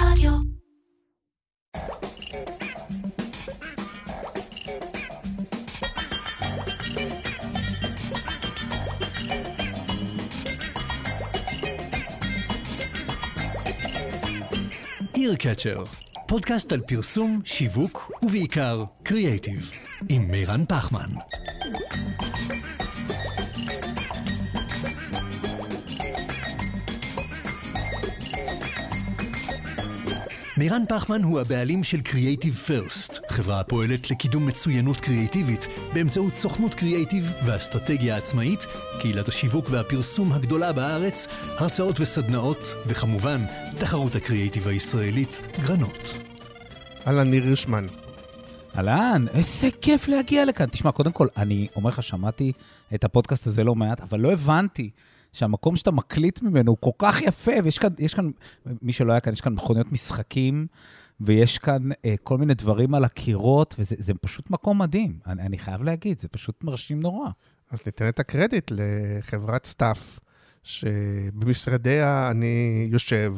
רדיו. איר פודקאסט על פרסום, שיווק ובעיקר קריאייטיב, עם מירן פחמן. מירן פחמן הוא הבעלים של Creative First, חברה הפועלת לקידום מצוינות קריאיטיבית באמצעות סוכנות קריאיטיב ואסטרטגיה עצמאית, קהילת השיווק והפרסום הגדולה בארץ, הרצאות וסדנאות, וכמובן, תחרות הקריאיטיב הישראלית, גרנות. אהלן, ניר הירשמן. אהלן, איזה כיף להגיע לכאן. תשמע, קודם כל, אני אומר לך, שמעתי את הפודקאסט הזה לא מעט, אבל לא הבנתי שהמקום שאתה מקליט ממנו הוא כל כך יפה, ויש כאן, יש כאן, מי שלא היה כאן, יש כאן מכוניות משחקים, ויש כאן אה, כל מיני דברים על הקירות, וזה זה פשוט מקום מדהים. אני, אני חייב להגיד, זה פשוט מרשים נורא. אז ניתן את הקרדיט לחברת סטאפ, שבמשרדיה אני יושב,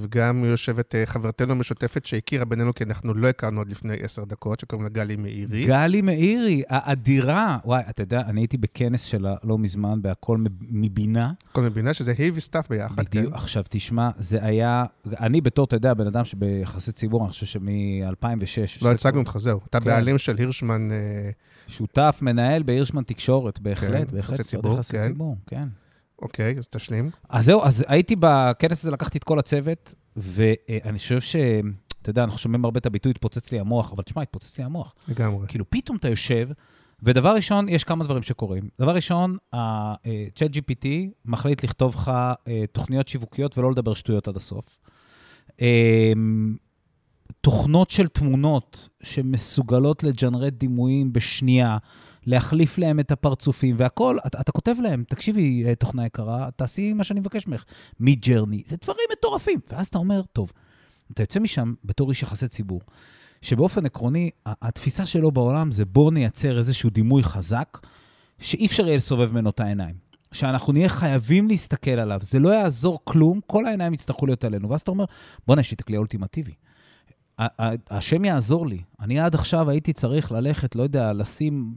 וגם יושבת אה, חברתנו המשותפת שהכירה בינינו, כי אנחנו לא הכרנו עוד לפני עשר דקות, שקוראים לה גלי מאירי. גלי מאירי, האדירה. וואי, אתה יודע, אני הייתי בכנס שלה לא מזמן, בהכל מבינה. הכל מבינה שזה היא וסטאפ ביחד, בדיוק, כן? עכשיו תשמע, זה היה, אני בתור, אתה יודע, בן אדם שביחסי ציבור, אני חושב שמ-2006... לא הצגנו אותך, זהו. אתה כן. בעלים של הירשמן, אה, שותף, מנהל בהירשמן תקשורת, בהחלט, כן, בהחלט. יחסי ציבור, כן. ציבור, כן. אוקיי, אז תשלים. אז זהו, אז הייתי בכנס הזה, לקחתי את כל הצוות, ואני חושב ש... אתה יודע, אנחנו שומעים הרבה את הביטוי, התפוצץ לי המוח, אבל תשמע, התפוצץ לי המוח. לגמרי. כאילו, פתאום אתה יושב, ודבר ראשון, יש כמה דברים שקורים. דבר ראשון, ה-Chat GPT מחליט לכתוב לך אה, תוכניות שיווקיות ולא לדבר שטויות עד הסוף. אה, תוכנות של תמונות שמסוגלות לג'נרט דימויים בשנייה, להחליף להם את הפרצופים והכול, אתה, אתה כותב להם, תקשיבי, אה, תוכנה יקרה, תעשי מה שאני מבקש ממך, מי-ג'רני, זה דברים מטורפים. ואז אתה אומר, טוב, אתה יוצא משם בתור איש יחסי ציבור, שבאופן עקרוני, התפיסה שלו בעולם זה בואו נייצר איזשהו דימוי חזק, שאי אפשר יהיה לסובב ממנו את העיניים. שאנחנו נהיה חייבים להסתכל עליו, זה לא יעזור כלום, כל העיניים יצטרכו להיות עלינו. ואז אתה אומר, בוא'נה, יש לי את הכלי האולטימטיבי. השם יעזור לי. אני עד עכשיו הייתי צריך ללכת, לא יודע, לשים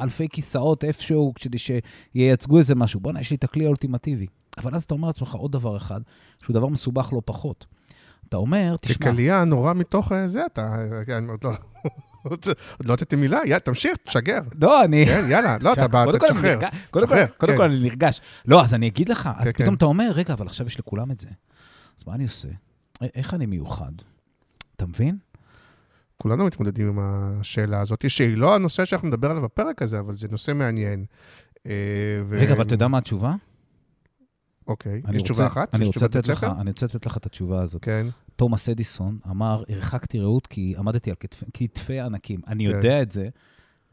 אלפי כיסאות איפשהו כדי שייצגו איזה משהו. בוא'נה, יש לי את הכלי האולטימטיבי. אבל אז אתה אומר לעצמך עוד דבר אחד, שהוא דבר מסובך לא פחות. אתה אומר, תשמע, כקלייה נורא מתוך אה, זה, אתה... אני עוד לא... עוד לא הוצאתי מילה, יאללה, תמשיך, תשגר. לא, אני... כן, יאללה, לא, אתה בא, תשחרר. קודם כל- כן. כל אני נרגש. לא, אז אני אגיד לך, אז כן, פתאום כן. אתה אומר, רגע, אבל עכשיו יש לכולם את זה. אז מה אני עושה? איך אני מיוחד? אתה מבין? כולנו מתמודדים עם השאלה הזאת, שהיא לא הנושא שאנחנו נדבר עליו בפרק הזה, אבל זה נושא מעניין. אה, ו- רגע, אבל אתה יודע מה התשובה? אוקיי, יש רוצה- תשובה אחת? אני רוצה לתת לך? אני רוצה לתת לך את התשובה הזאת. כן, תומאס אדיסון אמר, הרחקתי ראות כי עמדתי על כתפי- כתפי ענקים. אני כן. יודע את זה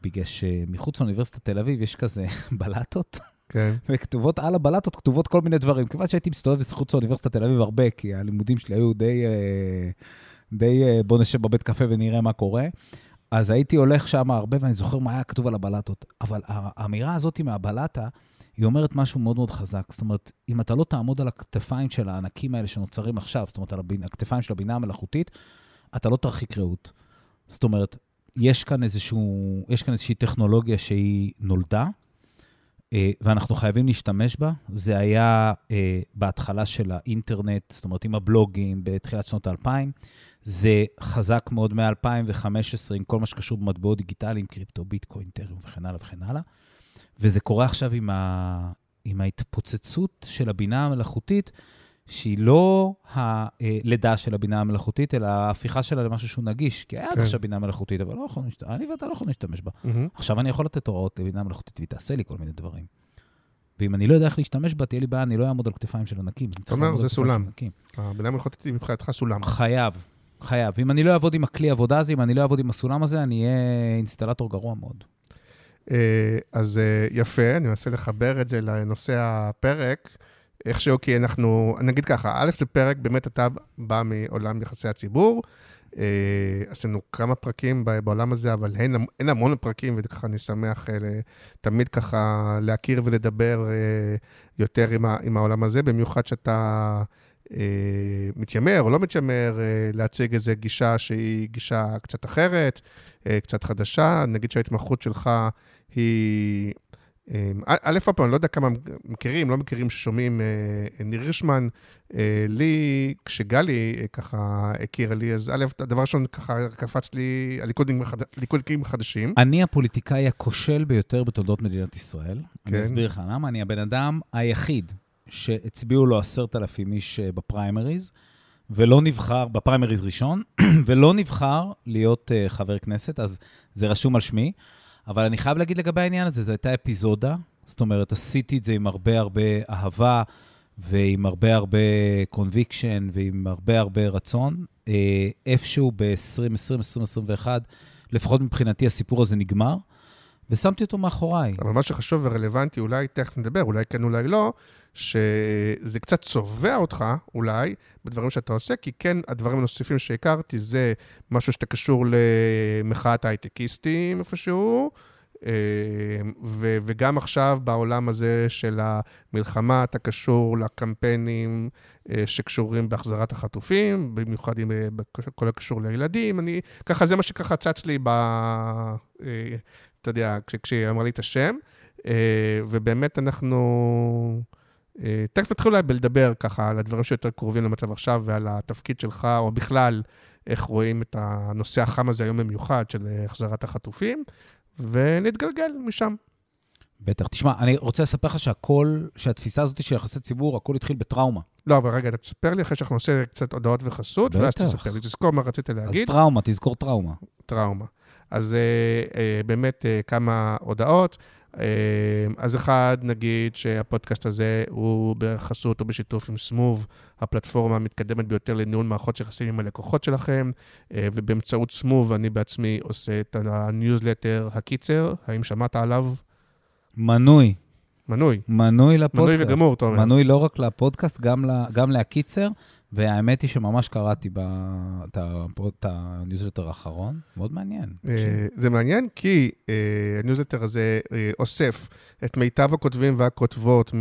בגלל שמחוץ לאוניברסיטת תל אביב יש כזה בלטות, כן. וכתובות על הבלטות כתובות כל מיני דברים. כיוון שהייתי מסתובב מחוץ לאוניברסיטת תל אביב הרבה, כי הלימודים שלי היו די, אה, די אה, בוא נשב בבית קפה ונראה מה קורה. אז הייתי הולך שם הרבה, ואני זוכר מה היה כתוב על הבלטות. אבל האמירה הזאת מהבלטה, היא אומרת משהו מאוד מאוד חזק. זאת אומרת, אם אתה לא תעמוד על הכתפיים של הענקים האלה שנוצרים עכשיו, זאת אומרת, על הכתפיים של הבינה המלאכותית, אתה לא תרחיק ראות. זאת אומרת, יש כאן, איזשהו, יש כאן איזושהי טכנולוגיה שהיא נולדה, ואנחנו חייבים להשתמש בה. זה היה אה, בהתחלה של האינטרנט, זאת אומרת, עם הבלוגים בתחילת שנות האלפיים. זה חזק מאוד מ-2015 עם כל מה שקשור במטבעות דיגיטליים, קריפטו, ביטקוין, טריום וכן הלאה וכן הלאה. וזה קורה עכשיו עם, ה... עם ההתפוצצות של הבינה המלאכותית, שהיא לא הלידה של הבינה המלאכותית, אלא ההפיכה שלה למשהו שהוא נגיש. כי היה עד כן. עכשיו בינה מלאכותית, אבל לא יכולנו, אני ואתה לא יכולים להשתמש בה. מהמם. עכשיו אני יכול לתת הוראות לבינה מלאכותית, והיא תעשה לי כל מיני דברים. ואם אני לא יודע איך להשתמש בה, תהיה לי בעיה, אני לא אעמוד על כתפיים של ענקים. אני צריך אומר, לעמוד על זה סולם. הבינה המלאכותית היא מבחינתך סולם. חייב, חייב. אם אני לא אעבוד עם הכלי עבודה הזה, אם אני לא אעבוד עם הסולם הזה, אני אהיה אינסטלטור גרוע מאוד. אה, אז אה, יפה, אני מנסה לחבר את זה לנושא הפרק. איכשהו, כי אנחנו, נגיד ככה, א', זה פרק, באמת אתה בא מעולם יחסי הציבור. אה, עשינו כמה פרקים בעולם הזה, אבל אין, אין המון פרקים, וככה אני שמח אה, תמיד ככה להכיר ולדבר אה, יותר עם, ה, עם העולם הזה, במיוחד שאתה אה, מתיימר או לא מתיימר אה, להציג איזו גישה שהיא גישה קצת אחרת, אה, קצת חדשה. נגיד שההתמחות שלך היא... אה, א', פעם, אני לא יודע כמה מכירים, לא מכירים ששומעים אה, ניר הירשמן. אה, לי, כשגלי אה, ככה הכירה לי, אז א', הדבר ראשון ככה קפץ לי הליכודניקים החדשים. אני הפוליטיקאי הכושל ביותר בתולדות מדינת ישראל. כן. אני אסביר לך למה. אני הבן אדם היחיד שהצביעו לו עשרת אלפים איש בפריימריז, ולא נבחר, בפריימריז ראשון, ולא נבחר להיות חבר כנסת, אז זה רשום על שמי. אבל אני חייב להגיד לגבי העניין הזה, זו הייתה אפיזודה, זאת אומרת, עשיתי את זה עם הרבה הרבה אהבה, ועם הרבה הרבה קונביקשן, ועם הרבה הרבה רצון. Uh, איפשהו ב-2020, 2021, לפחות מבחינתי הסיפור הזה נגמר. ושמתי אותו מאחוריי. אבל מה שחשוב ורלוונטי, אולי תכף נדבר, אולי כן, אולי לא, שזה קצת צובע אותך, אולי, בדברים שאתה עושה, כי כן, הדברים הנוספים שהכרתי זה משהו שאתה קשור למחאת הייטקיסטים איפשהו, אה, ו- וגם עכשיו בעולם הזה של המלחמה, אתה קשור לקמפיינים אה, שקשורים בהחזרת החטופים, במיוחד עם אה, כל הקשור לילדים. אני, ככה, זה מה שככה צץ לי ב... אתה יודע, כשהיא אמרה לי את השם, ובאמת אנחנו... תכף נתחיל אולי בלדבר ככה על הדברים שיותר קרובים למצב עכשיו ועל התפקיד שלך, או בכלל, איך רואים את הנושא החם הזה היום במיוחד של החזרת החטופים, ונתגלגל משם. בטח. תשמע, אני רוצה לספר לך שהכל, שהתפיסה הזאת של יחסי ציבור, הכל התחיל בטראומה. לא, אבל רגע, אתה תספר לי אחרי שאנחנו נעשה קצת הודעות וחסות, ואז תספר לי, תזכור מה רצית להגיד. אז טראומה, תזכור טראומה. טראומה. אז אה, אה, באמת אה, כמה הודעות. אה, אז אחד, נגיד שהפודקאסט הזה הוא בחסות או בשיתוף עם סמוב, הפלטפורמה המתקדמת ביותר לניהול מערכות יחסים עם הלקוחות שלכם, אה, ובאמצעות סמוב אני בעצמי עושה את הניוזלטר הקיצר, האם שמעת עליו? מנוי. מנוי. מנוי לפודקאסט. מנוי וגמור, אתה אומר. מנוי לא רק לפודקאסט, גם, גם להקיצר. והאמת היא שממש קראתי את הניוזלטר האחרון, מאוד מעניין. אה, זה מעניין כי אה, הניוזלטר הזה אה, אוסף את מיטב הכותבים והכותבות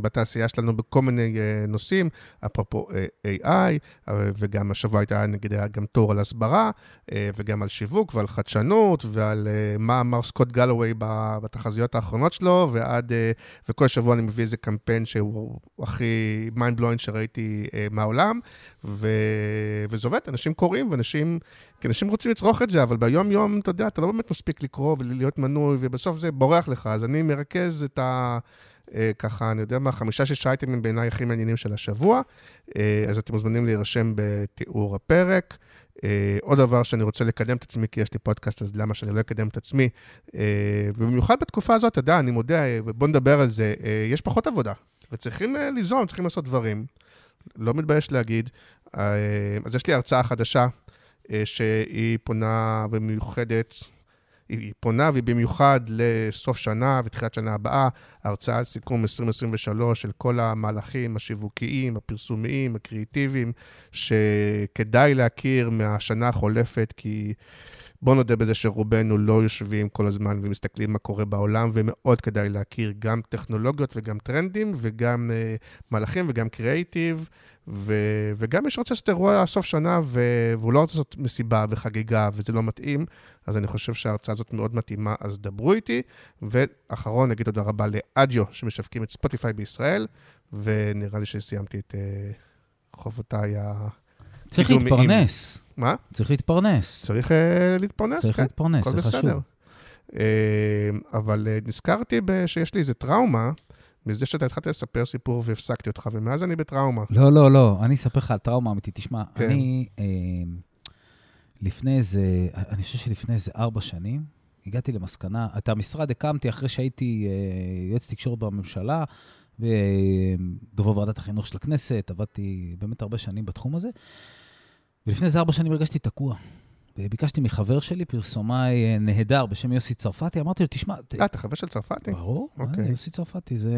בתעשייה שלנו בכל מיני נושאים, אפרופו AI, וגם השבוע הייתה נגיד גם תור על הסברה, וגם על שיווק ועל חדשנות, ועל מה אמר סקוט גלווי בתחזיות האחרונות שלו, ועד, וכל שבוע אני מביא איזה קמפיין שהוא הכי mind blowing שראיתי מהעולם. בעולם, ו... וזה עובד, אנשים קוראים, ואנשים, כי אנשים רוצים לצרוך את זה, אבל ביום-יום, אתה יודע, אתה לא באמת מספיק לקרוא ולהיות מנוי, ובסוף זה בורח לך, אז אני מרכז את ה... אה, ככה, אני יודע מה, חמישה-שישה אייטמים בעיניי הכי מעניינים של השבוע, אה, אז אתם מוזמנים להירשם בתיאור הפרק. Uh, עוד דבר שאני רוצה לקדם את עצמי, כי יש לי פודקאסט, אז למה שאני לא אקדם את עצמי? Uh, ובמיוחד בתקופה הזאת, אתה יודע, אני מודה, בוא נדבר על זה, uh, יש פחות עבודה, וצריכים uh, ליזום, צריכים לעשות דברים. לא מתבייש להגיד. אה, אז יש לי הרצאה חדשה אה, שהיא פונה במיוחדת, היא פונה והיא במיוחד לסוף שנה ותחילת שנה הבאה, הרצאה על סיכום 2023 של כל המהלכים השיווקיים, הפרסומיים, הקריאיטיביים, שכדאי להכיר מהשנה החולפת, כי... בוא נודה בזה שרובנו לא יושבים כל הזמן ומסתכלים מה קורה בעולם, ומאוד כדאי להכיר גם טכנולוגיות וגם טרנדים, וגם uh, מהלכים וגם קריאייטיב, ו- וגם מי שרוצה לעשות אירוע סוף שנה, ו- והוא לא רוצה לעשות מסיבה וחגיגה, וזה לא מתאים, אז אני חושב שההרצאה הזאת מאוד מתאימה, אז דברו איתי. ואחרון, נגיד תודה רבה לאדיו, שמשווקים את ספוטיפיי בישראל, ונראה לי שסיימתי את uh, חובותיי ה... צריך להתפרנס. מה? צריך להתפרנס. צריך uh, להתפרנס, צריך כן. להתפרנס, זה חשוב. Uh, אבל uh, נזכרתי שיש לי איזה טראומה. מזה שאתה התחלת לספר סיפור והפסקתי אותך, ומאז אני בטראומה. לא, לא, לא, אני אספר לך על טראומה אמיתית. תשמע, כן. אני אה, לפני איזה, אני חושב שלפני איזה ארבע שנים, הגעתי למסקנה, את המשרד הקמתי אחרי שהייתי אה, יועץ תקשורת בממשלה, ודובר ועדת החינוך של הכנסת, עבדתי באמת הרבה שנים בתחום הזה, ולפני איזה ארבע שנים הרגשתי תקוע. וביקשתי מחבר שלי, פרסומאי אה, נהדר בשם יוסי צרפתי, אמרתי לו, תשמע... אה, אתה חבר של צרפתי? ברור, אוקיי. אה, יוסי צרפתי, זה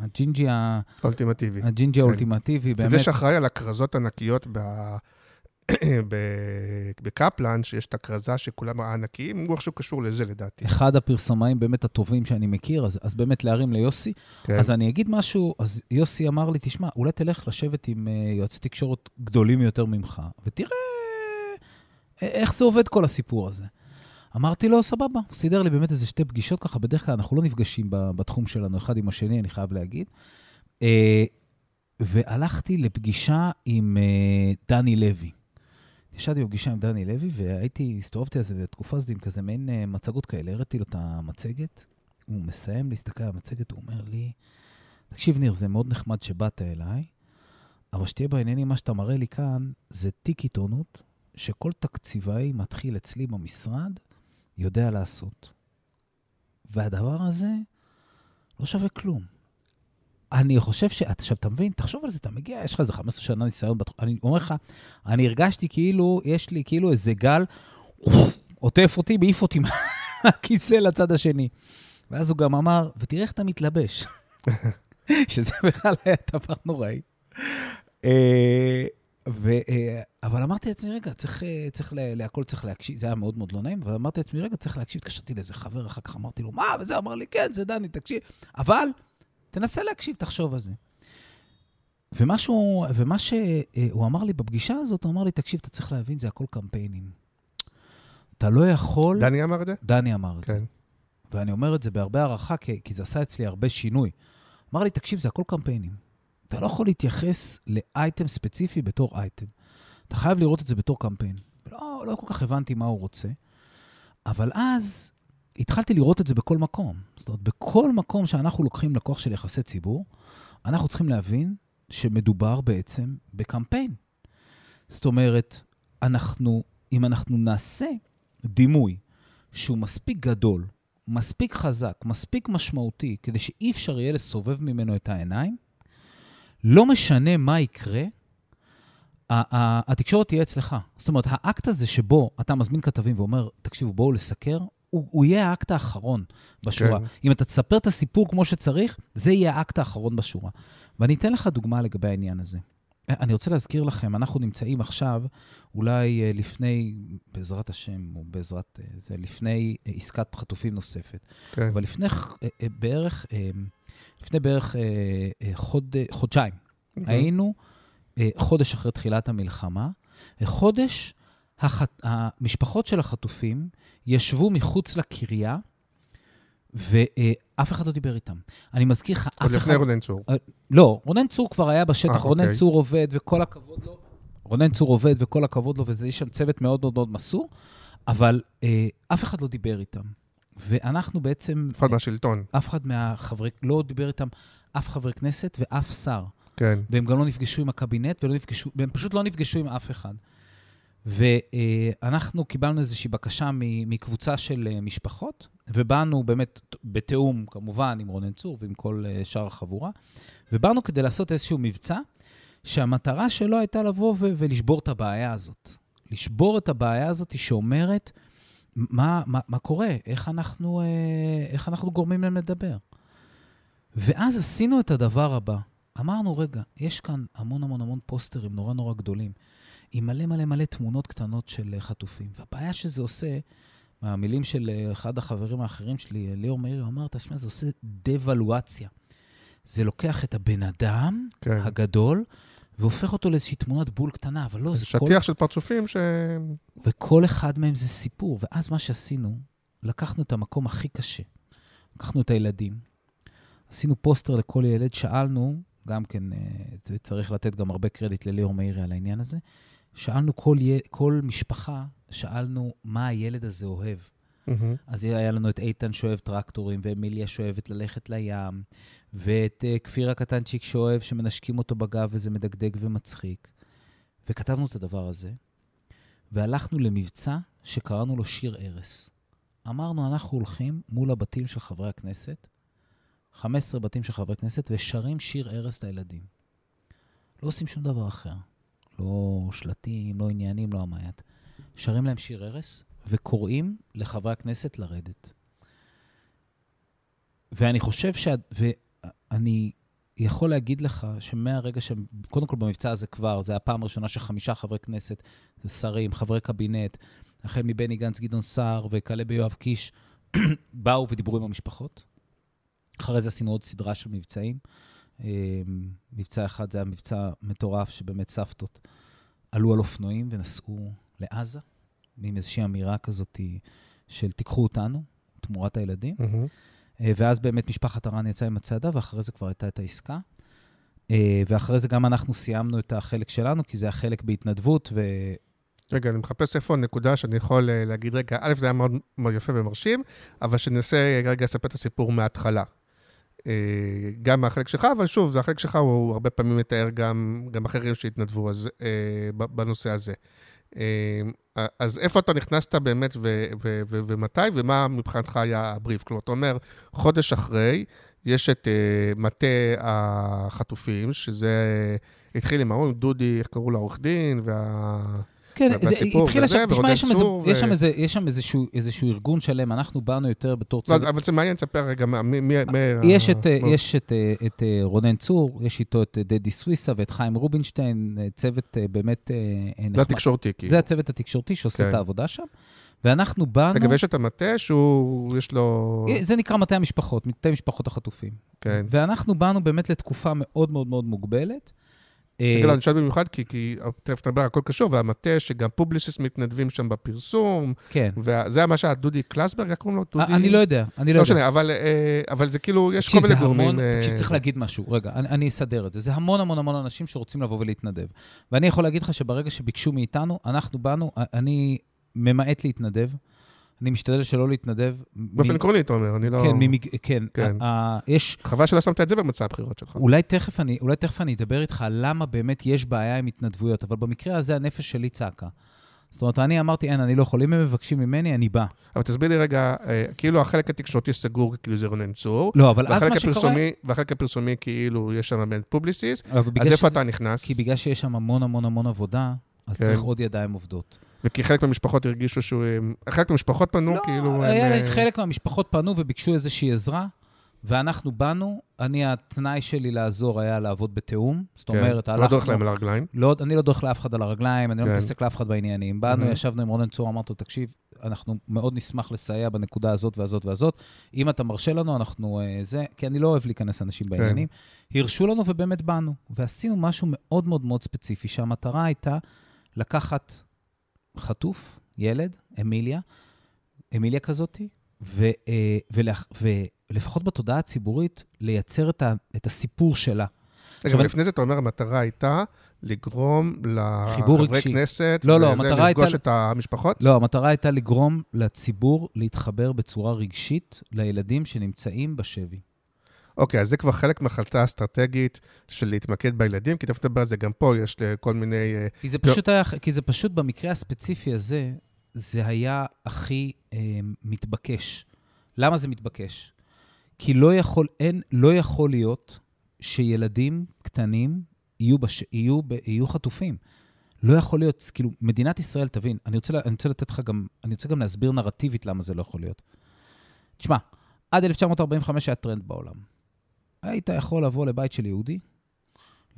הג'ינג'י האולטימטיבי. הג'ינג'י כן. האולטימטיבי, באמת. זה שאחראי על הכרזות ענקיות ב- בקפלן, שיש את הכרזה שכולם הענקיים, הוא עכשיו קשור לזה לדעתי. אחד הפרסומאים באמת הטובים שאני מכיר, אז, אז באמת להרים ליוסי. כן. אז אני אגיד משהו, אז יוסי אמר לי, תשמע, אולי תלך לשבת עם uh, יועצי תקשורת גדולים יותר ממך, ותראה אה, איך זה עובד כל הסיפור הזה. אמרתי לו, סבבה, הוא סידר לי באמת איזה שתי פגישות ככה, בדרך כלל אנחנו לא נפגשים בתחום שלנו אחד עם השני, אני חייב להגיד. Uh, והלכתי לפגישה עם דני לוי. ישבתי בפגישה עם דני לוי, והייתי, הסתובבתי על זה בתקופה הזאת עם כזה מעין uh, מצגות כאלה, הראיתי לו את המצגת, הוא מסיים להסתכל על המצגת, הוא אומר לי, תקשיב, ניר, זה מאוד נחמד שבאת אליי, אבל שתהיה בעניינים, מה שאתה מראה לי כאן, זה תיק עיתונות שכל תקציבאי מתחיל אצלי במשרד יודע לעשות. והדבר הזה לא שווה כלום. אני חושב ש... עכשיו, אתה מבין? תחשוב על זה, אתה מגיע, יש לך איזה 15 שנה ניסיון בתחום. אני אומר לך, אני הרגשתי כאילו, יש לי כאילו איזה גל, עוטף אותי, מעיף אותי מהכיסא לצד השני. ואז הוא גם אמר, ותראה איך אתה מתלבש. שזה בכלל היה דבר נוראי. אה, ו, אה, אבל אמרתי לעצמי, רגע, צריך, אה, צריך ל- להכל צריך להקשיב, זה היה מאוד מאוד לא נעים, אבל אמרתי לעצמי, רגע, צריך להקשיב, התקשרתי לאיזה חבר, אחר כך אמרתי לו, מה, וזה, אמר לי, כן, זה דני, תקשיב. אבל תנסה להקשיב, תחשוב על זה. ומשהו, ומה שהוא אמר לי בפגישה הזאת, הוא אמר לי, תקשיב, אתה צריך להבין, זה הכל קמפיינים. אתה לא יכול... דני אמר את זה? דני אמר את זה. כן. ואני אומר את זה בהרבה הערכה, כי, כי זה עשה אצלי הרבה שינוי. אמר לי, תקשיב, זה הכל קמפיינים. אתה לא יכול להתייחס לאייטם ספציפי בתור אייטם. אתה חייב לראות את זה בתור קמפיין. לא, לא כל כך הבנתי מה הוא רוצה, אבל אז התחלתי לראות את זה בכל מקום. זאת אומרת, בכל מקום שאנחנו לוקחים לקוח של יחסי ציבור, אנחנו צריכים להבין שמדובר בעצם בקמפיין. זאת אומרת, אנחנו, אם אנחנו נעשה דימוי שהוא מספיק גדול, מספיק חזק, מספיק משמעותי, כדי שאי אפשר יהיה לסובב ממנו את העיניים, לא משנה מה יקרה, התקשורת תהיה אצלך. זאת אומרת, האקט הזה שבו אתה מזמין כתבים ואומר, תקשיבו, בואו לסקר, הוא, הוא יהיה האקט האחרון בשורה. כן. אם אתה תספר את הסיפור כמו שצריך, זה יהיה האקט האחרון בשורה. ואני אתן לך דוגמה לגבי העניין הזה. אני רוצה להזכיר לכם, אנחנו נמצאים עכשיו, אולי אה, לפני, בעזרת השם, או בעזרת, אה, זה לפני אה, עסקת חטופים נוספת. כן. אבל לפני אה, אה, בערך, אה, לפני בערך אה, אה, חוד, אה, חודשיים, היינו אה, חודש אחרי תחילת המלחמה, אה, חודש החט... המשפחות של החטופים ישבו מחוץ לקריה, ואף אחד לא דיבר איתם. אני מזכיר לך, עוד אף אחד... לפני רונן צור. אה, לא, רונן צור כבר היה בשטח, אה, רונן אוקיי. צור עובד וכל הכבוד לו. רונן צור עובד וכל הכבוד לו, ויש שם צוות מאוד מאוד מאוד מסור, אבל אה, אף אחד לא דיבר איתם. ואנחנו בעצם, אף אחד מהשלטון. אף אחד מהחברי, לא דיבר איתם אף חבר כנסת ואף שר. כן. והם גם לא נפגשו עם הקבינט, ולא נפגשו, והם פשוט לא נפגשו עם אף אחד. ואנחנו קיבלנו איזושהי בקשה מקבוצה של אה, משפחות, ובאנו באמת בתיאום, כמובן, עם רונן צור ועם כל אה, שאר החבורה, ובאנו כדי לעשות איזשהו מבצע, שהמטרה שלו הייתה לבוא ו- ולשבור את הבעיה הזאת. לשבור את הבעיה הזאת שאומרת, מה, מה, מה קורה? איך אנחנו, אה, איך אנחנו גורמים להם לדבר? ואז עשינו את הדבר הבא. אמרנו, רגע, יש כאן המון המון המון פוסטרים נורא נורא גדולים, עם מלא מלא מלא תמונות קטנות של אה, חטופים. והבעיה שזה עושה, מהמילים של אה, אחד החברים האחרים שלי, אה, ליאור מאיר, הוא אמר, תשמע, זה עושה דוולואציה. זה לוקח את הבן אדם כן. הגדול, והופך אותו לאיזושהי תמונת בול קטנה, אבל לא, זה כל... שטיח של פרצופים ש... וכל אחד מהם זה סיפור. ואז מה שעשינו, לקחנו את המקום הכי קשה. לקחנו את הילדים, עשינו פוסטר לכל ילד, שאלנו, גם כן, צריך לתת גם הרבה קרדיט לליאור מאירי על העניין הזה, שאלנו כל, י... כל משפחה, שאלנו מה הילד הזה אוהב. מהמם. אז היה לנו את איתן שאוהב טרקטורים, ואמיליה שאוהבת ללכת לים, ואת uh, כפיר הקטנצ'יק שאוהב שמנשקים אותו בגב וזה מדגדג ומצחיק. וכתבנו את הדבר הזה, והלכנו למבצע שקראנו לו שיר ערש. אמרנו, אנחנו הולכים מול הבתים של חברי הכנסת, 15 בתים של חברי כנסת, ושרים שיר ערש לילדים. לא עושים שום דבר אחר. לא שלטים, לא עניינים, לא המעט. שרים להם שיר ערש, וקוראים לחברי הכנסת לרדת. ואני חושב שה... ואני יכול להגיד לך שמהרגע ש... קודם כל במבצע הזה כבר, זו הפעם הראשונה שחמישה חברי כנסת, שרים, חברי קבינט, החל מבני גנץ, גדעון סער וכלה ביואב קיש, באו ודיברו עם המשפחות. אחרי זה עשינו עוד סדרה של מבצעים. אה, מבצע אחד זה היה מבצע מטורף, שבאמת סבתות עלו על אופנועים ונסעו לעזה, עם איזושהי אמירה כזאת של תיקחו אותנו, תמורת הילדים. Mm-hmm. ואז באמת משפחת הרן יצאה עם הצעדה, ואחרי זה כבר הייתה את העסקה. אה, ואחרי זה גם אנחנו סיימנו את החלק שלנו, כי זה החלק בהתנדבות, ו... רגע, אני מחפש איפה הנקודה שאני יכול להגיד, רגע, א', זה היה מאוד, מאוד יפה ומרשים, אבל שננסה רגע לספר את הסיפור מההתחלה. גם מהחלק שלך, אבל שוב, זה החלק שלך, הוא הרבה פעמים מתאר גם, גם אחרים שהתנדבו אז, בנושא הזה. אז איפה אתה נכנסת באמת ו- ו- ו- ומתי, ומה מבחינתך היה הבריף? כלומר, אתה אומר, חודש אחרי, יש את uh, מטה החטופים, שזה התחיל עם ההוא, עם דודי, איך קראו לו, עורך דין, וה... כן, זה התחיל שם, תשמע, יש שם, איזשהו, ארגון שלם, אנחנו באנו יותר בתור צד... לא, אבל זה מעניין, תספר רגע, מי... יש. את. יש את, את רונן צור, יש איתו את דדי סוויסה ואת חיים רובינשטיין, צוות באמת נחמד. זה התקשורתי, כאילו. זה הצוות התקשורתי שעושה כן. את העבודה שם. ואנחנו באנו... רגע, ויש את המטה שהוא, יש לו... זה נקרא מטה המשפחות, מטה משפחות החטופים. כן. ואנחנו באנו באמת לתקופה מאוד מאוד מאוד מוגבלת. רגע, לא, אני שואל במיוחד, כי, תכף נדבר, הכל קשור, והמטה שגם פובליסיס מתנדבים שם בפרסום. כן. וזה מה שהיה דודי קלסברג, איך קוראים לו? דודי... אני לא יודע, אני לא, לא יודע. לא משנה, אבל, אבל זה כאילו, יש כל מיני גורמים... תקשיב, צריך להגיד משהו, רגע, אני אסדר את זה. זה המון המון המון אנשים שרוצים לבוא ולהתנדב. ואני יכול להגיד לך שברגע שביקשו מאיתנו, אנחנו באנו, אני ממעט להתנדב. אני משתדל שלא להתנדב. באופן. עקרוני, אתה אומר, אני לא... כן, ממג... כן. כן. ה... ה... יש... חבל שלא שמת את זה במצע הבחירות שלך. אולי תכף, אני, אולי תכף אני אדבר איתך למה באמת יש בעיה עם התנדבויות, אבל במקרה הזה הנפש שלי צעקה. זאת אומרת, אני אמרתי, אין, אני לא יכול. אם הם מבקשים ממני, אני בא. אבל תסביר לי רגע, אה, כאילו החלק התקשורתי סגור, כאילו זה רונן צור. לא, אבל אז מה שקורה... והחלק הפרסומי, כאילו, יש שם באמת פובליסיס. אז איפה שזה... אתה נכנס? כי בגלל שיש שם המון המון המון עבודה, אז כן. צריך עוד ידיים עובדות. וכי חלק מהמשפחות הרגישו שהוא... חלק מהמשפחות פנו, לא, כאילו... היה, הם... חלק מהמשפחות פנו וביקשו איזושהי עזרה, ואנחנו באנו, אני, התנאי שלי לעזור היה לעבוד בתיאום. זאת כן. אומרת, הלכנו... לא דורך להם על הרגליים? לא, אני לא דורך לאף אחד על הרגליים, אני כן. לא מתעסק לאף אחד בעניינים. באנו, mm-hmm. ישבנו עם רונן צור, אמרתי לו, תקשיב, אנחנו מאוד נשמח לסייע בנקודה הזאת והזאת והזאת. אם אתה מרשה לנו, אנחנו זה, כי אני לא אוהב להיכנס אנשים כן. בעניינים. הרשו לנו ובאמת באנו. ועשינו משהו מאוד מאוד מאוד ספציפי, שהמטרה הייתה לקחת חטוף, ילד, אמיליה, אמיליה כזאתי, ו, אה, ולח, ולפחות בתודעה הציבורית, לייצר את, ה, את הסיפור שלה. רגע, אבל לפני זה אתה אומר, המטרה הייתה לגרום לחברי כנסת, לא, לא, המטרה הייתה... לפגוש את המשפחות? לא, המטרה הייתה לגרום לציבור להתחבר בצורה רגשית לילדים שנמצאים בשבי. אוקיי, אז זה כבר חלק מהחלטה אסטרטגית של להתמקד בילדים, כי תכף נדבר על זה, גם פה יש כל מיני... אה, כי זה פשוט היה, כי זה פשוט במקרה הספציפי הזה, זה היה הכי אה, מתבקש. למה זה מתבקש? כי לא יכול, אין, לא יכול להיות שילדים קטנים יהיו, בש, יהיו, ב, יהיו חטופים. לא יכול להיות, כאילו, מדינת ישראל, תבין, אני רוצה, אני רוצה לתת לך גם, אני רוצה גם להסביר נרטיבית למה זה לא יכול להיות. תשמע, עד 1945 היה טרנד בעולם. היית יכול לבוא לבית של יהודי,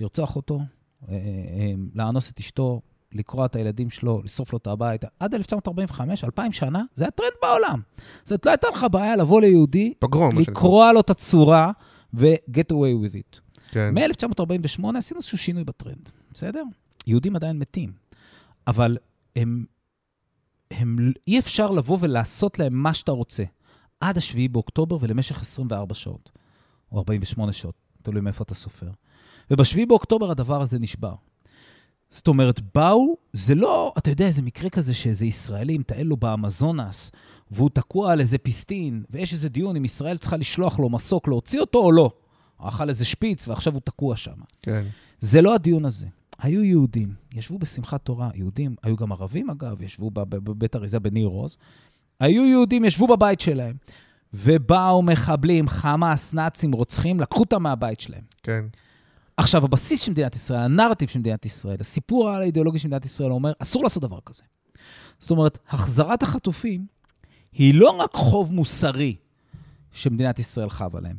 לרצוח אותו, אה, אה, אה, לאנוס את אשתו, לקרוע את הילדים שלו, לשרוף לו את הבית. עד 1945, 2,000 שנה, זה היה טרנד בעולם. זאת לא הייתה לך בעיה לבוא ליהודי, פוגרום, לקרוע לו את הצורה ו-get away with it. כן. מ-1948 עשינו איזשהו שינוי בטרנד, בסדר? יהודים עדיין מתים, אבל הם, הם, אי אפשר לבוא ולעשות להם מה שאתה רוצה עד ה-7 באוקטובר ולמשך 24 שעות. או 48 שעות, תלוי מאיפה אתה סופר. וב-7 באוקטובר הדבר הזה נשבר. זאת אומרת, באו, זה לא, אתה יודע, איזה מקרה כזה שאיזה ישראלי מטייל לו באמזונס, והוא תקוע על איזה פיסטין, ויש איזה דיון אם ישראל צריכה לשלוח לו מסוק, להוציא אותו או לא. הוא אכל איזה שפיץ ועכשיו הוא תקוע שם. כן. זה לא הדיון הזה. היו יהודים, ישבו בשמחת תורה, יהודים, היו גם ערבים אגב, ישבו בבית אריזה בניר עוז. היו יהודים, ישבו בבית שלהם. ובאו מחבלים, חמאס, נאצים, רוצחים, לקחו אותם מהבית שלהם. כן. עכשיו, הבסיס של מדינת ישראל, הנרטיב של מדינת ישראל, הסיפור האידיאולוגי של מדינת ישראל אומר, אסור לעשות דבר כזה. זאת אומרת, החזרת החטופים היא לא רק חוב מוסרי שמדינת ישראל חבה להם,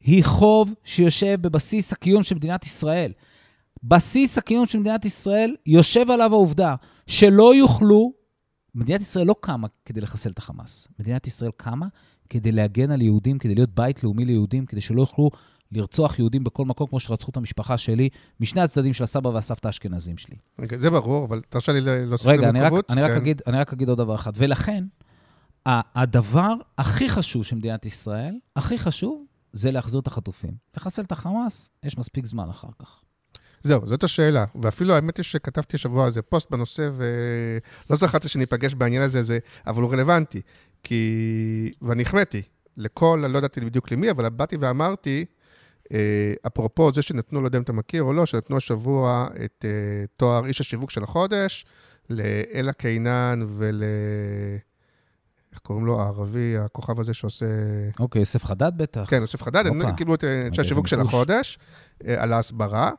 היא חוב שיושב בבסיס הקיום של מדינת ישראל. בסיס הקיום של מדינת ישראל יושב עליו העובדה שלא יוכלו, מדינת ישראל לא קמה כדי לחסל את החמאס. מדינת ישראל קמה כדי להגן על יהודים, כדי להיות בית לאומי ליהודים, כדי שלא יוכלו לרצוח יהודים בכל מקום, כמו שרצחו את המשפחה שלי, משני הצדדים של הסבא והסבתא האשכנזים שלי. רגע, זה ברור, אבל תרשה לי להוסיף רגע, אני רק, למורכבות. אני, כן. אני רק אגיד עוד דבר אחד. ולכן, הדבר הכי חשוב של מדינת ישראל, הכי חשוב, זה להחזיר את החטופים. לחסל את החמאס, יש מספיק זמן אחר כך. זהו, זאת השאלה. ואפילו האמת היא שכתבתי השבוע איזה פוסט בנושא, ולא זכרתי שניפגש בעניין הזה, זה... אבל הוא רלוונטי. כי... ואני החמאתי לכל, אני לא ידעתי בדיוק למי, אבל באתי ואמרתי, אה, אפרופו זה שנתנו, לא יודע אם אתה מכיר או לא, שנתנו השבוע את אה, תואר איש השיווק של החודש, לאלה קינן ול... איך קוראים לו? הערבי, הכוכב הזה שעושה... אוקיי, יוסף חדד בטח. כן, יוסף חדד, הם. קיבלו את אנשי איזה השיווק של. החודש, אה, על ההסברה.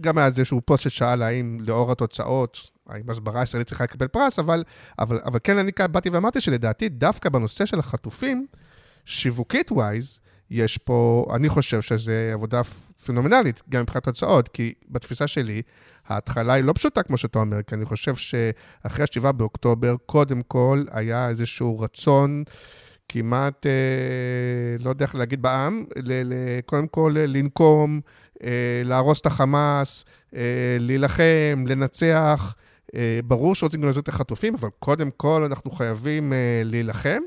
גם היה איזשהו פוסט ששאל האם לאור התוצאות, האם הסברה ישראלית צריכה לקבל פרס, אבל, אבל, אבל כן, אני באתי ואמרתי שלדעתי, דווקא בנושא של החטופים, שיווקית ווייז, יש פה, אני חושב שזו עבודה פנומנלית, גם מבחינת תוצאות, כי בתפיסה שלי, ההתחלה היא לא פשוטה, כמו שאתה אומר, כי אני חושב שאחרי ה-7 באוקטובר, קודם כל היה איזשהו רצון כמעט, אה, לא יודע איך להגיד בעם, ל- ל- קודם כל לנקום, להרוס את החמאס, אה, להילחם, לנצח. אה, ברור שרוצים גם להחזיר את החטופים, אבל קודם כל אנחנו חייבים אה, להילחם.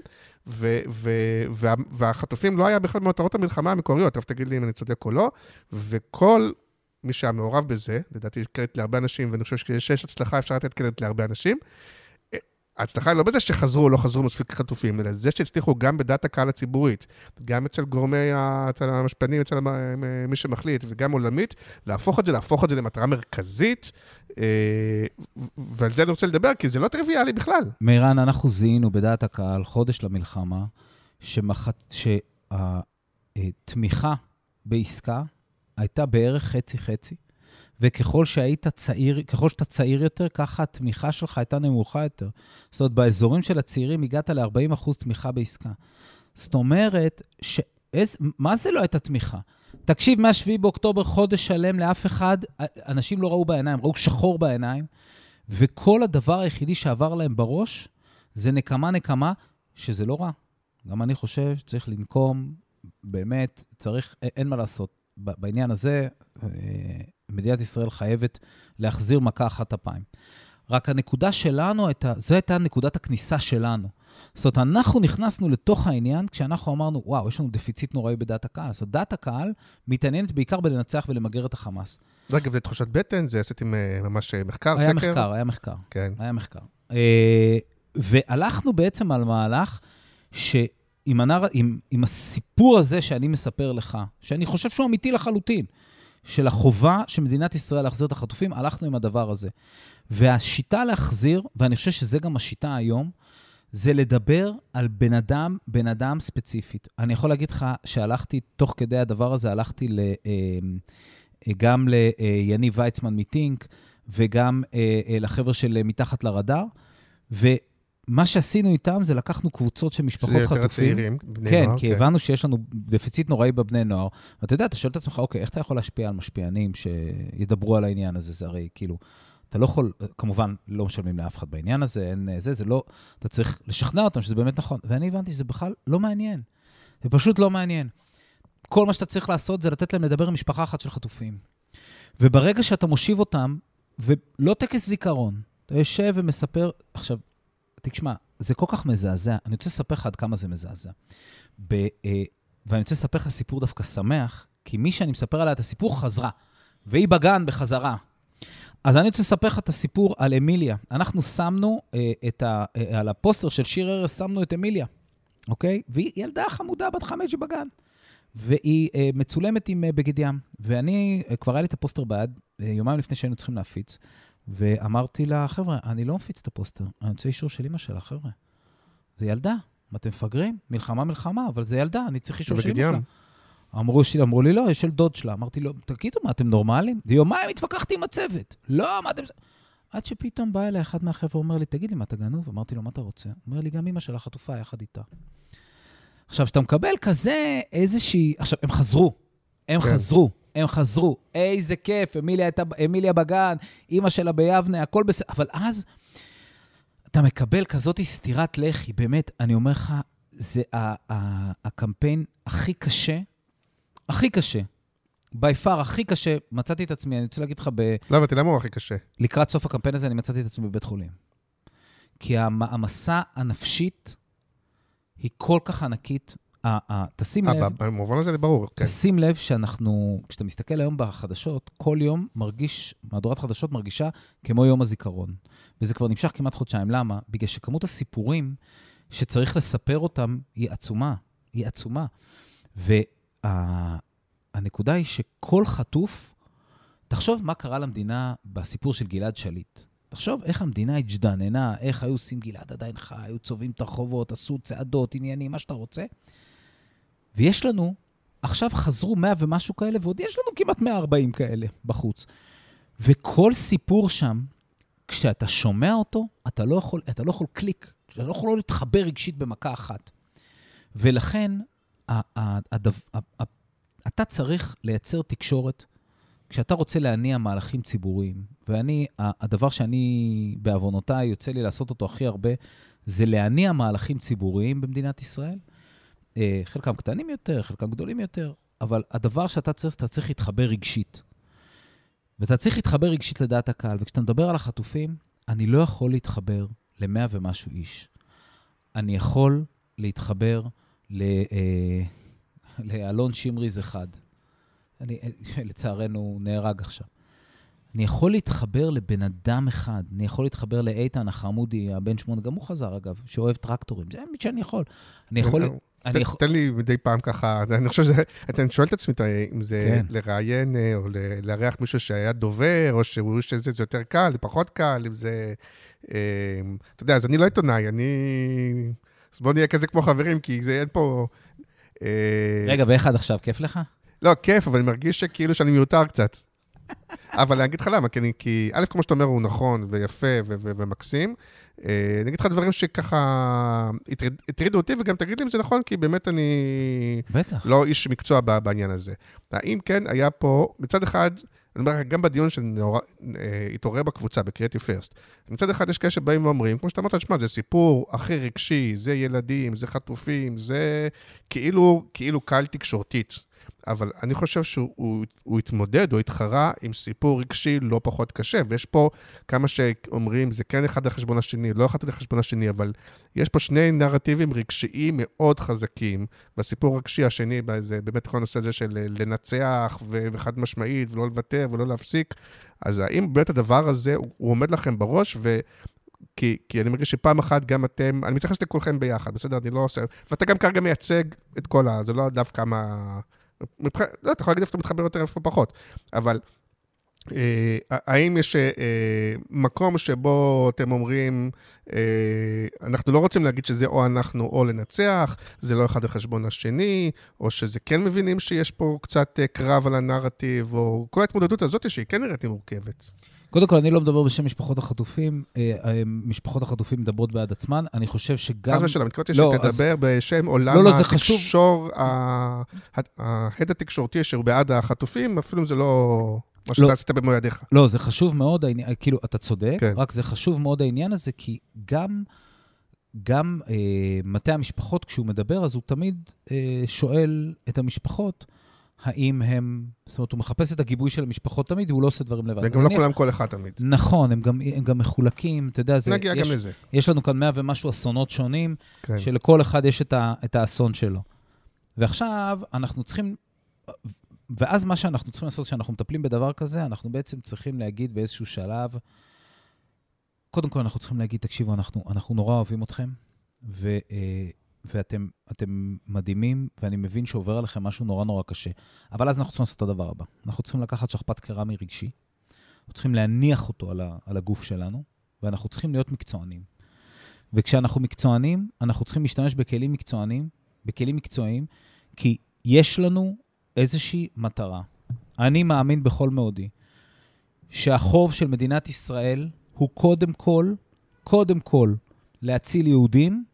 ו- ו- וה- והחטופים לא היה בכלל במטרות המלחמה המקוריות, תכף תגיד לי אם אני צודק או לא, וכל מי שהיה מעורב בזה, לדעתי יש קרדיט להרבה אנשים, ואני חושב שכשיש הצלחה אפשר לתת קרדיט להרבה אנשים. אה, ההצלחה היא לא בזה שחזרו או לא חזרו מספיק חטופים, אלא זה שהצליחו גם בדעת הקהל הציבורית, גם אצל גורמי, אצל המשפנים, אצל מי שמחליט, וגם עולמית, להפוך את זה, להפוך את זה למטרה מרכזית, אה, ועל זה אני רוצה לדבר, כי זה לא טריוויאלי בכלל. מירן, אנחנו זיהינו בדעת הקהל, חודש למלחמה, שהתמיכה בעסקה הייתה בערך חצי-חצי, וככל שהיית צעיר, ככל שאתה צעיר יותר, ככה התמיכה שלך הייתה נמוכה יותר. זאת אומרת, באזורים של הצעירים הגעת ל-40% תמיכה בעסקה. זאת אומרת, ש... איז... מה זה לא הייתה תמיכה? תקשיב, מ-7 באוקטובר, חודש שלם לאף אחד, אנשים לא ראו בעיניים, ראו שחור בעיניים, וכל הדבר היחידי שעבר להם בראש זה נקמה נקמה, שזה לא רע. גם אני חושב שצריך לנקום, באמת, צריך, אין מה לעשות. בעניין הזה, אה, מדינת ישראל חייבת להחזיר מכה אחת אפיים. רק הנקודה שלנו הייתה, זו הייתה נקודת הכניסה שלנו. זאת אומרת, אנחנו נכנסנו לתוך העניין כשאנחנו אמרנו, וואו, יש לנו דפיציט נוראי בדעת הקהל. זאת אומרת, דעת הקהל מתעניינת בעיקר בלנצח ולמגר את החמאס. אגב, זה תחושת בטן, זה עשיתם ממש אה, מחקר, היה סקר. מחקר, היה מחקר. כן. היה מחקר. אה, והלכנו בעצם על מהלך שעם הנר... עם, עם הסיפור הזה שאני מספר לך, שאני חושב שהוא אמיתי לחלוטין, של החובה של מדינת ישראל להחזיר את החטופים, הלכנו עם הדבר הזה. והשיטה להחזיר, ואני חושב שזה גם השיטה היום, זה לדבר על בן אדם, בן אדם ספציפית. אני יכול להגיד לך שהלכתי, תוך כדי הדבר הזה, הלכתי ל, אה, גם ליניב ויצמן מטינק, וגם אה, אה, לחבר'ה של אה, מתחת לרדאר, ומה שעשינו איתם זה לקחנו קבוצות של משפחות שזה חטופים. יותר הצעירים, בני כן, נוער. כי הבנו שיש לנו דפיציט נוראי בבני נוער. ואתה יודע, אתה שואל את עצמך, אוקיי, איך אתה יכול להשפיע על משפיענים שידברו על העניין הזה? זה הרי כאילו, אתה לא יכול, כמובן, לא משלמים לאף אחד בעניין הזה, אין אה, זה, זה לא, אתה צריך לשכנע אותם שזה באמת נכון. ואני הבנתי שזה בכלל לא מעניין. זה פשוט לא מעניין. כל מה שאתה צריך לעשות זה לתת להם לדבר עם משפחה אחת של חטופים. וברגע שאתה מושיב אותם, ולא טקס זיכרון, אתה יושב ומספר, עכשיו, תשמע, זה כל כך מזעזע, אני רוצה לספר לך עד כמה זה מזעזע. ב, אה, ואני רוצה לספר לך סיפור דווקא שמח, כי מי שאני מספר עליה את הסיפור חזרה, והיא בגן בחזרה. אז אני רוצה לספר לך את הסיפור על אמיליה. אנחנו שמנו אה, את ה, אה, על הפוסטר של שיר ארז, שמנו את אמיליה, אוקיי? והיא ילדה חמודה בת חמש בגן. והיא אה, מצולמת עם אה, בגד ים. ואני, אה, כבר היה לי את הפוסטר ביד, אה, יומיים לפני שהיינו צריכים להפיץ, ואמרתי לה, חבר'ה, אני לא מפיץ את הפוסטר, אני רוצה אישור של אמא שלה, חבר'ה. זה ילדה, אתם מפגרים? מלחמה, מלחמה, אבל זה ילדה, אני צריך אישור של אמא ים. שלה. אמרו, שלי, אמרו לי, לא, יש של דוד שלה. אמרתי לו, תגידו, מה, אתם נורמלים? ויומיים התווכחתי עם הצוות. לא, מה אתם... עד שפתאום בא אליי אחד מהחבר'ה, אומר לי, תגיד לי, מה, אתה גנוב? אמרתי לו, מה אתה רוצה? אומר לי, גם אמא שלה חטופה יחד איתה. עכשיו, כשאתה מקבל כזה איזושהי... עכשיו, הם חזרו. הם כן. חזרו. הם חזרו. איזה כיף, אמיליה, הייתה, אמיליה בגן, אימא שלה ביבנה, הכל בסדר. אבל אז אתה מקבל כזאת סטירת לחי, באמת, אני אומר לך, זה ה- ה- הקמפיין הכי קשה, הכי קשה, בי פאר הכי קשה, מצאתי את עצמי, אני רוצה להגיד לך, ב- לא הבנתי, למה הוא הכי קשה? לקראת סוף הקמפיין הזה, אני מצאתי את עצמי בבית חולים. כי המ- המסע הנפשית היא כל כך ענקית. תשים אה, לב, במובן הזה זה ברור, כן. תשים לב שאנחנו, כשאתה מסתכל היום בחדשות, כל יום מרגיש, מהדורת חדשות מרגישה כמו יום הזיכרון. וזה כבר נמשך כמעט חודשיים. למה? בגלל שכמות הסיפורים שצריך לספר אותם היא עצומה. היא עצומה. והנקודה היא שכל חטוף, תחשוב מה קרה למדינה בסיפור של גלעד שליט. תחשוב איך המדינה הג'דננה, איך היו עושים גלעד עדיין חי, היו צובעים את הרחובות, עשו צעדות, עניינים, מה שאתה רוצה. ויש לנו, עכשיו חזרו 100 ומשהו כאלה, ועוד יש לנו כמעט 140 כאלה בחוץ. וכל סיפור שם, כשאתה שומע אותו, אתה לא יכול, אתה לא יכול קליק, אתה לא יכול לא להתחבר רגשית במכה אחת. ולכן, אתה צריך לייצר תקשורת כשאתה רוצה להניע מהלכים ציבוריים. ואני, הדבר שאני, בעוונותיי, יוצא לי לעשות אותו הכי הרבה, זה להניע מהלכים ציבוריים במדינת ישראל. אה, חלקם קטנים יותר, חלקם גדולים יותר, אבל הדבר שאתה צריך, אתה צריך להתחבר רגשית. ואתה צריך להתחבר רגשית לדעת הקהל. וכשאתה מדבר על החטופים, אני לא יכול להתחבר למאה ומשהו איש. אני יכול להתחבר ל- אה, לאלון שמריז אחד. אני, אה, לצערנו, נהרג עכשיו. אני יכול להתחבר לבן אדם אחד, אני יכול להתחבר לאיתן החמודי, הבן שמונה, גם הוא חזר אגב, שאוהב טרקטורים. זה האמת שאני יכול. אני יכול... אני ת- יכול... תן לי מדי פעם ככה, אני חושב שזה, אני שואל את עצמי אם זה כן. לראיין אה, או לארח מישהו שהיה דובר, או שהוא שזה זה יותר קל, זה פחות קל, אם זה... אה, אתה יודע, אז אני לא עיתונאי, אני... אז בוא נהיה כזה כמו חברים, כי זה אין פה... אה, רגע, ואיך עד עכשיו, כיף לך? לא, כיף, אבל אני מרגיש שכאילו שאני מיותר קצת. אבל אני אגיד לך למה, כי, אני, כי א', כמו שאתה אומר, הוא נכון ויפה ו- ו- ומקסים. אה, אני אגיד לך דברים שככה הטריד- הטרידו אותי, וגם תגיד לי אם זה נכון, כי באמת אני בטח. לא איש מקצוע בעניין הזה. האם כן היה פה, מצד אחד, אני אומר לך, גם בדיון שהתעורר בקבוצה, ב-Creative First, מצד אחד יש כאלה שבאים ואומרים, כמו שאתה אמרת, שמע, זה סיפור הכי רגשי, זה ילדים, זה חטופים, זה כאילו, כאילו קהל תקשורתית. אבל אני חושב שהוא הוא, הוא התמודד או התחרה עם סיפור רגשי לא פחות קשה, ויש פה כמה שאומרים, זה כן אחד על חשבון השני, לא אחד על חשבון השני, אבל יש פה שני נרטיבים רגשיים מאוד חזקים. בסיפור הרגשי השני, זה באמת כל הנושא הזה של לנצח ו- וחד משמעית, ולא לוותר ולא להפסיק. אז האם באמת הדבר הזה, הוא, הוא עומד לכם בראש, ו... כי, כי אני מרגיש שפעם אחת גם אתם, אני מתייחס לכולכם ביחד, בסדר? אני לא עושה... ואתה גם כרגע מייצג את כל ה... זה לא דווקא מה... מבחינת, לא, אתה יכול להגיד איפה אתה מתחבר יותר, איפה פחות, אבל אה, האם יש אה, מקום שבו אתם אומרים, אה, אנחנו לא רוצים להגיד שזה או אנחנו או לנצח, זה לא אחד על חשבון השני, או שזה כן מבינים שיש פה קצת אה, קרב על הנרטיב, או כל ההתמודדות הזאת שהיא כן נראית לי מורכבת. קודם כל, אני לא מדבר בשם משפחות החטופים. אה, אה, משפחות החטופים מדברות בעד עצמן. אני חושב שגם... חס ושלום, התכוונתי לא, שתדבר בשם עולם לא, לא, חשוב. התקשור, ההד התקשורתי אשר בעד החטופים, אפילו אם זה לא מה שאתה. עשית במו ידיך. לא, זה חשוב מאוד, כאילו, אתה צודק, כן. רק זה חשוב מאוד העניין הזה, כי גם, גם אה, מטה המשפחות, כשהוא מדבר, אז הוא תמיד אה, שואל את המשפחות, האם הם, זאת אומרת, הוא מחפש את הגיבוי של המשפחות תמיד, והוא לא עושה דברים לבד. וגם לא אני- כולם כל אחד תמיד. נכון, הם גם, הם גם מחולקים, אתה יודע, זה, נגיע יש, גם לזה. יש לנו כאן מאה ומשהו אסונות שונים, כן. שלכל אחד יש את, ה, את האסון שלו. ועכשיו אנחנו צריכים, ואז מה שאנחנו צריכים לעשות כשאנחנו מטפלים בדבר כזה, אנחנו בעצם צריכים להגיד באיזשהו שלב, קודם כל אנחנו צריכים להגיד, תקשיבו, אנחנו, אנחנו נורא אוהבים אתכם, ו, אה, ואתם אתם מדהימים, ואני מבין שעובר עליכם משהו נורא נורא קשה. אבל אז אנחנו צריכים לעשות את הדבר הבא. אנחנו צריכים לקחת שכפ"ץ קרמי רגשי, אנחנו צריכים להניח אותו על, ה, על הגוף שלנו, ואנחנו צריכים להיות מקצוענים. וכשאנחנו מקצוענים, אנחנו צריכים להשתמש בכלים מקצוענים, בכלים מקצועיים, כי יש לנו איזושהי מטרה. אני מאמין בכל מאודי שהחוב של מדינת ישראל הוא קודם כל, קודם כל, להציל יהודים,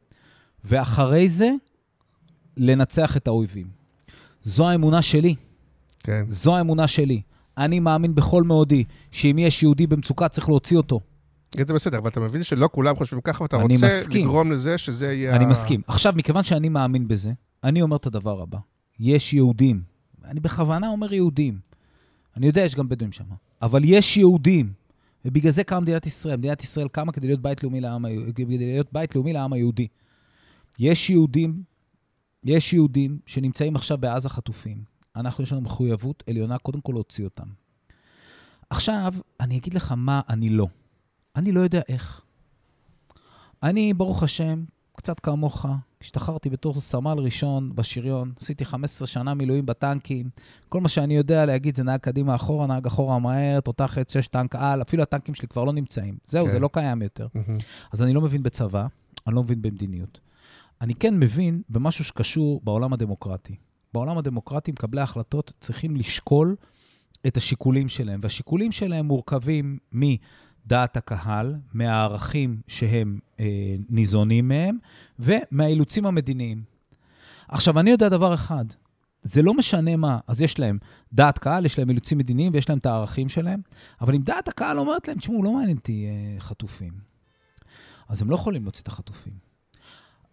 ואחרי זה לנצח את האויבים. זו האמונה שלי. כן. זו האמונה שלי. אני מאמין בכל מאודי שאם יש יהודי במצוקה, צריך להוציא אותו. זה בסדר, אבל אתה מבין שלא כולם חושבים ככה, ואתה רוצה מסכים. לגרום לזה שזה יהיה... אני מסכים. עכשיו, מכיוון שאני מאמין בזה, אני אומר את הדבר הבא. יש יהודים, אני בכוונה אומר יהודים, אני יודע, יש גם בדואים שם, אבל יש יהודים, ובגלל זה קמה מדינת ישראל. מדינת ישראל קמה כדי להיות בית לאומי לעם, כדי להיות בית לאומי לעם היהודי. יש יהודים, יש יהודים שנמצאים עכשיו בעזה חטופים. אנחנו, יש לנו מחויבות עליונה קודם כל להוציא אותם. עכשיו, אני אגיד לך מה אני לא. אני לא יודע איך. אני, ברוך השם, קצת כמוך, השתחררתי בתור סמל ראשון בשריון, עשיתי 15 שנה מילואים בטנקים. כל מה שאני יודע להגיד זה נהג קדימה אחורה, נהג אחורה מהר, תותח עץ 6 טנק על, אפילו הטנקים שלי כבר לא נמצאים. זהו, כן. זה לא קיים יותר. מהמם. אז אני לא מבין בצבא, אני לא מבין במדיניות. אני כן מבין במשהו שקשור בעולם הדמוקרטי. בעולם הדמוקרטי מקבלי ההחלטות צריכים לשקול את השיקולים שלהם, והשיקולים שלהם מורכבים מדעת הקהל, מהערכים שהם אה, ניזונים מהם, ומהאילוצים המדיניים. עכשיו, אני יודע דבר אחד, זה לא משנה מה, אז יש להם דעת קהל, יש להם אילוצים מדיניים ויש להם את הערכים שלהם, אבל אם דעת הקהל אומרת להם, תשמעו, לא מעניין אותי אה, חטופים, אז הם לא יכולים להוציא את החטופים.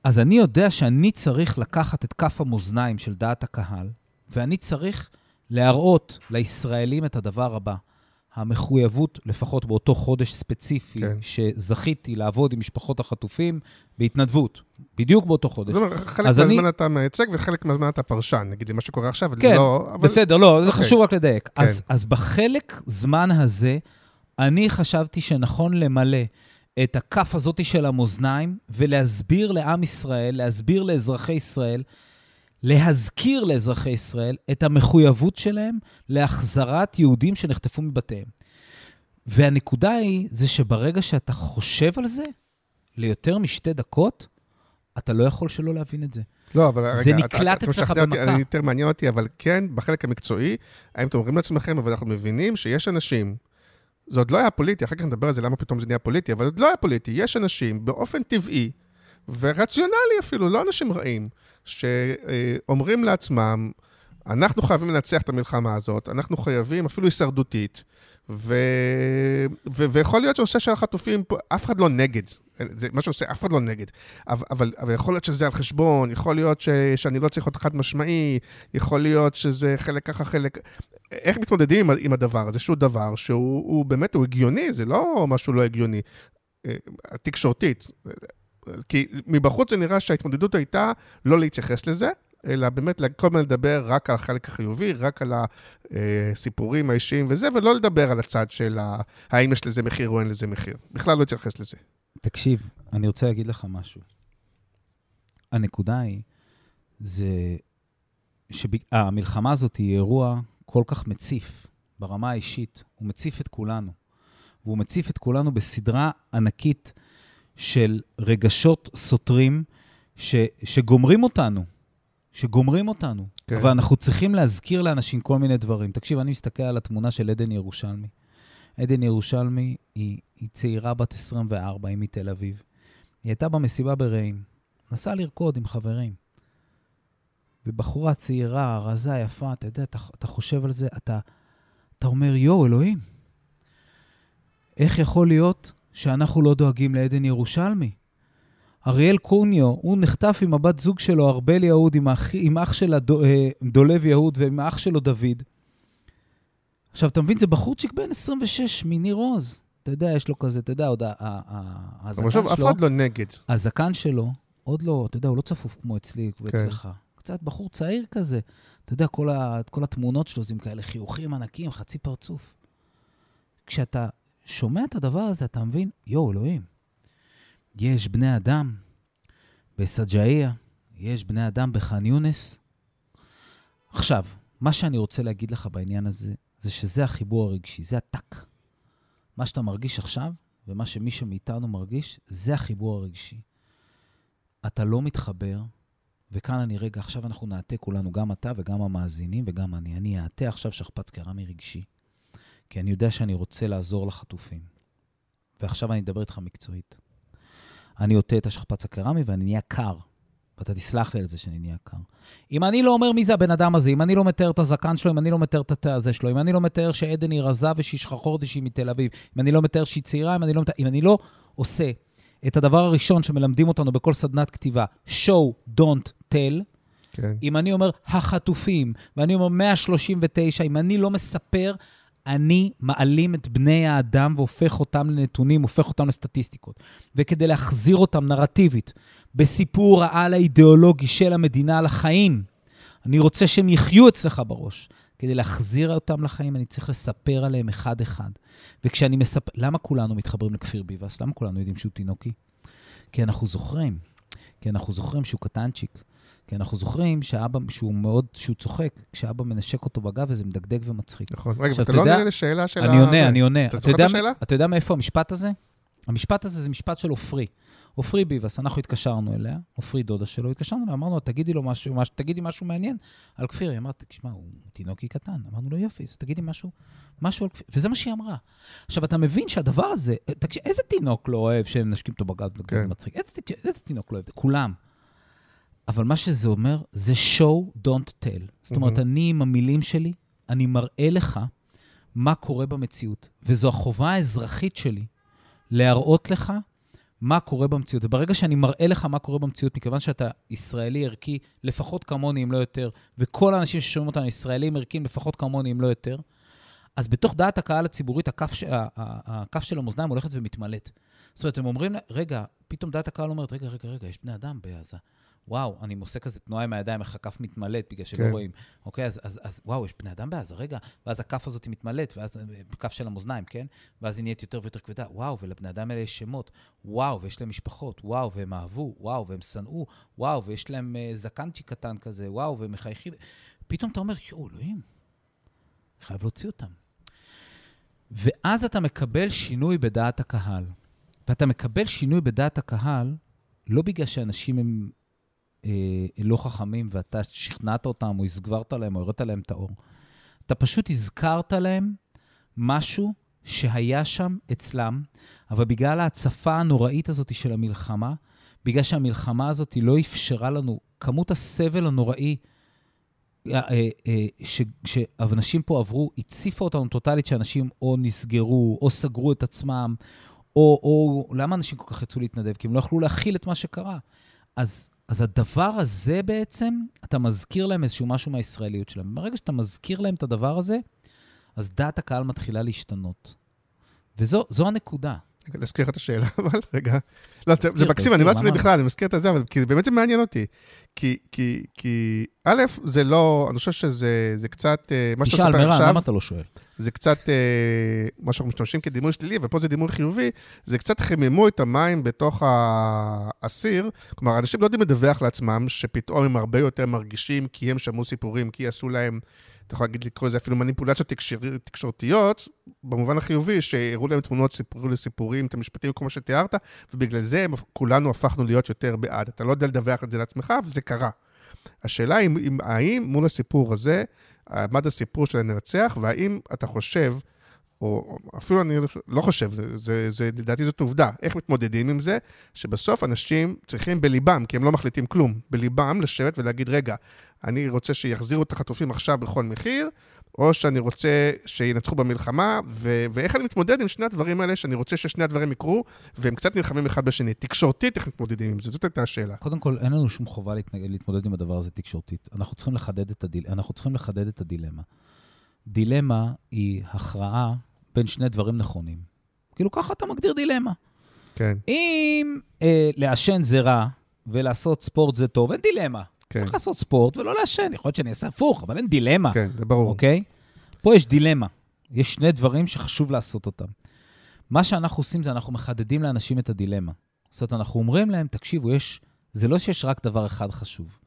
אז אני יודע שאני צריך לקחת את כף המאזניים של דעת הקהל, ואני צריך להראות לישראלים את הדבר הבא. המחויבות, לפחות באותו חודש ספציפי, כן. כן. שזכיתי לעבוד עם משפחות החטופים בהתנדבות, בדיוק באותו חודש. זאת אומרת, חלק אז מהזמן אני- אתה מייצג וחלק מהזמן אתה פרשן, נגיד, למה שקורה עכשיו, כן, לא... אבל- בסדר, לא, זה אוקיי. חשוב רק לדייק. כן. אז, אז בחלק זמן הזה, אני חשבתי שנכון למלא את הכף הזאת של המאזניים ולהסביר לעם ישראל, להסביר לאזרחי ישראל, להזכיר לאזרחי ישראל את המחויבות שלהם להחזרת יהודים שנחטפו מבתיהם. והנקודה היא, זה שברגע שאתה חושב על זה, ליותר משתי דקות, אתה לא יכול שלא להבין את זה. לא, אבל רגע, זה נקלט אתה אצלך במכה. אני יותר מעניין אותי, אבל כן, בחלק המקצועי, האם אתם אומרים לעצמכם, אבל אנחנו מבינים שיש אנשים, זה עוד לא היה פוליטי, אחר כך נדבר על זה, למה פתאום זה נהיה פוליטי, אבל עוד לא היה פוליטי, יש אנשים באופן טבעי, ורציונלי אפילו, לא אנשים רעים, שאומרים לעצמם, אנחנו חייבים לנצח את המלחמה הזאת, אנחנו חייבים, אפילו הישרדותית, ו... ו... ויכול להיות שנושא של החטופים, אף אחד לא נגד. זה מה שעושה, אף אחד לא נגד. אבל, אבל, אבל יכול להיות שזה על חשבון, יכול להיות ש... שאני לא צריך להיות חד משמעי, יכול להיות שזה חלק ככה, חלק... איך מתמודדים עם, עם הדבר הזה, שהוא דבר שהוא הוא באמת, הוא הגיוני, זה לא משהו לא הגיוני. אה, תקשורתית. כי מבחוץ זה נראה שההתמודדות הייתה לא להתייחס לזה, אלא באמת כל הזמן לדבר רק על החלק החיובי, רק על הסיפורים האישיים וזה, ולא לדבר על הצד של האם יש לזה מחיר או אין לזה מחיר. בכלל לא להתייחס לזה. תקשיב, אני רוצה להגיד לך משהו. הנקודה היא, זה שהמלחמה הזאת היא אירוע כל כך מציף ברמה האישית. הוא מציף את כולנו. והוא מציף את כולנו בסדרה ענקית של רגשות סותרים ש, שגומרים אותנו. שגומרים אותנו. כן. כן. אבל אנחנו צריכים להזכיר לאנשים כל מיני דברים. תקשיב, אני מסתכל על התמונה של עדן ירושלמי. עדן ירושלמי היא, היא צעירה בת 24, היא מתל אביב. היא הייתה במסיבה ברעים, נסעה לרקוד עם חברים. ובחורה צעירה, רזה, יפה, אתה יודע, אתה, אתה חושב על זה, אתה, אתה אומר, יואו, אלוהים, איך יכול להיות שאנחנו לא דואגים לעדן ירושלמי? אריאל קוניו, הוא נחטף עם הבת זוג שלו, ארבל יהוד, עם, אח, עם אח שלה אה, דולב יהוד ועם האח שלו דוד. עכשיו, אתה מבין, זה בחורצ'יק בן 26 מניר עוז. אתה יודע, יש לו כזה, אתה יודע, עוד ה- ה- ה- אבל הזקן עכשיו, אף שלו, אחד לא נגד. הזקן שלו, עוד לא, אתה יודע, הוא לא צפוף כמו אצלי ואצלך. קצת בחור צעיר כזה. אתה יודע, כל, ה, כל התמונות שלו זה עם כאלה חיוכים ענקים, חצי פרצוף. כשאתה שומע את הדבר הזה, אתה מבין, יואו, אלוהים, יש בני אדם בסג'אעיה, יש בני אדם בח'אן יונס. עכשיו, מה שאני רוצה להגיד לך בעניין הזה, זה שזה החיבור הרגשי, זה הטאק. מה שאתה מרגיש עכשיו, ומה שמישהו מאיתנו מרגיש, זה החיבור הרגשי. אתה לא מתחבר, וכאן אני רגע, עכשיו אנחנו נעטה כולנו, גם אתה וגם המאזינים וגם אני. אני אעטה עכשיו שכפ"ץ קרמי רגשי, כי אני יודע שאני רוצה לעזור לחטופים. ועכשיו אני אדבר איתך מקצועית. אני עוטה את השכפ"ץ הקרמי ואני נהיה קר. ואתה תסלח לי על זה שאני נהיה קר. אם אני לא אומר מי זה הבן אדם הזה, אם אני לא מתאר את הזקן שלו, אם אני לא מתאר את הזה שלו, אם אני לא מתאר שעדן היא רזה ושהיא שחרחורת ושהיא מתל אביב, אם אני לא מתאר שהיא צעירה, אם אני לא, מתאר, אם אני לא עושה את הדבר הראשון שמלמדים אותנו בכל סדנת כתיבה, show, don't tell, כן. אם אני אומר החטופים, ואני אומר 139, אם אני לא מספר, אני מעלים את בני האדם והופך אותם לנתונים, הופך אותם לסטטיסטיקות. וכדי להחזיר אותם נרטיבית בסיפור העל האידיאולוגי של המדינה לחיים, אני רוצה שהם יחיו אצלך בראש. כדי להחזיר אותם לחיים, אני צריך לספר עליהם אחד-אחד. וכשאני מספר... למה כולנו מתחברים לכפיר ביבס? למה כולנו יודעים שהוא תינוקי? כי אנחנו זוכרים. כי אנחנו זוכרים שהוא קטנצ'יק. כי אנחנו זוכרים שאבא, שהוא מאוד, שהוא צוחק, כשאבא מנשק אותו בגב וזה מדגדג ומצחיק. נכון. רגע, אתה לא עונה לשאלה של אני ה- עונה, זה. אני עונה. אתה זוכר את השאלה? אתה יודע מאיפה המשפט הזה? המשפט הזה זה משפט של עופרי. עופרי ביבס, אנחנו התקשרנו אליה, עופרי דודה שלו, התקשרנו אליה, אמרנו לה, תגידי לו משהו, מש, תגידי משהו מעניין על כפיר. היא אמרה, תשמע, הוא תינוקי קטן. אמרנו לו, יופי, אז תגידי משהו, משהו על כפיר. וזה מה שהיא אמרה. עכשיו, אתה מבין שהדבר הזה, תקשיב, איזה תינוק לא אוהב שהם נשקים אותו בגב כן. כן. מצחיק? איזה, איזה תינוק לא אוהב? כולם. אבל מה שזה אומר, זה show, don't tell. זאת אומרת, מהמם. אני עם המילים שלי, אני מראה לך מה קורה במציאות. וזו החובה האזרחית שלי, להראות לך מה קורה במציאות. וברגע שאני מראה לך מה קורה במציאות, מכיוון שאתה ישראלי ערכי, לפחות כמוני, אם לא יותר, וכל האנשים ששומעים אותנו ישראלים ערכיים, לפחות כמוני, אם לא יותר, אז בתוך דעת הקהל הציבורית, הכף, ה- הכף של המאזניים הולכת ומתמלאת. זאת אומרת, הם אומרים, רגע, פתאום דעת הקהל אומרת, רגע, רגע, רגע, יש בני אדם בעזה. וואו, אני עושה כזה תנועה עם הידיים, איך הכף מתמלאת בגלל שלא כן. רואים. אוקיי, אז, אז, אז וואו, יש בני אדם בעזה, רגע. ואז הכף הזאת מתמלאת, ואז אה, כף של המאזניים, כן? ואז היא נהיית יותר ויותר כבדה. וואו, ולבני אדם האלה יש שמות. וואו, ויש להם משפחות. וואו, והם אהבו. וואו, והם שנאו. וואו, ויש להם uh, זקנצ'י קטן כזה. וואו, והם מחייכים. פתאום אתה אומר, יואו, אלוהים, אני חייב להוציא אותם. ואז אתה מקבל שינוי בדעת הקהל. ואתה מקבל שינוי בדעת הקהל לא בגלל שאנשים הם אה, לא חכמים ואתה שכנעת אותם או הסגברת להם או הראת להם את האור. אתה פשוט הזכרת להם משהו שהיה שם אצלם, אבל בגלל ההצפה הנוראית הזאת של המלחמה, בגלל שהמלחמה הזאת לא אפשרה לנו, כמות הסבל הנוראי אה, אה, אה, שאנשים פה עברו, הציפה אותנו טוטאלית, שאנשים או נסגרו, או סגרו את עצמם, או, או למה אנשים כל כך יצאו להתנדב? כי הם לא יכלו להכיל את מה שקרה. אז, אז הדבר הזה בעצם, אתה מזכיר להם איזשהו משהו מהישראליות שלהם. ברגע שאתה מזכיר להם את הדבר הזה, אז דעת הקהל מתחילה להשתנות. וזו זו הנקודה. להזכיר לך את השאלה, אבל רגע. לא, זה- מקסים, אני לא למה? בכלל, אני מזכיר את זה, אבל כי באמת זה מעניין אותי. כי, כי, כי, א', זה לא, אני חושב שזה זה קצת, אה, מה שאתה תשאל, מספר מירן, עכשיו, למה אתה לא שואל? זה קצת, אה, מה שאנחנו משתמשים כדימוי שלילי, ופה זה דימוי חיובי, זה קצת חיממו את המים בתוך האסיר. כלומר, אנשים לא יודעים לדווח לעצמם שפתאום הם הרבה יותר מרגישים כי הם שמעו סיפורים, כי עשו להם, אתה יכול להגיד, לקרוא לזה אפילו מניפולציות תקשר, תקשורתיות, במובן החיובי, שהראו להם תמונות, סיפרו לי סיפורים, את המשפטים כמו שתיארת, ובגלל זה הם, כולנו הפכנו להיות יותר בעד. אתה לא יודע לדווח את זה לעצמך, וזה קרה. השאלה היא, אם- האם מול הסיפור הזה, עמד הסיפור של הנרצח, והאם אתה חושב, או אפילו אני לא חושב, זה, זה, זה, לדעתי זאת עובדה, איך מתמודדים עם זה, שבסוף אנשים צריכים בליבם, כי הם לא מחליטים כלום, בליבם לשבת ולהגיד, רגע, אני רוצה שיחזירו את החטופים עכשיו בכל מחיר, או שאני רוצה שינצחו במלחמה, ו- ואיך אני מתמודד עם שני הדברים האלה, שאני רוצה ששני הדברים יקרו, והם קצת נלחמים אחד בשני. תקשורתית, איך מתמודדים עם זה? זאת הייתה השאלה. קודם כל, אין לנו שום חובה להתנגד, להתמודד עם הדבר הזה תקשורתית. אנחנו צריכים לחדד את, הדיל... אנחנו צריכים לחדד את הדילמה. דילמה היא הכרעה בין שני דברים נכונים. כאילו, ככה אתה מגדיר דילמה. כן, אם אה, לעשן זה רע ולעשות ספורט זה טוב, אין דילמה. כן, צריך לעשות ספורט ולא לעשן. יכול להיות שאני אעשה הפוך, אבל אין דילמה. כן, זה ברור. אוקיי? פה יש דילמה. יש שני דברים שחשוב לעשות אותם. מה שאנחנו עושים זה אנחנו מחדדים לאנשים את הדילמה. זאת אומרת, אנחנו אומרים להם, תקשיבו, יש, זה לא שיש רק דבר אחד חשוב.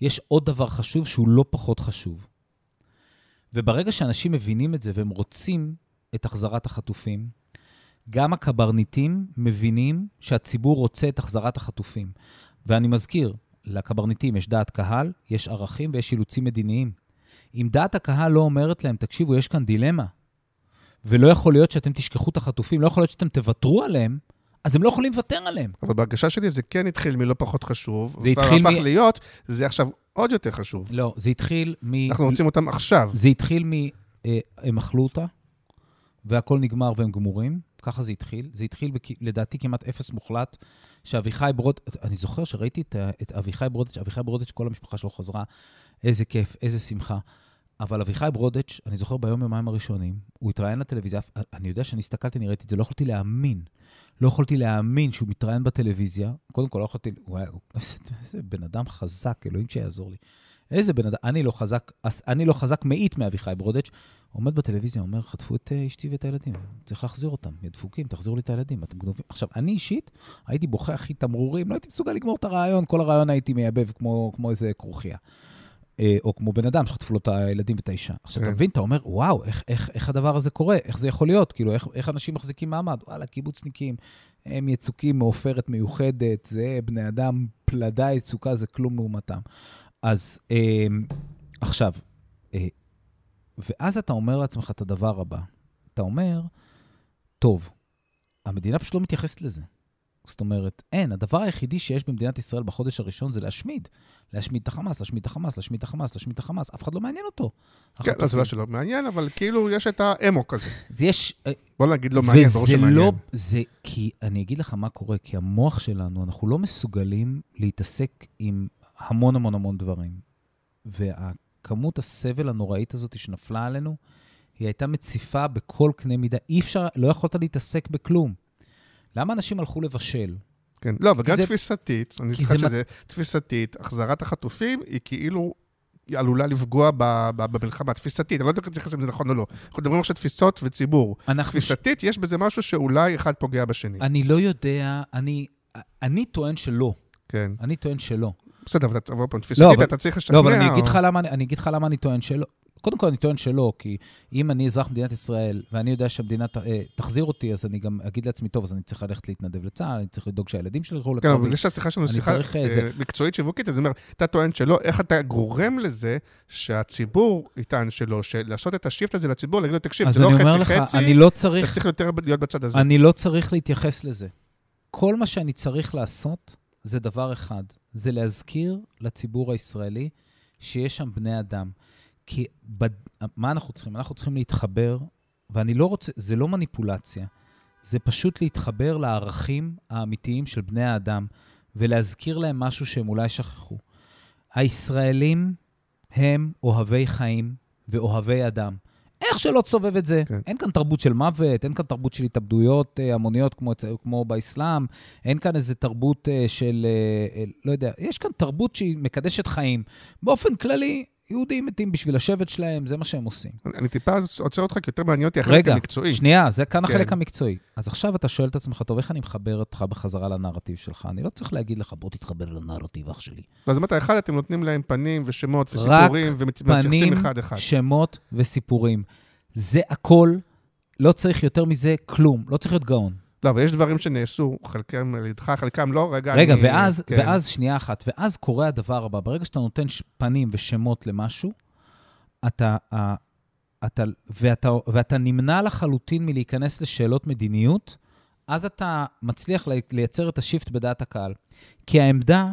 יש עוד דבר חשוב שהוא לא פחות חשוב. וברגע שאנשים מבינים את זה והם רוצים את החזרת החטופים, גם הקברניטים מבינים שהציבור רוצה את החזרת החטופים. ואני מזכיר, לקברניטים יש דעת קהל, יש ערכים ויש אילוצים מדיניים. אם דעת הקהל לא אומרת להם, תקשיבו, יש כאן דילמה, ולא יכול להיות שאתם תשכחו את החטופים, לא יכול להיות שאתם תוותרו עליהם, אז הם לא יכולים לוותר עליהם. אבל בהרגשה שלי זה כן התחיל מלא פחות חשוב. זה התחיל והפך מ- להיות, זה עכשיו עוד יותר חשוב. לא, זה התחיל מ... אנחנו רוצים אותם עכשיו. זה התחיל מ... אה, הם אכלו אותה, והכל נגמר והם גמורים. ככה זה התחיל. זה התחיל, בכ... לדעתי, כמעט אפס מוחלט, שאביחי ברוד... אני זוכר שראיתי את, את אביחי ברודץ', אביחי ברודץ', כל המשפחה שלו חזרה, איזה כיף, איזה שמחה. אבל אביחי ברודץ', אני זוכר ביום יומיים הראשונים, הוא התראיין לטלוויזיה, אני יודע שאני הסתכלתי, אני ראיתי את זה, לא יכולתי להאמין. לא יכולתי להאמין שהוא מתראיין בטלוויזיה. קודם כל, לא יכולתי... הוא היה... איזה, איזה בן אדם חזק, אלוהים שיעזור לי. איזה בן אדם, אני לא חזק, אני לא חזק מאית מאביחי ברודץ', עומד בטלוויזיה, אומר, חטפו את אה, אשתי ואת הילדים, צריך להחזיר אותם, הם דפוקים, תחזירו לי את הילדים, אתם גנובים. עכשיו, אני אישית, הייתי בוכה הכי תמרורים, לא הייתי מסוגל לגמור את הרעיון, כל הרעיון הייתי מייבב כמו, כמו איזה כרוכיה. אה, או כמו בן אדם שחטפו לו את הילדים ואת האישה. עכשיו, אתה כן. מבין, אתה אומר, וואו, איך, איך, איך הדבר הזה קורה? איך זה יכול להיות? כאילו, איך, איך אנשים מחזיקים מעמד? וואלה, קיבוצניקים, הם יצוקים מעופרת מיוחדת, זה בני אדם, פלדה יצוקה, זה כלום לעומתם. אז אה, עכשיו, אה, ואז אתה אומר לעצמך את הדבר הבא. אתה אומר, טוב, המדינה פשוט לא מתייחסת לזה. זאת אומרת, אין, הדבר היחידי שיש במדינת ישראל בחודש הראשון זה להשמיד. להשמיד את החמאס, להשמיד את החמאס, להשמיד את החמאס, להשמיד את החמאס. אף אחד לא מעניין אותו. כן, לא, זה לא שלא מעניין, אבל כאילו יש את האמוק הזה. אז יש... אה, בוא נגיד לא מעניין, ברור וזה שמעניין. לא... זה כי, אני אגיד לך מה קורה, כי המוח שלנו, אנחנו לא מסוגלים להתעסק עם המון המון המון דברים. והכמות הסבל הנוראית הזאת שנפלה עלינו, היא הייתה מציפה בכל קנה מידה. אי אפשר, לא יכולת להתעסק בכלום. למה אנשים הלכו לבשל? כן, לא, וגם זה- תפיסתית, אני חושב זה שזה תפיסתית, החזרת החטופים היא כאילו... היא עלולה לפגוע במלחמה, תפיסתית, אני לא יודע איך להתייחס אם זה נכון או לא. אנחנו מדברים עכשיו תפיסות וציבור. תפיסתית, יש בזה משהו שאולי אחד פוגע בשני. אני לא יודע, אני, אני טוען שלא. כן. אני טוען שלא. בסדר, אבל אתה עוד פעם, תפיסתית, אבל- אתה צריך לשכנע. לא, אבל אני אגיד לך למה, אני טוען שלא. קודם כל, אני טוען שלא, כי אם אני אזרח מדינת ישראל, ואני יודע שהמדינה ת- אה, תחזיר אותי, אז אני גם אגיד לעצמי, טוב, אז אני צריך ללכת להתנדב לצה"ל, אני צריך לדאוג שהילדים שלי ילכו כן, לקרבי. אבל יש השיחה שלנו שיחה צריך, אה, זה- מקצועית שיווקית, אז אני אומר, אתה טוען שלא, איך אתה גורם לזה שהציבור יטען שלא, שלעשות את השיפט הזה לציבור, להגיד לו, תקשיב, זה לא חצי-חצי, לא אתה צריך, צריך יותר להיות בצד הזה. אני לא צריך להתייחס לזה. כל מה שאני צריך לעשות זה דבר אחד, זה להזכיר לציבור הישראלי שיש שם בני אדם. כי בד... מה אנחנו צריכים? אנחנו צריכים להתחבר, ואני לא רוצה, זה לא מניפולציה, זה פשוט להתחבר לערכים האמיתיים של בני האדם, ולהזכיר להם משהו שהם אולי שכחו. הישראלים הם אוהבי חיים ואוהבי אדם. איך שלא תסובב את זה. כן. אין כאן תרבות של מוות, אין כאן תרבות של התאבדויות אה, המוניות כמו, כמו באסלאם, אין כאן איזה תרבות אה, של, אה, לא יודע, יש כאן תרבות שהיא מקדשת חיים. באופן כללי, יהודים מתים בשביל השבט שלהם, זה מה שהם עושים. אני- טיפה עוצר אותך, כי יותר מעניין אותי החלק רגע, המקצועי. שנייה, זה כאן כן. החלק המקצועי. אז עכשיו אתה שואל את עצמך, טוב, איך אני מחבר אותך בחזרה לנרטיב שלך? אני לא צריך להגיד לך, בוא תתחבר לנרטיב, אח שלי. אז אמרת, אחד, אתם נותנים להם פנים ושמות רק וסיפורים, ומתייחסים פנים, אחד-אחד. שמות וסיפורים. זה הכל, לא צריך יותר מזה כלום, לא צריך להיות גאון. לא, אבל יש דברים שנעשו, חלקם על ידך, חלקם לא, רגע, רגע, אני... ואז, כן. ואז, שנייה אחת, ואז קורה הדבר הבא. ברגע שאתה נותן פנים ושמות למשהו, אתה, אתה, ואתה, ואתה נמנע לחלוטין מלהיכנס לשאלות מדיניות, אז אתה מצליח לי- לייצר את השיפט בדעת הקהל. כי העמדה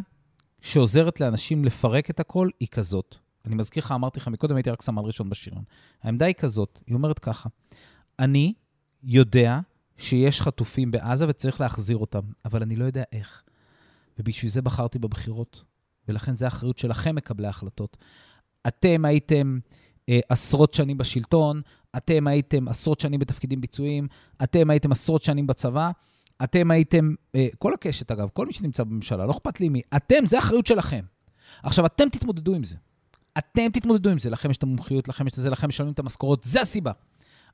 שעוזרת לאנשים לפרק את הכל היא כזאת. אני מזכיר לך, אמרתי לך מקודם, הייתי רק סמל ראשון בשירון. העמדה היא כזאת, היא אומרת ככה, אני יודע שיש חטופים בעזה וצריך להחזיר אותם, אבל אני לא יודע איך. ובשביל זה בחרתי בבחירות, ולכן זו האחריות שלכם, מקבלי ההחלטות. אתם הייתם אה, עשרות שנים בשלטון, אתם הייתם עשרות שנים בתפקידים ביצועיים, אתם הייתם עשרות שנים בצבא, אתם הייתם, אה, כל הקשת אגב, כל מי שנמצא בממשלה, לא אכפת לי מי, אתם, זה האחריות שלכם. עכשיו, אתם תתמודדו עם זה. אתם תתמודדו עם זה, לכם יש את המומחיות, לכם יש את זה, לכם משלמים את המשכורות, זה הסיבה.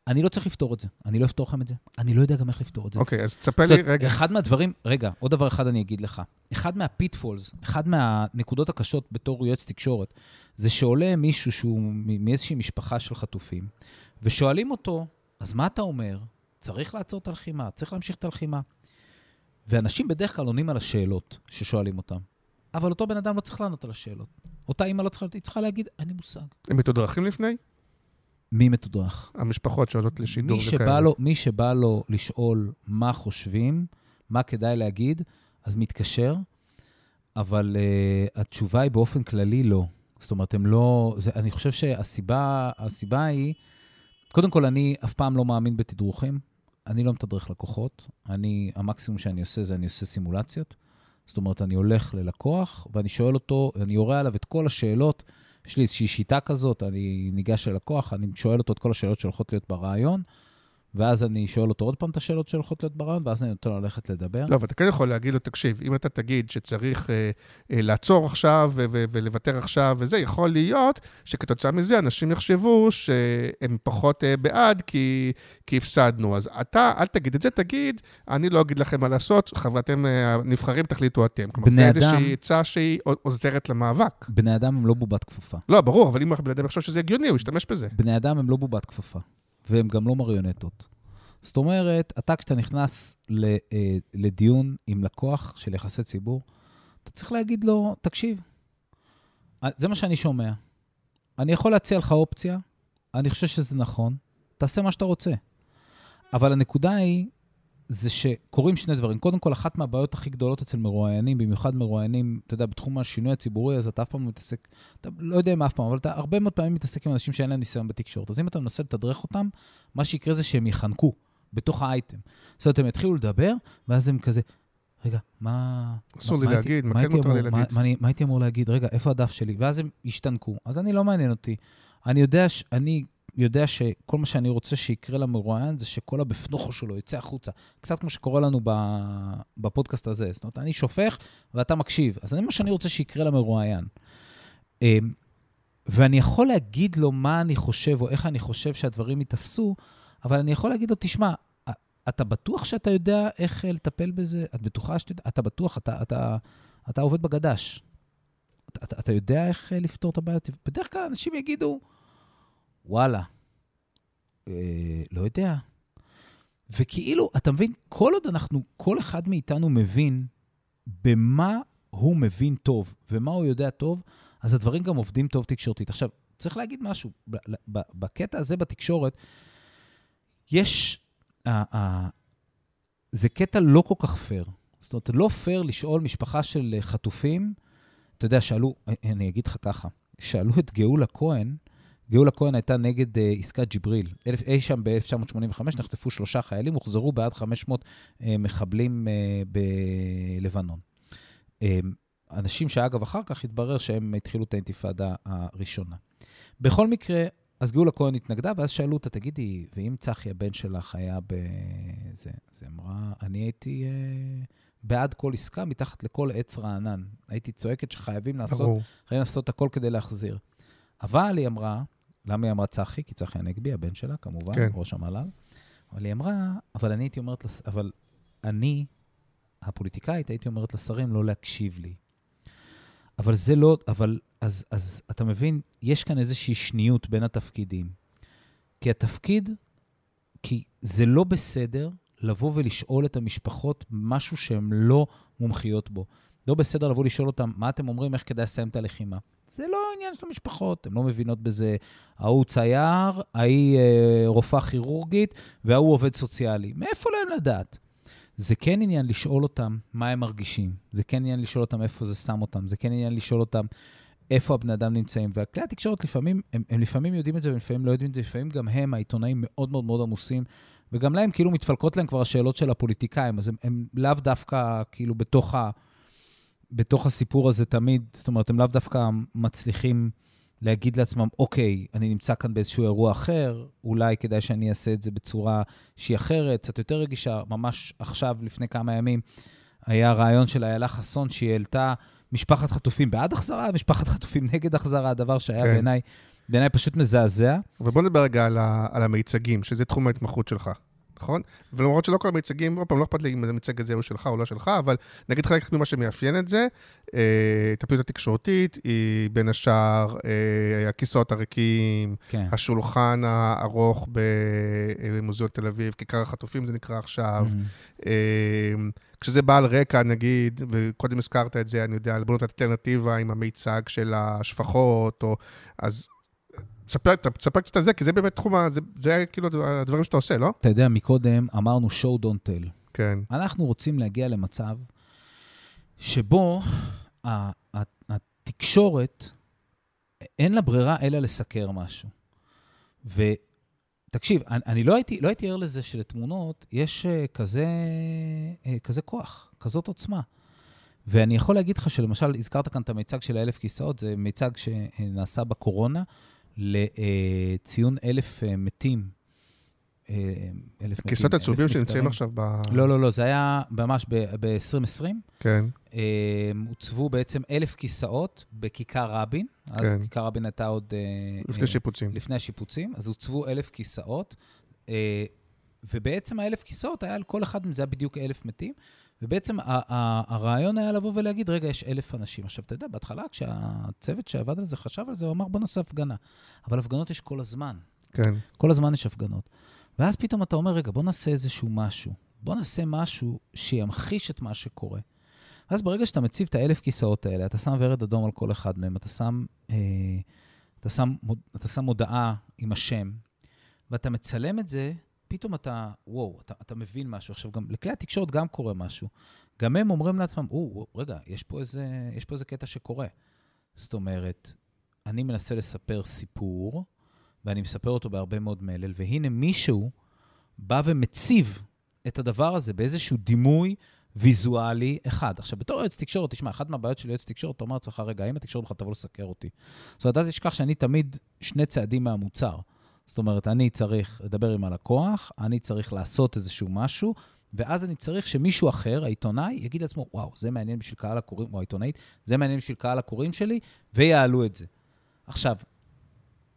אני לא צריך לפתור את זה, אני לא אפתור לכם את זה, אני לא יודע גם איך לפתור את זה. אוקיי, אז תספר לי, רגע, אחד מהדברים, רגע, עוד דבר אחד אני אגיד לך. אחד מהפיטפולס, אחד מהנקודות הקשות בתור יועץ תקשורת, זה שעולה מישהו שהוא מאיזושהי משפחה של חטופים, ושואלים אותו, אז מה אתה אומר? צריך לעצור את הלחימה, צריך להמשיך את הלחימה. ואנשים בדרך כלל עונים על השאלות ששואלים אותם, אבל אותו בן אדם לא צריך לענות על השאלות. אותה אימא לא צריכה, היא צריכה להגיד, אין לי מושג. הם מתודרכים לפני? מי מתודרך? המשפחות שעולות לשידור מי וכאלה. שבא, לו, מי שבא לו לשאול מה חושבים, מה כדאי להגיד, אז מתקשר, אבל uh, התשובה היא באופן כללי לא. זאת אומרת, הם לא... זה, אני חושב שהסיבה הסיבה היא, קודם כל, אני אף פעם לא מאמין בתדרוכים. אני לא מתדרך לקוחות. אני, המקסימום שאני עושה זה אני עושה סימולציות. זאת אומרת, אני הולך ללקוח ואני שואל אותו, אני יורה עליו את כל השאלות. יש לי איזושהי שיטה כזאת, אני ניגש ללקוח, אני שואל אותו את כל השאלות שהולכות להיות ברעיון, ואז אני שואל אותו עוד פעם את השאלות שהולכות להיות ברעיון, ואז אני נותן לו ללכת לדבר. לא, אבל אתה כן יכול להגיד לו, תקשיב, אם אתה תגיד שצריך אה, אה, לעצור עכשיו ו- ו- ולוותר עכשיו וזה, יכול להיות שכתוצאה מזה אנשים יחשבו שהם פחות אה, בעד כי, כי הפסדנו. אז אתה, אל תגיד את זה, תגיד, אני לא אגיד לכם מה לעשות, ואתם אה, הנבחרים, תחליטו אתם. כלומר, זה איזושהי עצה שהיא עוזרת למאבק. בני אדם הם לא בובת כפפה. לא, ברור, אבל אם הבן אדם יחשוב שזה הגיוני, הוא ישתמש בזה. בני אדם הם לא בובת כפפה, והם גם לא מריונטות. זאת אומרת, אתה כשאתה נכנס אה, לדיון עם לקוח של יחסי ציבור, אתה צריך להגיד לו, תקשיב, אה, זה מה שאני שומע. אני יכול להציע לך אופציה, אני חושב שזה נכון, תעשה מה שאתה רוצה. אבל הנקודה היא, זה שקורים שני דברים. קודם כל, אחת מהבעיות הכי גדולות אצל מרואיינים, במיוחד מרואיינים, אתה יודע, בתחום השינוי הציבורי, אז אתה אף פעם לא מתעסק, אתה לא יודע אם אף פעם, אבל אתה הרבה מאוד פעמים מתעסק עם אנשים שאין להם ניסיון בתקשורת. אז אם אתה מנסה לתדרך אותם, מה שיקרה זה שהם יחנקו בתוך האייטם. זאת אומרת, הם יתחילו לדבר, ואז הם כזה, רגע, מה... אסור לי להגיד, מה כן מותר לי להגיד? מה הייתי אמור להגיד? רגע, איפה הדף שלי? ואז הם ישתנקו. אז אני לא מעניין אותי. אני יודע. אני יודע שכל מה שאני רוצה שיקרה למרואיין זה שכל הבפנוכו שלו יצא החוצה. קצת כמו שקורה לנו. בפודקאסט הזה. זאת אומרת, אני שופך ואתה מקשיב. אז זה מה שאני רוצה שיקרה למרואיין. אמ, ואני יכול להגיד לו מה אני חושב, או איך אני חושב שהדברים ייתפסו, אבל אני יכול להגיד לו, תשמע, אתה בטוח שאתה יודע איך אה, לטפל בזה? את בטוחה שאתה יודע? אתה בטוח, אתה, אתה, אתה עובד בגדש. אתה, אתה יודע איך אה, לפתור את הבעיות? בדרך כלל אנשים יגידו, וואלה, אה, לא יודע. וכאילו, אתה מבין, כל עוד אנחנו, כל אחד מאיתנו מבין במה הוא מבין טוב ומה הוא יודע טוב, אז הדברים גם עובדים טוב תקשורתית. עכשיו, צריך להגיד משהו, בקטע הזה בתקשורת, יש, זה קטע לא כל כך פייר. זאת אומרת, לא פייר לשאול משפחה של חטופים, אתה יודע, שאלו, אני אגיד לך ככה, שאלו את גאולה כהן, גאולה כהן הייתה נגד uh, עסקת ג'יבריל. אי שם ב-1985 נחטפו שלושה חיילים, הוחזרו בעד 500 uh, מחבלים uh, בלבנון. Uh, אנשים שאגב, אחר כך התברר שהם התחילו את האינתיפאדה הראשונה. בכל מקרה, אז גאולה כהן התנגדה, ואז שאלו אותה, תגידי, ואם צחי הבן שלך היה בזה? אז היא אמרה, אני הייתי uh, בעד כל עסקה מתחת לכל עץ רענן. הייתי צועקת שחייבים לעשות ברור. חייבים לעשות הכל כדי להחזיר. אבל היא אמרה, למה היא אמרה צחי? כי צחי הנגבי, הבן שלה, כמובן, כן. ראש המל"ל. אבל היא אמרה, אבל אני הייתי אומרת, לס... אבל אני, הפוליטיקאית, הייתי אומרת לשרים לא להקשיב לי. אבל זה לא, אבל, אז, אז אתה מבין, יש כאן איזושהי שניות בין התפקידים. כי התפקיד, כי זה לא בסדר לבוא ולשאול את המשפחות משהו שהן לא מומחיות בו. לא בסדר לבוא לשאול אותם, מה אתם אומרים, איך כדאי לסיים את הלחימה? זה לא עניין של המשפחות, הן לא מבינות בזה. ההוא צייר, ההיא אה, רופאה כירורגית, וההוא עובד סוציאלי. מאיפה להם לדעת? זה כן עניין לשאול אותם מה הם מרגישים. זה כן עניין לשאול אותם איפה זה שם אותם. זה כן עניין לשאול אותם איפה הבני אדם נמצאים. וכלי התקשורת לפעמים, הם, הם לפעמים יודעים את זה ולפעמים לא יודעים את זה. לפעמים גם הם, העיתונאים, מאוד מאוד מאוד עמוסים. וגם להם כאילו מתפלקות להם כבר השאלות של הפוליטיקאים, אז הם, הם לאו דווקא כאילו בתוך, ה, בתוך הסיפור הזה תמיד, זאת אומרת, הם לאו דווקא מצליחים להגיד לעצמם, אוקיי, אני נמצא כאן באיזשהו אירוע אחר, אולי כדאי שאני אעשה את זה בצורה שהיא אחרת, קצת יותר רגישה. ממש עכשיו, לפני כמה ימים, היה רעיון של איילה חסון, שהיא העלתה משפחת חטופים בעד החזרה, משפחת חטופים נגד החזרה, דבר שהיה כן. בעיניי, בעיניי פשוט מזעזע. אבל בוא נדבר רגע על, ה, על המיצגים, שזה תחום ההתמחות שלך, נכון? ולמרות שלא כל המיצגים, עוד פעם, לא אכפת לי אם המיצג הזה הוא שלך או לא שלך, אבל נגיד חלק ממה שמאפיין את זה, אה, את הפעילות התקשורתית היא בין השאר אה, הכיסאות הריקים, כן. השולחן הארוך במוזיאון תל אביב, כיכר החטופים זה נקרא עכשיו. Mhm. אה, כשזה בא על רקע, נגיד, וקודם הזכרת את זה, אני יודע, על בנות אלטרנטיבה עם המיצג של השפחות, או... אז תספר, תספר קצת על זה, כי זה באמת תחום, זה, זה כאילו הדברים שאתה עושה, לא? אתה יודע, מקודם אמרנו show don't tell. כן. אנחנו רוצים להגיע למצב שבו התקשורת, אין לה ברירה אלא לסקר משהו. ותקשיב, אני, אני לא, הייתי, לא הייתי ער לזה שלתמונות יש uh, כזה, uh, כזה כוח, כזאת עוצמה. ואני יכול להגיד לך שלמשל, הזכרת כאן את המיצג של האלף כיסאות, זה מיצג שנעשה בקורונה לציון אלף מתים. אה, אלף מתים. כיסאות אלף עצובים שנמצאים נפטרים. עכשיו ב... לא, לא, לא, זה היה ממש ב-2020. כן, אה, הוצבו בעצם אלף כיסאות בכיכר רבין. אז כן. כיכר רבין הייתה עוד... אה, לפני אה, שיפוצים. לפני השיפוצים. אז הוצבו אלף כיסאות, אה, ובעצם האלף כיסאות היה על כל אחד מזה, בדיוק אלף מתים. ובעצם הרעיון היה לבוא ולהגיד, רגע, יש אלף אנשים. עכשיו, אתה יודע, בהתחלה, כשהצוות שעבד על זה חשב על זה, הוא אמר, בוא נעשה הפגנה. אבל הפגנות יש כל הזמן. כן, כל הזמן יש הפגנות. ואז פתאום אתה אומר, רגע, בוא נעשה איזשהו משהו. בוא נעשה משהו שימחיש את מה שקורה. ואז ברגע שאתה מציב את האלף כיסאות האלה, אתה שם ורד אדום על כל אחד מהם, אתה שם, אה, אתה שם, אתה שם מודעה עם השם, ואתה מצלם את זה, פתאום אתה, וואו, אתה, אתה מבין משהו. עכשיו, גם לכלי התקשורת גם קורה משהו. גם הם אומרים לעצמם, או, רגע, יש פה, איזה, יש פה איזה קטע שקורה. זאת אומרת, אני מנסה לספר סיפור, ואני מספר אותו בהרבה מאוד מלל, והנה מישהו בא ומציב את הדבר הזה באיזשהו דימוי ויזואלי אחד. עכשיו, בתור יועץ תקשורת, תשמע, אחת מהבעיות של יועץ תקשורת, אתה אומר לעצמך, רגע, האם התקשורת בכלל תבוא לסקר אותי? זאת אומרת, אל תשכח שאני תמיד שני צעדים מהמוצר. זאת אומרת, אני צריך לדבר עם הלקוח, אני צריך לעשות איזשהו משהו, ואז אני צריך שמישהו אחר, העיתונאי, יגיד לעצמו, וואו, זה מעניין בשביל קהל הקוראים, או העיתונאית, זה מעניין בשביל קהל הקוראים שלי, ויעלו את זה. עכשיו,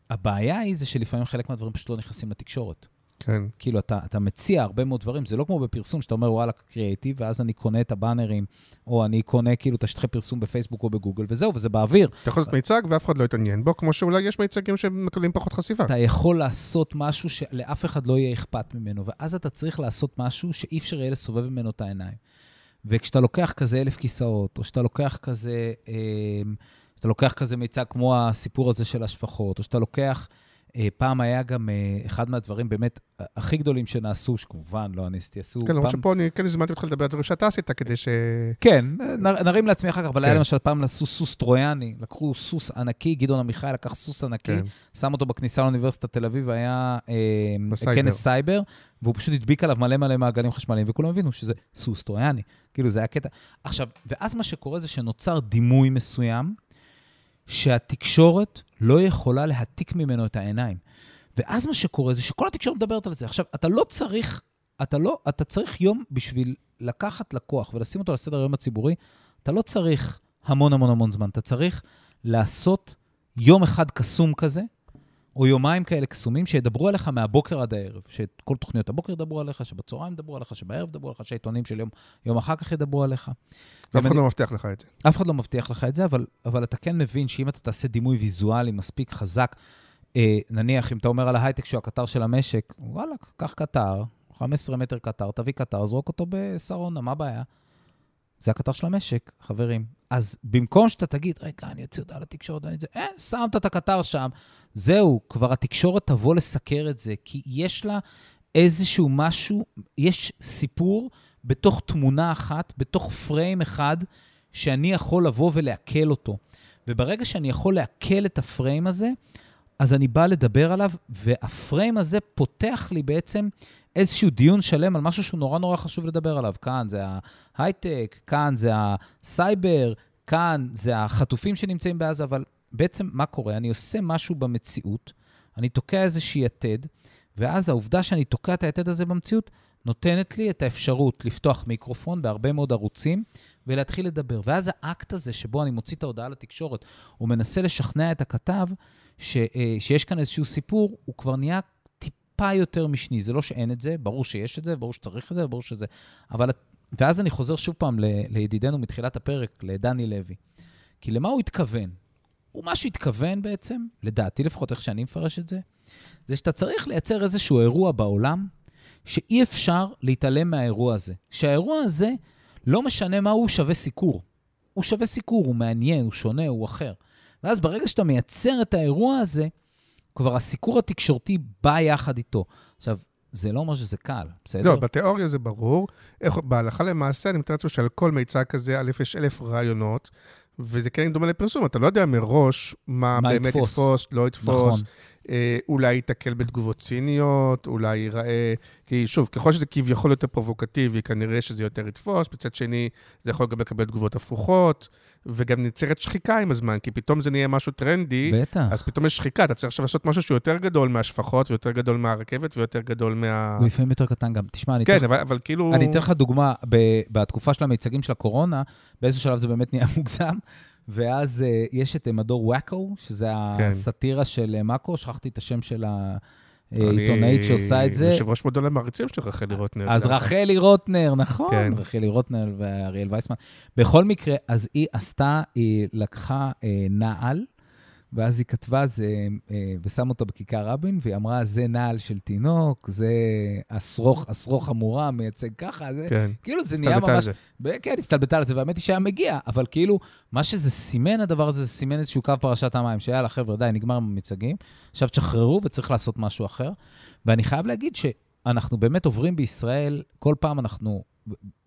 הבעיה היא זה שלפעמים חלק מהדברים פשוט לא נכנסים לתקשורת. כן. כאילו, אתה, אתה מציע הרבה מאוד דברים, זה לא כמו בפרסום, שאתה אומר, וואלה, קריאייטיב, ואז אני קונה את הבאנרים, או אני קונה כאילו את השטחי פרסום בפייסבוק או בגוגל, וזהו, וזה באוויר. אתה יכול לעשות מיצג ואף אחד לא יתעניין בו, כמו שאולי יש מיצגים שמקבלים פחות חשיפה. אתה יכול לעשות משהו שלאף אחד לא יהיה אכפת ממנו, ואז אתה צריך לעשות משהו שאי אפשר יהיה לסובב ממנו את העיניים. וכשאתה לוקח כזה אלף כיסאות, או שאתה לוקח כזה, אה, שאתה לוקח כזה מיצג כמו הסיפור הזה של השפחות, או שאתה לוקח, פעם היה גם אה, אחד מהדברים באמת הכי גדולים שנעשו, שכמובן לא אני עשיתי, עשו כן, למרות פעם... שפה אני כן הזמנתי אותך לדבר על דברים שאתה עשית, כדי ש... כן, נרים לעצמי אחר כך, אבל היה כן. למשל פעם עשו סוס טרויאני, לקחו סוס ענקי, גדעון עמיחי לקח סוס ענקי, כן. שם אותו בכניסה לאוניברסיטת תל אביב, היה אה, בסייבר. כנס סייבר, והוא פשוט הדביק עליו מלא מלא מעגלים חשמליים, וכולם הבינו שזה סוס טרויאני. כאילו, זה היה קטע. עכשיו, ואז מה שקורה זה שנוצר דימוי מסוים, שהתקשורת לא יכולה להעתיק ממנו את העיניים. ואז מה שקורה זה שכל התקשורת מדברת על זה. עכשיו, אתה לא צריך, אתה לא, אתה צריך יום בשביל לקחת לקוח ולשים אותו על סדר היום הציבורי, אתה לא צריך המון המון המון זמן. אתה צריך לעשות יום אחד קסום כזה, או יומיים כאלה קסומים, שידברו עליך מהבוקר עד הערב. שכל תוכניות הבוקר ידברו עליך, שבצהריים ידברו עליך, שבערב ידברו עליך, שהעיתונים של יום, יום אחר כך ידברו עליך. ואף אחד לא מבטיח לך את זה. אף אחד לא מבטיח לך את זה, אבל, אבל אתה כן מבין שאם אתה תעשה דימוי ויזואלי מספיק חזק, אה, נניח, אם אתה אומר על ההייטק שהוא הקטר של המשק, וואלה, קח קטר, 15 מטר קטר, תביא קטר, זרוק אותו בשרונה, מה הבעיה? זה הקטר של המשק, חברים. אז במקום שאתה תגיד, רגע, אני אוציא הודעה לתקשורת, אני את זה, אין, שמת את הקטר שם, זהו, כבר התקשורת תבוא לסקר את זה, כי יש לה איזשהו משהו, יש סיפור בתוך תמונה אחת, בתוך פריים אחד, שאני יכול לבוא ולעכל אותו. וברגע שאני יכול לעכל את הפריים הזה, אז אני בא לדבר עליו, והפריים הזה פותח לי בעצם איזשהו דיון שלם על משהו שהוא נורא נורא חשוב לדבר עליו. כאן זה ההייטק, כאן זה הסייבר, כאן זה החטופים שנמצאים בעזה, אבל בעצם מה קורה? אני עושה משהו במציאות, אני תוקע איזושהי יתד, ואז העובדה שאני תוקע את היתד הזה במציאות, נותנת לי את האפשרות לפתוח מיקרופון בהרבה מאוד ערוצים ולהתחיל לדבר. ואז האקט הזה שבו אני מוציא את ההודעה לתקשורת, הוא מנסה לשכנע את הכתב ש, אה, שיש כאן איזשהו סיפור, הוא כבר נהיה טיפה יותר משני. זה לא שאין את זה, ברור שיש את זה, ברור שצריך את זה, ברור שזה... אבל... ואז אני חוזר שוב פעם ל, לידידנו מתחילת הפרק, לדני לוי. כי למה הוא התכוון? הוא מה שהתכוון בעצם, לדעתי לפחות איך שאני מפרש את זה, זה שאתה צריך לייצר איזשהו אירוע בעולם, שאי אפשר להתעלם מהאירוע הזה. שהאירוע הזה, לא משנה מה הוא, שווה סיקור. הוא שווה סיקור, הוא מעניין, הוא שונה, הוא אחר. ואז ברגע שאתה מייצר את האירוע הזה, כבר הסיקור התקשורתי בא יחד איתו. עכשיו, זה לא אומר שזה קל, בסדר? לא, בתיאוריה זה ברור. איך, בהלכה למעשה, אני מתאר לעצמי שעל כל מיצג כזה, א', יש אלף רעיונות, וזה כן דומה לפרסום, אתה לא יודע מראש מה, מה באמת יתפוס. יתפוס, לא יתפוס. נכון. אה, אולי ייתקל בתגובות ציניות, אולי ייראה... כי שוב, ככל שזה כביכול יותר פרובוקטיבי, כנראה שזה יותר יתפוס. מצד שני, זה יכול גם לקבל תגובות הפוכות, וגם נוצרת שחיקה עם הזמן, כי פתאום זה נהיה משהו טרנדי, בטח. אז פתאום יש שחיקה. אתה צריך עכשיו לעשות משהו שהוא יותר גדול מהשפחות, ויותר גדול מהרכבת, ויותר גדול מה... הוא לפעמים יותר קטן גם. תשמע, אני אתן כן, אבל, אבל כאילו... אני אתן לך דוגמה, ב- בתקופה של המיצגים של הקורונה, באיזשהו שלב זה באמת נהיה מוגזם, ואז uh, יש את uh, מדור וואקו, שזה כן. הסאטירה של uh, מאקו, שכחתי את השם של אני העיתונאית שעושה את זה. יושב ראש מודל המעריצים של רחלי רוטנר. אז דרך רחלי רוטנר, נכון, כן. רחלי רוטנר ואריאל וייסמן. בכל מקרה, אז היא עשתה, היא לקחה אה, נעל, ואז היא כתבה זה, אה, ושם אותו בכיכר רבין, והיא אמרה, זה נעל של תינוק, זה השרוך, השרוך המורם, מייצג ככה, זה... כן. כאילו זה נהיה הסתלבטה על ממש... זה. ב- כן, הסתלבטה על זה, והאמת היא שהיה מגיע, אבל כאילו, מה שזה סימן, הדבר הזה, זה סימן איזשהו קו פרשת המים, שיאללה, חבר'ה, די, נגמר עם המיצגים, עכשיו תשחררו וצריך לעשות משהו אחר. ואני חייב להגיד שאנחנו באמת עוברים בישראל, כל פעם אנחנו,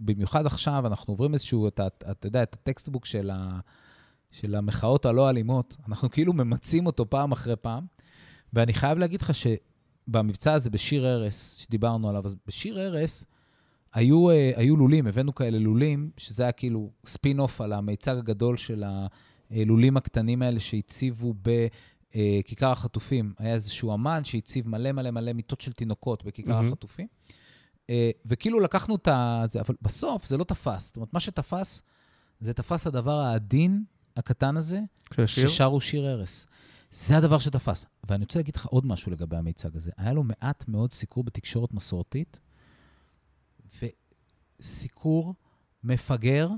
במיוחד עכשיו, אנחנו עוברים איזשהו, אתה, אתה יודע, את הטקסטבוק של, ה, של המחאות הלא אלימות, אנחנו כאילו ממצים אותו פעם אחרי פעם, ואני חייב להגיד לך שבמבצע הזה, בשירי ביבס, שדיברנו עליו, אז בשיר הרס, היו, אה, היו לולים, הבאנו כאלה לולים, שזה היה כאילו ספין-אוף על המיצג הגדול של הלולים הקטנים האלה שהציבו בכיכר החטופים. היה איזשהו אמן שהציב מלא מלא מלא מיטות של תינוקות בכיכר מהמם. החטופים. אה, וכאילו לקחנו את זה, אבל בסוף זה לא תפס. זאת אומרת, מה שתפס, זה תפס הדבר העדין, הקטן הזה, של השיר? ששרו שיר הרס. זה הדבר שתפס. ואני רוצה להגיד לך עוד משהו לגבי המיצג הזה. היה לו מעט מאוד סיקור בתקשורת מסורתית, וסיקור מפגר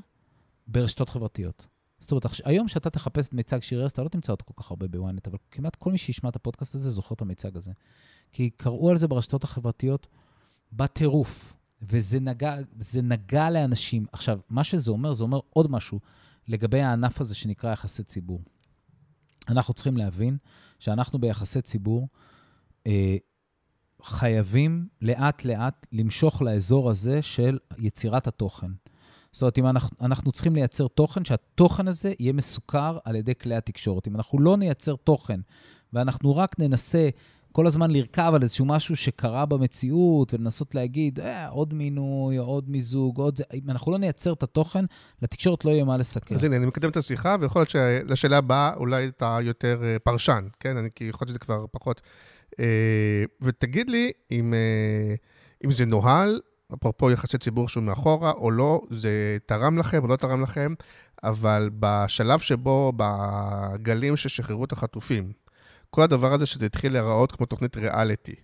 ברשתות חברתיות. זאת אומרת, היום שאתה תחפש את מיצג שיר הרס, אתה לא תמצא אותו כל כך הרבה בוויינט, אבל כמעט כל מי שישמע את הפודקאסט הזה זוכר את המיצג הזה. כי קראו על זה ברשתות החברתיות בטירוף, וזה נגע, נגע לאנשים. עכשיו, מה שזה אומר, זה אומר עוד משהו לגבי הענף הזה שנקרא יחסי ציבור. אנחנו צריכים להבין שאנחנו ביחסי ציבור אה, חייבים לאט-לאט למשוך לאזור הזה של יצירת התוכן. זאת אומרת, אם אנחנו, אנחנו צריכים לייצר תוכן, שהתוכן הזה יהיה מסוכר על ידי כלי התקשורת. אם אנחנו לא נייצר תוכן ואנחנו רק ננסה כל הזמן לרכב על איזשהו משהו שקרה במציאות ולנסות להגיד, אה, עוד מינוי, עוד מיזוג, עוד זה, אם אנחנו לא נייצר את התוכן, לתקשורת לא יהיה מה לסכם. אז הנה, אני מקדם את השיחה, ויכול להיות שלשאלה הבאה אולי אתה יותר אה, פרשן, כן? אני, כי יכול להיות שזה כבר פחות. אה, ותגיד לי אם, אה, אם זה נוהל, אפרופו יחסי ציבור שהוא מאחורה, או לא, זה תרם לכם או לא תרם לכם, אבל בשלב שבו, בגלים ששחררו את החטופים, כל הדבר הזה שזה התחיל להיראות כמו תוכנית ריאליטי,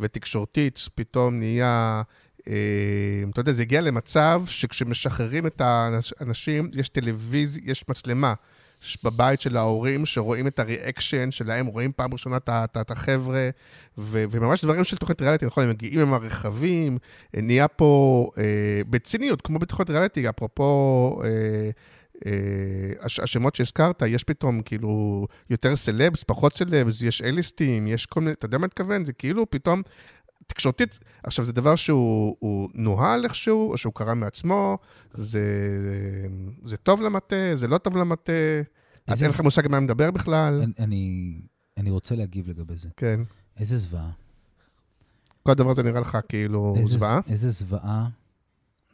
ותקשורתית, פתאום נהיה... אה, אתה יודע, זה הגיע למצב שכשמשחררים את האנשים, יש טלוויזיה, יש מצלמה בבית של ההורים שרואים את הריאקשן שלהם, רואים פעם ראשונה את החבר'ה, ו- וממש דברים של תוכנית ריאליטי, נכון, הם מגיעים עם הרכבים, נהיה פה אה, בציניות, כמו בתוכנית ריאליטי, אפרופו... אה, הש- השמות שהזכרת, יש פתאום כאילו יותר סלבס, פחות סלבס, יש אליסטים, יש כל מיני, אתה יודע מה אני מתכוון? זה כאילו פתאום תקשורתית, עכשיו זה דבר שהוא הוא נוהל איכשהו, או שהוא קרה מעצמו, זה, זה טוב למטה, זה לא טוב למטה, אז אין לך מושג מה מדבר בכלל, אני, אני, אני רוצה להגיב לגבי זה. כן. איזה זוועה. כל הדבר הזה נראה לך כאילו איזה, זוועה. איזה זוועה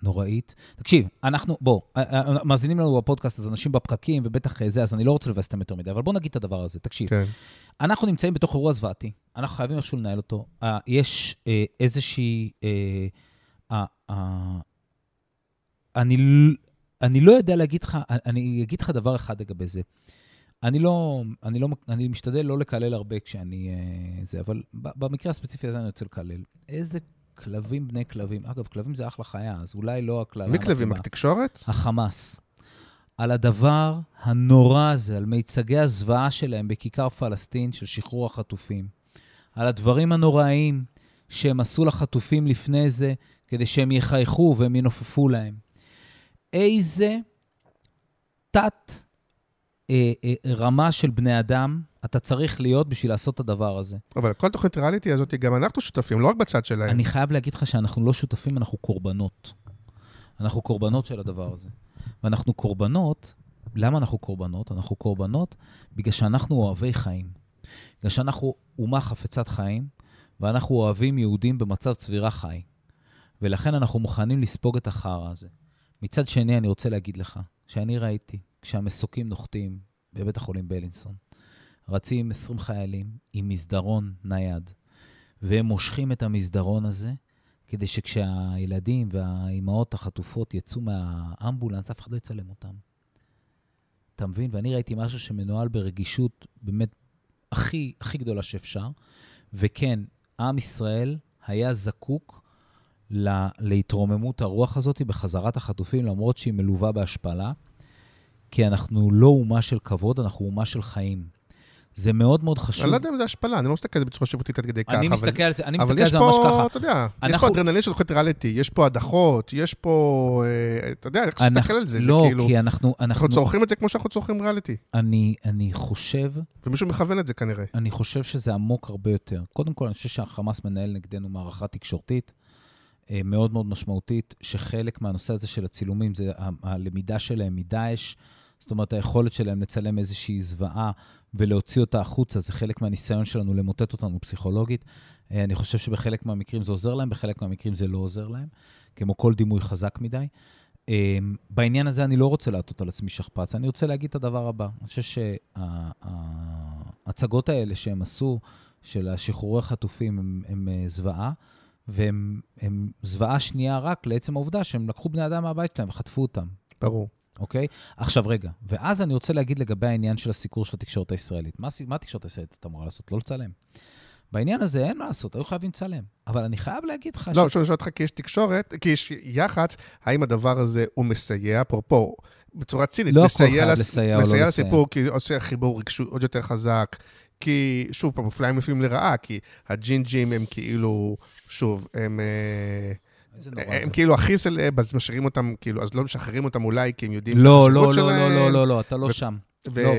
נוראית. תקשיב, אנחנו, בוא, ה- ה- מאזינים לנו בפודקאסט, אז אנשים בפקקים ובטח זה, אז אני לא רוצה לבאס אותם יותר מדי, אבל בוא נגיד את הדבר הזה. תקשיב, כן, אנחנו נמצאים בתוך אירוע זוועתי, אנחנו חייבים איכשהו לנהל אותו. יש איזושהי... Uh, uh, אני, אני לא יודע להגיד לך, אני אגיד לך דבר אחד לגבי זה. אני לא, אני לא, אני משתדל לא לקלל הרבה כשאני uh, זה, אבל במקרה הספציפי הזה אני רוצה לקלל. איזה כלבים בני כלבים. אגב, כלבים זה אחלה חיה, אז אולי לא הקללה מי כלבים? התקשורת? החמאס, על הדבר הנורא הזה, על מיצגי הזוועה שלהם בכיכר פלסטין של שחרור החטופים, על הדברים הנוראיים שהם עשו לחטופים לפני זה, כדי שהם יחייכו והם ינופפו להם. איזה תת אה, אה, רמה של בני אדם אתה צריך להיות בשביל לעשות את הדבר הזה. אבל כל תוכנית ריאליטי הזאת, גם אנחנו שותפים, לא רק בצד שלהם. אני חייב להגיד לך שאנחנו לא שותפים, אנחנו קורבנות. אנחנו קורבנות של הדבר הזה. ואנחנו קורבנות, למה אנחנו קורבנות? אנחנו קורבנות בגלל שאנחנו אוהבי חיים. בגלל שאנחנו אומה חפצת חיים, ואנחנו אוהבים יהודים במצב צבירה חי. ולכן אנחנו מוכנים לספוג את החרא הזה. מצד שני, אני רוצה להגיד לך, שאני ראיתי, כשהמסוקים נוחתים בבית החולים בלינסון, רצים 20 חיילים עם מסדרון נייד, והם מושכים את המסדרון הזה, כדי שכשהילדים והאימהות החטופות יצאו מהאמבולנס, אף אחד לא יצלם אותם. אתה מבין? ואני ראיתי משהו שמנוהל ברגישות באמת הכי, הכי גדולה שאפשר, וכן, עם ישראל היה זקוק לה, להתרוממות הרוח הזאת בחזרת החטופים, למרות שהיא מלווה בהשפלה, כי אנחנו לא אומה של כבוד, אנחנו אומה של חיים. זה מאוד מאוד חשוב. אני לא יודע אם זה השפלה, אני לא מסתכל על זה בצורה שיפוטית עד כדי ככה. אני מסתכל על זה, אני מסתכל על זה ממש ככה. אבל יש פה, אתה יודע, יש פה אדרנלין של תוכנית ריאליטי, יש פה הדחות, יש פה, אה, אתה יודע, איך שתסתכל על זה, לא, זה כאילו... כי אנחנו... אנחנו צורכים את זה כמו שאנחנו צורכים ריאליטי. אני, אני חושב... ומישהו מכוון את זה כנראה. אני חושב שזה עמוק הרבה יותר. קודם כל, אני חושב שהחמאס מנהל נגדנו מערכה תקשורתית. אה, מאוד מאוד משמעותית, שחלק מהנושא הזה של הצילומים זה הלמידה שלהם מדאעש, זאת אומרת, היכולת שלהם לצלם איזושהי זוועה ולהוציא אותה החוצה, זה חלק מהניסיון שלנו למוטט אותנו פסיכולוגית. אה, אני חושב שבחלק מהמקרים זה עוזר להם, בחלק מהמקרים זה לא עוזר להם, כמו כל דימוי חזק מדי. אה, בעניין הזה אני לא רוצה להטות על עצמי שכפ"ץ, אני רוצה להגיד את הדבר הבא. אני חושב שההצגות האלה שהם עשו, של השחרורי החטופים, הם, הם זוועה. והם זוועה שנייה רק לעצם העובדה שהם לקחו בני אדם מהבית שלהם וחטפו אותם. ברור. אוקיי? עכשיו רגע, ואז אני רוצה להגיד לגבי העניין של הסיקור של התקשורת הישראלית. מה, מה התקשורת הישראלית אמורה לעשות? לא לצלם. בעניין הזה אין מה לעשות, היו חייבים לצלם. אבל אני חייב להגיד לך... לא, אפשר לשאול אותך כי יש תקשורת, כי יש יח"צ, האם הדבר הזה הוא מסייע, אפרופו, בצורה צינית, לא מסייע, חייב לסייע או לא מסייע לסייע. לסיפור, כי עושה חיבור רגשי עוד יותר חזק, כי, שוב פעם, מופלאים לפעמים לרעה, כי הג'ינג'ים הם כאילו, שוב, הם... אה, איזה נורא הם. כאילו הכי סלב, אז משאירים אותם, כאילו, אז לא משחררים אותם אולי כי הם יודעים לא, את לא, החשיבות לא, שלהם. לא, לא, לא, לא, אתה לא שם. ו- לא,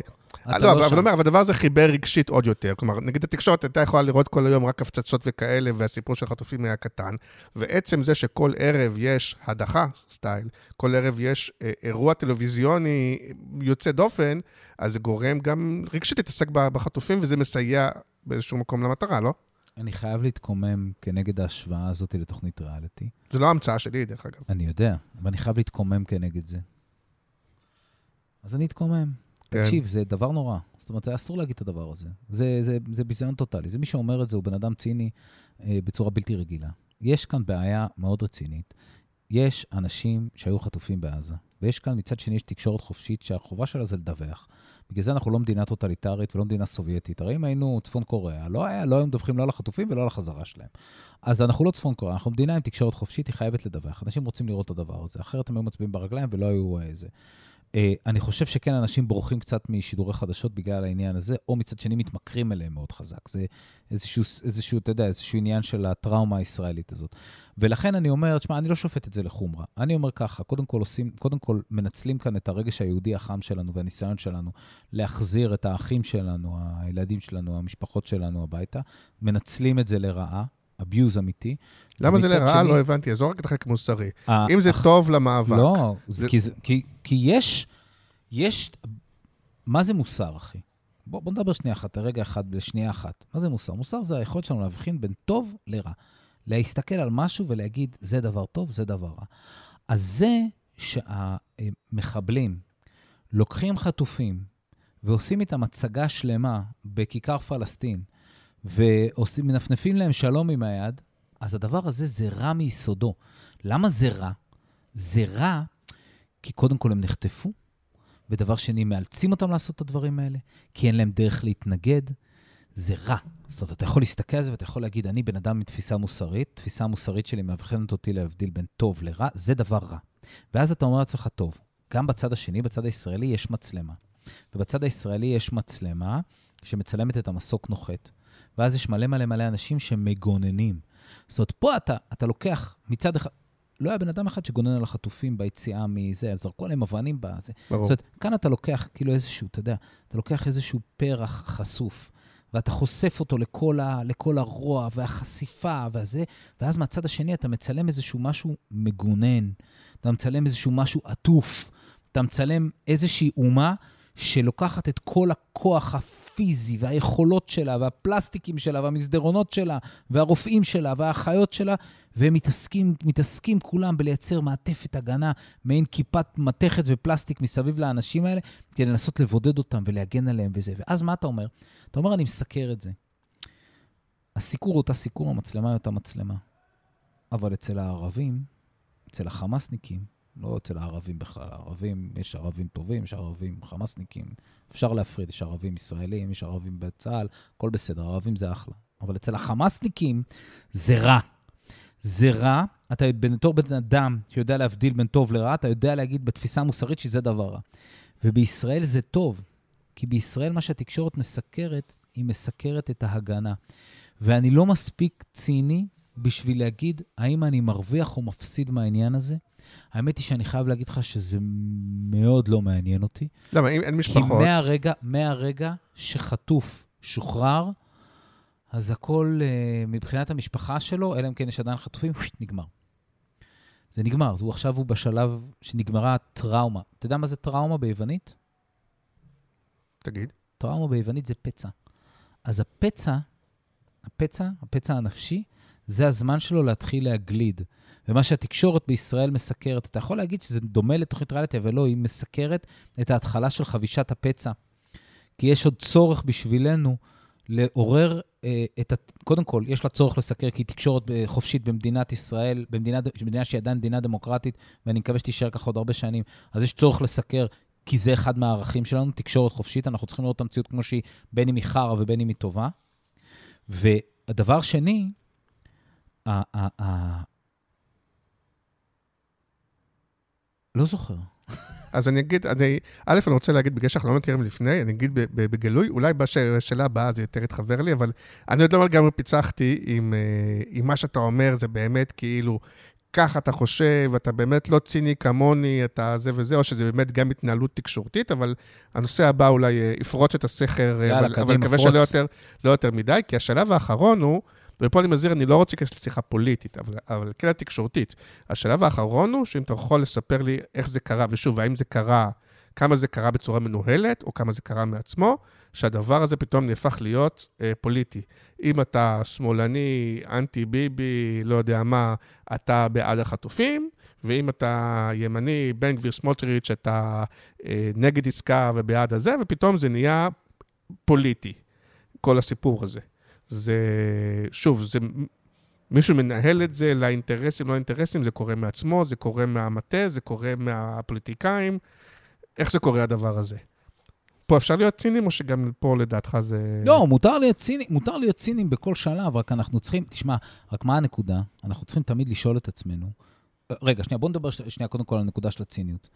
אתה לא, אבל לא אבל שם. אומר, אבל הדבר הזה חיבר רגשית עוד יותר. כלומר, נגיד התקשורת הייתה יכולה לראות כל היום רק הפצצות וכאלה, והסיפור של החטופים היה קטן. ועצם זה שכל ערב יש הדחה, סטייל, כל ערב יש אה, אירוע טלוויזיוני יוצא דופן, אז זה גורם גם רגשית להתעסק בחטופים, וזה מסייע באיזשהו מקום למטרה, לא? אני חייב להתקומם כנגד ההשוואה הזאת לתוכנית ריאליטי. זה לא המצאה שלי, דרך אגב. אני יודע, אבל אני חייב להתקומם כנגד זה. אז אני אתקומם. כן. תקשיב, זה דבר נורא. זאת אומרת, זה אסור להגיד את הדבר הזה. זה, זה, זה ביזיון טוטאלי. זה מי שאומר את זה, הוא בן אדם ציני אה, בצורה בלתי רגילה. יש כאן בעיה מאוד רצינית. יש אנשים שהיו חטופים בעזה, ויש כאן מצד שני, יש תקשורת חופשית שהחובה שלה זה לדווח. בגלל זה אנחנו לא מדינה טוטליטרית ולא מדינה סובייטית. הרי אם היינו צפון קוריאה, לא, היה, לא היו מדווחים לא על החטופים ולא על החזרה שלהם. אז אנחנו לא צפון קוריאה, אנחנו מדינה עם תקשורת חופשית, היא חייבת לדווח. אנשים רוצים לראות את הדבר הזה, אחרת הם היו מצביעים ברגליים ולא היו איזה. אה, אני חושב שכן, אנשים בורחים קצת משידורי חדשות בגלל העניין הזה, או מצד שני מתמכרים אליהם מאוד חזק. זה איזשהו, איזשהו, אתה יודע, איזשהו עניין של הטראומה הישראלית הזאת. ולכן אני אומר, תשמע, אני לא שופט את זה לחומרה. אני אומר ככה, קודם כל עושים, קודם כל מנצלים כאן את הרגש היהודי החם שלנו והניסיון שלנו להחזיר את האחים שלנו, הילדים שלנו, המשפחות שלנו הביתה, מנצלים את זה לרעה. Abuse אמיתי. למה זה לרעה? שני- לא הבנתי. עזור רק את החלק מוסרי. ה- אם זה הח- טוב למאבק. לא, זה- זה... כי, זה- כי, כי יש, יש, מה זה מוסר, אחי? בוא, בוא נדבר שנייה אחת, רגע אחד, בשנייה אחת. מה זה מוסר? מוסר זה היכולת שלנו להבחין בין טוב לרע. להסתכל על משהו ולהגיד, זה דבר טוב, זה דבר רע. אז זה שהמחבלים לוקחים חטופים ועושים איתם הצגה שלמה בכיכר פלסטין, ועושים, מנפנפים להם שלום עם היד, אז הדבר הזה זה רע מיסודו. למה זה רע? זה רע כי קודם כל הם נחטפו, ודבר שני, מאלצים אותם לעשות את הדברים האלה, כי אין להם דרך להתנגד. זה רע. זאת אומרת, אתה יכול להסתכל על זה ואתה יכול להגיד, אני בן אדם עם תפיסה מוסרית, תפיסה המוסרית שלי מאבחנת אותי להבדיל בין טוב לרע, זה דבר רע. ואז אתה אומר לעצמך, טוב, גם בצד השני, בצד הישראלי, יש מצלמה. ובצד הישראלי יש מצלמה שמצלמת את המסוק נוחת, ואז יש מלא מלא מלא אנשים שמגוננים. זאת אומרת, פה אתה, אתה לוקח מצד אחד, לא היה בן אדם אחד שגונן על החטופים ביציאה מזה, זרקו עליהם אבנים בזה. ברור. זאת אומרת, כאן אתה לוקח כאילו איזשהו, אתה יודע, אתה לוקח איזשהו פרח חשוף, ואתה חושף אותו לכל, ה, לכל הרוע והחשיפה והזה, ואז מהצד השני אתה מצלם איזשהו משהו מגונן, אתה מצלם איזשהו משהו עטוף, אתה מצלם איזושהי אומה שלוקחת את כל הכוח הפיזי והיכולות שלה, והפלסטיקים שלה, והמסדרונות שלה, והרופאים שלה, והאחיות שלה, והם מתעסקים, מתעסקים כולם בלייצר מעטפת הגנה, מעין כיפת מתכת ופלסטיק מסביב לאנשים האלה, כדי לנסות לבודד אותם ולהגן עליהם וזה. ואז מה אתה אומר? אתה אומר, אני מסקר את זה. הסיקור הוא אותה סיקור, המצלמה היא אותה מצלמה. אבל אצל הערבים, אצל החמאסניקים, לא אצל הערבים בכלל, הערבים, יש ערבים טובים, יש ערבים חמאסניקים, אפשר להפריד, יש ערבים ישראלים, יש ערבים בצה"ל, הכל בסדר, ערבים זה אחלה. אבל אצל החמאסניקים זה רע. זה רע, אתה בתור בן אדם שיודע להבדיל בין טוב לרע, אתה יודע להגיד בתפיסה המוסרית שזה דבר רע. ובישראל זה טוב, כי בישראל מה שהתקשורת מסקרת, היא מסקרת את ההגנה. ואני לא מספיק ציני בשביל להגיד האם אני מרוויח או מפסיד מהעניין הזה. האמת היא שאני חייב להגיד לך שזה מאוד לא מעניין אותי. למה, אין כי משפחות... מהרגע, מהרגע שחטוף שוחרר, אז הכל אה, מבחינת המשפחה שלו, אלא אם כן יש עדיין חטופים, נגמר. זה נגמר, הוא עכשיו הוא בשלב שנגמרה הטראומה. אתה יודע מה זה טראומה ביוונית? תגיד. טראומה ביוונית זה פצע. אז הפצע, הפצע, הפצע הנפשי, זה הזמן שלו להתחיל להגליד. ומה שהתקשורת בישראל מסקרת, אתה יכול להגיד שזה דומה לתוכנית ריאליטי, אבל לא, היא מסקרת את ההתחלה של חבישת הפצע. כי יש עוד צורך בשבילנו לעורר אה, את ה... קודם כל, יש לה צורך לסקר, כי היא תקשורת אה, חופשית במדינת ישראל, במדינה, במדינה שהיא עדיין מדינה דמוקרטית, ואני מקווה שתישאר ככה עוד הרבה שנים, אז יש צורך לסקר, כי זה אחד מהערכים שלנו, תקשורת חופשית, אנחנו צריכים לראות את המציאות כמו שהיא, בין אם היא חרא ובין אם היא טובה. והדבר שני, ה- ה- ה- לא זוכר. אז אני אגיד, אני, א', אני רוצה להגיד, בגלל שאנחנו לא מכירים לפני, אני אגיד בגלוי, אולי בשאלה הבאה זה יותר יתחבר לי, אבל אני יודע מה לגמרי פיצחתי עם, אה, עם מה שאתה אומר, זה באמת כאילו, ככה אתה חושב, אתה באמת לא ציני כמוני, אתה זה וזה, או שזה באמת גם התנהלות תקשורתית, אבל הנושא הבא אולי אה, יפרוץ את הסכר, אה, יאללה, אבל, קדימה, אבל מקווה. שלא יותר, לא יותר מדי, כי השלב האחרון הוא, ופה אני מזהיר, אני לא רוצה להיכנס לשיחה פוליטית, אבל, אבל כן התקשורתית. השלב האחרון הוא שאם אתה יכול לספר לי איך זה קרה, ושוב, האם זה קרה, כמה זה קרה בצורה מנוהלת, או כמה זה קרה מעצמו, שהדבר הזה פתאום נהפך להיות אה, פוליטי. אם אתה שמאלני, אנטי ביבי, לא יודע מה, אתה בעד החטופים, ואם אתה ימני, בן גביר סמוטריץ', אתה אה, נגד עסקה ובעד הזה, ופתאום זה נהיה פוליטי, כל הסיפור הזה. זה, שוב, זה, מישהו מנהל את זה לאינטרסים, לא אינטרסים, זה קורה מעצמו, זה קורה מהמטה, זה קורה מהפוליטיקאים. איך זה קורה הדבר הזה? פה אפשר להיות ציניים, או שגם פה לדעתך זה... לא, מותר להיות ציני- מותר להיות ציניים בכל שלב, רק אנחנו צריכים, תשמע, רק מה הנקודה? אנחנו צריכים תמיד לשאול את עצמנו, רגע, שנייה, בוא נדבר שנייה קודם כל על הנקודה של הציניות.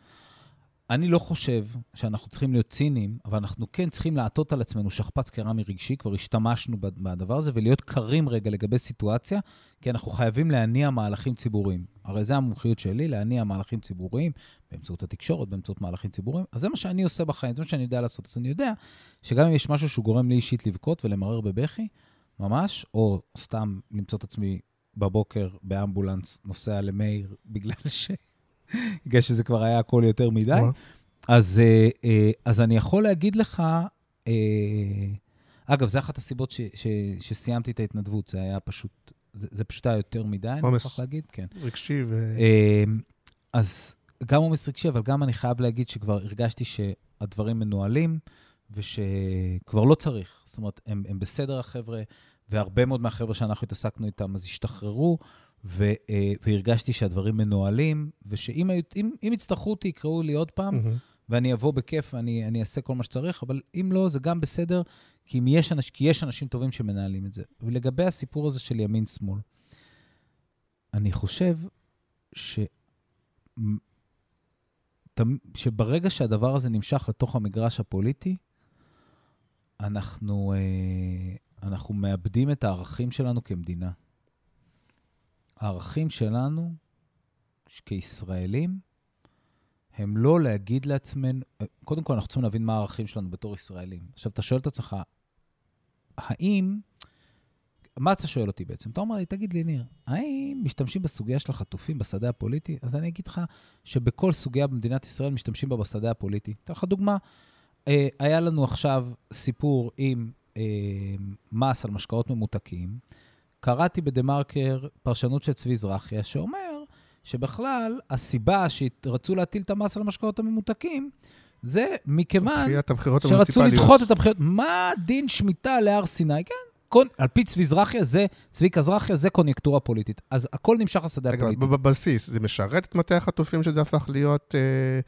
אני לא חושב שאנחנו צריכים להיות ציניים, אבל אנחנו כן צריכים לעטות על עצמנו שכפ"ץ קרמי רגשי, כבר השתמשנו בדבר הזה, ולהיות קרים רגע לגבי סיטואציה, כי אנחנו חייבים להניע מהלכים ציבוריים. הרי זו המומחיות שלי, להניע מהלכים ציבוריים, באמצעות התקשורת, באמצעות מהלכים ציבוריים. אז זה מה שאני עושה בחיים, זה מה שאני יודע לעשות. אז אני יודע שגם אם יש משהו שהוא גורם לי אישית לבכות ולמרר בבכי, ממש, או סתם למצוא את עצמי בבוקר באמבולנס נוסע למאיר, בגלל ש... בגלל שזה כבר היה הכל יותר מדי. אז, אה, אה, אז אני יכול להגיד לך, אה, אגב, זו אחת הסיבות ש, ש, שסיימתי את ההתנדבות, זה היה פשוט, זה, זה פשוט היה יותר מדי, אני. מוכרח להגיד, כן. רגשי ו... אה, אז גם עומס רגשי, אבל גם אני חייב להגיד שכבר הרגשתי שהדברים מנוהלים, ושכבר לא צריך. זאת אומרת, הם, הם בסדר, החבר'ה, והרבה מאוד מהחבר'ה שאנחנו התעסקנו איתם אז השתחררו, ו, אה, והרגשתי שהדברים מנוהלים, ושאם אם, אם יצטרכו אותי, יקראו לי עוד פעם, מהמם. ואני אבוא בכיף ואני אני אעשה כל מה שצריך, אבל אם לא, זה גם בסדר, כי, אם יש, אנש, כי יש אנשים טובים שמנהלים את זה. ולגבי הסיפור הזה של ימין-שמאל, אני חושב ש... שברגע שהדבר הזה נמשך לתוך המגרש הפוליטי, אנחנו, אה, אנחנו מאבדים את הערכים שלנו כמדינה. הערכים שלנו כישראלים, הם לא להגיד לעצמנו, קודם כל אנחנו צריכים להבין מה הערכים שלנו בתור ישראלים. עכשיו, אתה שואל את עצמך, האם, מה אתה שואל אותי בעצם? אתה אומר לי, תגיד לי, ניר, האם משתמשים בסוגיה של החטופים בשדה הפוליטי? אז אני אגיד לך שבכל סוגיה במדינת ישראל משתמשים בה בשדה הפוליטי. אתן לך דוגמה, אה, היה לנו עכשיו סיפור עם אה, מס על משקאות ממותקים. קראתי בדה-מרקר פרשנות של צבי זרחיה, שאומר שבכלל הסיבה שרצו להטיל את המס על המשקאות הממותקים, זה מכיוון שרצו לדחות את הבחירות. מה דין שמיטה להר סיני? כן, קון, על פי צבי זרחיה, זה, צביקה זרחיה, זה קוניונקטורה פוליטית. אז הכל נמשך לשדה הפוליטי. בבסיס, זה משרת את מטה החטופים שזה הפך להיות, אה,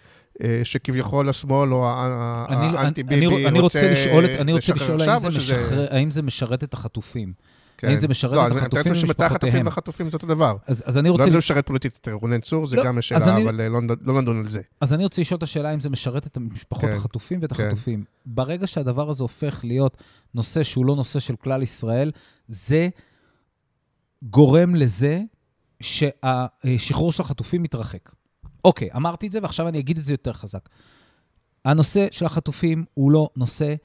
אה, שכביכול השמאל או האנטי-ביבי רוצה, רוצה לשאול, אני רוצה לשאול האם זה, משחרר, האם זה משרת את החטופים. כן. האם זה משרת לא, את החטופים ומשפחותיהם? לא, אני חושב החטופים והחטופים זה אותו דבר. אז, אז אני רוצה... לא זה משרת פוליטית את רונן צור, זה לא, גם שאלה, אני... אבל אה, לא, לא נדון על זה. אז אני רוצה לשאול את השאלה אם זה משרת את משפחות כן, החטופים ואת כן. החטופים. ברגע שהדבר הזה הופך להיות נושא שהוא לא נושא של כלל ישראל, זה גורם לזה שהשחרור של החטופים מתרחק. אוקיי, אמרתי את זה, ועכשיו אני אגיד את זה יותר חזק. הנושא של החטופים הוא לא נושא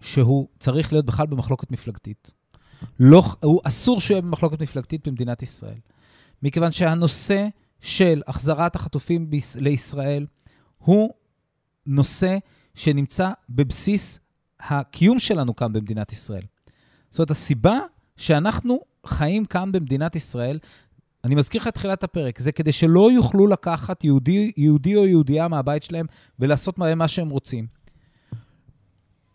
שהוא צריך להיות בכלל במחלוקת מפלגתית. לא, הוא אסור שהוא יהיה במחלוקת מפלגתית במדינת ישראל. מכיוון שהנושא של החזרת החטופים ביש, לישראל הוא נושא שנמצא בבסיס הקיום שלנו כאן במדינת ישראל. זאת אומרת, הסיבה שאנחנו חיים כאן במדינת ישראל, אני מזכיר לך את תחילת הפרק, זה כדי שלא יוכלו לקחת יהודי, יהודי או יהודייה מהבית שלהם ולעשות מה שהם רוצים.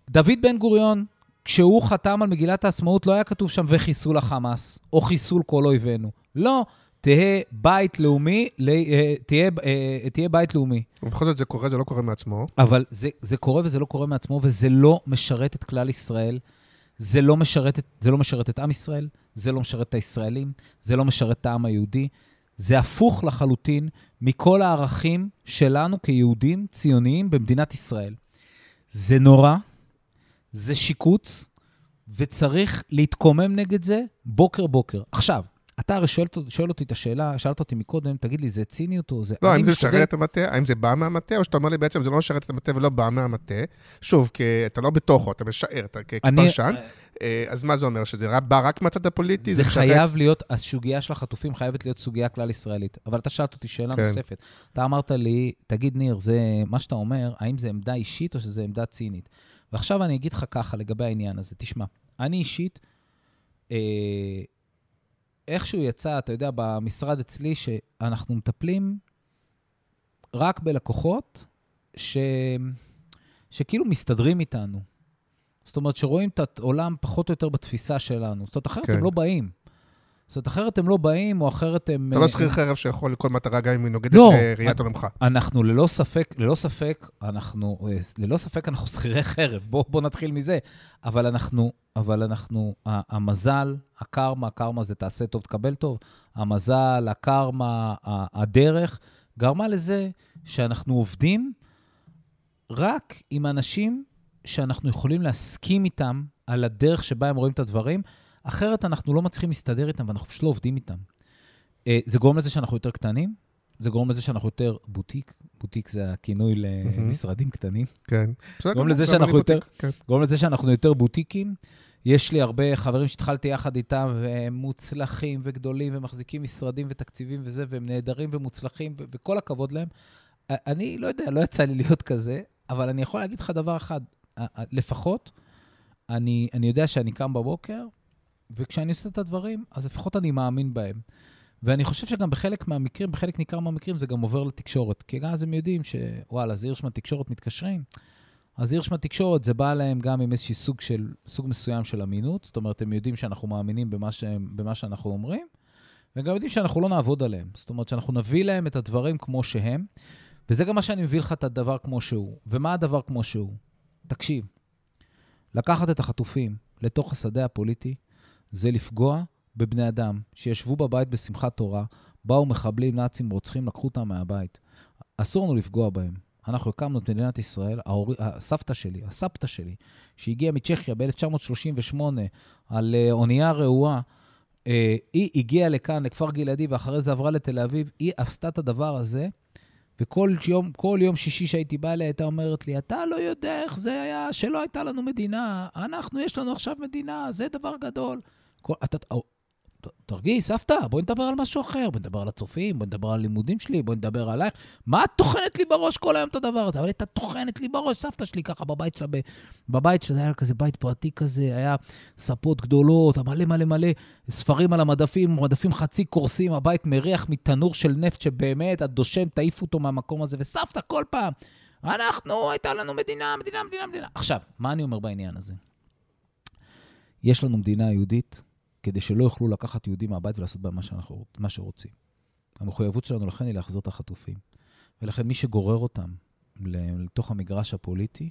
דוד בן גוריון כשהוא חתם על מגילת העצמאות, לא היה כתוב שם וחיסול החמאס, או חיסול כל אויבינו. לא, תהא בית לאומי, אה, תהיה, אה, תהיה בית לאומי. ובכל זאת זה קורה, זה לא קורה מעצמו. אבל זה, זה קורה וזה לא קורה מעצמו, וזה לא משרת את כלל ישראל. זה לא, משרת את, זה לא משרת את עם ישראל, זה לא משרת את הישראלים, זה לא משרת את העם היהודי. זה הפוך לחלוטין מכל הערכים שלנו כיהודים ציוניים במדינת ישראל. זה נורא, זה שיקוץ, וצריך להתקומם נגד זה בוקר-בוקר. עכשיו, אתה הרי שואל, שואל אותי את השאלה, שאלת אותי מקודם, תגיד לי, זה ציניות או זה... לא, האם זה משרת את המטה? האם זה בא מהמטה, או שאתה אומר לי בעצם זה לא משרת את המטה ולא בא מהמטה? שוב, כי אתה לא בתוכו, אתה משער, אתה כפרשן. אה, אז מה זה אומר? שזה בא רק מהצד הפוליטי? זה, זה חייב להיות, הסוגיה של החטופים חייבת להיות סוגיה כלל-ישראלית. אבל אתה שאלת אותי שאלה כן. נוספת. אתה אמרת לי, תגיד, ניר, זה, מה שאתה אומר, האם זה עמדה אישית או שזה עמדה צינית? ועכשיו אני אגיד לך ככה לגבי העניין הזה. תשמע, אני אישית, אה, איכשהו יצא, אתה יודע, במשרד אצלי, שאנחנו מטפלים רק בלקוחות ש... שכאילו מסתדרים איתנו. זאת אומרת, שרואים את העולם פחות או יותר בתפיסה שלנו. זאת אומרת, אחרת כן. הם לא באים. זאת אומרת, אחרת הם לא באים, או אחרת הם... אתה לא שכיר חרב שיכול לכל מטרה, גם אם היא נוגדת לא, ראיית עולמך. אנחנו ללא ספק, ללא ספק, אנחנו, ללא ספק אנחנו שכירי חרב, בואו בוא נתחיל מזה. אבל אנחנו, אבל אנחנו, המזל, הקרמה, הקרמה זה תעשה טוב, תקבל טוב, המזל, הקרמה, הדרך, גרמה לזה שאנחנו עובדים רק עם אנשים שאנחנו יכולים להסכים איתם על הדרך שבה הם רואים את הדברים. אחרת אנחנו לא מצליחים להסתדר איתם ואנחנו פשוט לא עובדים איתם. אה, זה גורם לזה שאנחנו יותר קטנים, זה גורם לזה שאנחנו יותר בוטיק, בוטיק זה הכינוי למשרדים קטנים. כן. גורם לזה שאנחנו יותר, כן. גורם לזה שאנחנו יותר בוטיקים. יש לי הרבה חברים שהתחלתי יחד איתם, והם מוצלחים וגדולים, ומחזיקים משרדים ותקציבים וזה, והם נהדרים ומוצלחים, ו- וכל הכבוד להם. אני לא יודע, לא יצא לי להיות כזה, אבל אני יכול להגיד לך דבר אחד, לפחות, אני, אני יודע שאני קם בבוקר, וכשאני עושה את הדברים, אז לפחות אני מאמין בהם. ואני חושב שגם בחלק מהמקרים, בחלק ניכר מהמקרים, זה גם עובר לתקשורת. כי אז הם יודעים שוואלה, אז הירשמן תקשורת מתקשרים. אז הירשמן תקשורת, זה בא להם גם עם איזשהו סוג, של, סוג מסוים של אמינות. זאת אומרת, הם יודעים שאנחנו מאמינים במה, שהם, במה שאנחנו אומרים, והם גם יודעים שאנחנו לא נעבוד עליהם. זאת אומרת, שאנחנו נביא להם את הדברים כמו שהם, וזה גם מה שאני מביא לך את הדבר כמו שהוא. ומה הדבר כמו שהוא? תקשיב, לקחת את החטופים לתוך השדה הפוליטי, זה לפגוע בבני אדם שישבו בבית בשמחת תורה, באו מחבלים, נאצים, רוצחים, לקחו אותם מהבית. אסור לנו לפגוע בהם. אנחנו הקמנו את מדינת ישראל, ההור... הסבתא שלי, הסבתא שלי, שהגיעה מצ'כיה ב-1938 על אה, אונייה רעועה, אה, היא הגיעה לכאן, לכפר גלעדי, ואחרי זה עברה לתל אביב, היא עשתה את הדבר הזה, וכל יום, כל יום שישי שהייתי בא אליה, הייתה אומרת לי, אתה לא יודע איך זה היה שלא הייתה לנו מדינה. אנחנו, יש לנו עכשיו מדינה, זה דבר גדול. כל, אתה, תרגיעי, סבתא, בואי נדבר על משהו אחר, בואי נדבר על הצופים, בואי נדבר על הלימודים שלי, בואי נדבר עלייך. מה את טוחנת לי בראש כל היום את הדבר הזה? אבל הייתה טוחנת לי בראש, סבתא שלי ככה בבית שלה, בבית שלה היה כזה בית פרטי כזה, היה ספות גדולות, מלא מלא מלא ספרים על המדפים, מדפים חצי קורסים, הבית מריח מתנור של נפט שבאמת, הדושן, תעיף אותו מהמקום הזה, וסבתא כל פעם, אנחנו, הייתה לנו מדינה, מדינה, מדינה, מדינה. עכשיו, מה אני אומר בעניין הזה? יש לנו מדינה יהודית, כדי שלא יוכלו לקחת יהודים מהבית ולעשות בהם מה, מה שרוצים. המחויבות שלנו לכן היא להחזיר את החטופים. ולכן מי שגורר אותם לתוך המגרש הפוליטי,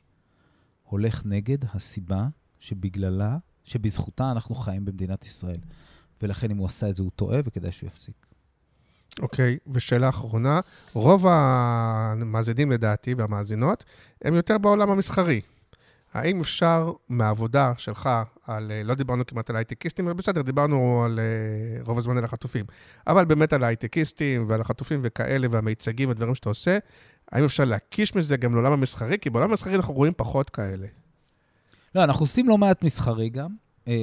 הולך נגד הסיבה שבגללה, שבזכותה אנחנו חיים במדינת ישראל. ולכן אם הוא עשה את זה, הוא טועה, וכדאי שהוא יפסיק. אוקיי, ושאלה אחרונה, רוב המאזינים לדעתי והמאזינות הם יותר בעולם המסחרי. האם אפשר מהעבודה שלך, על, אה, לא דיברנו כמעט על הייטקיסטים, אבל בסדר, דיברנו על אה, רוב הזמן על החטופים, אבל באמת על הייטקיסטים ועל החטופים וכאלה והמיצגים ודברים שאתה עושה, האם אפשר להקיש מזה גם לעולם המסחרי? כי בעולם המסחרי אנחנו רואים פחות כאלה. לא, אנחנו עושים לא מעט מסחרי גם. אה,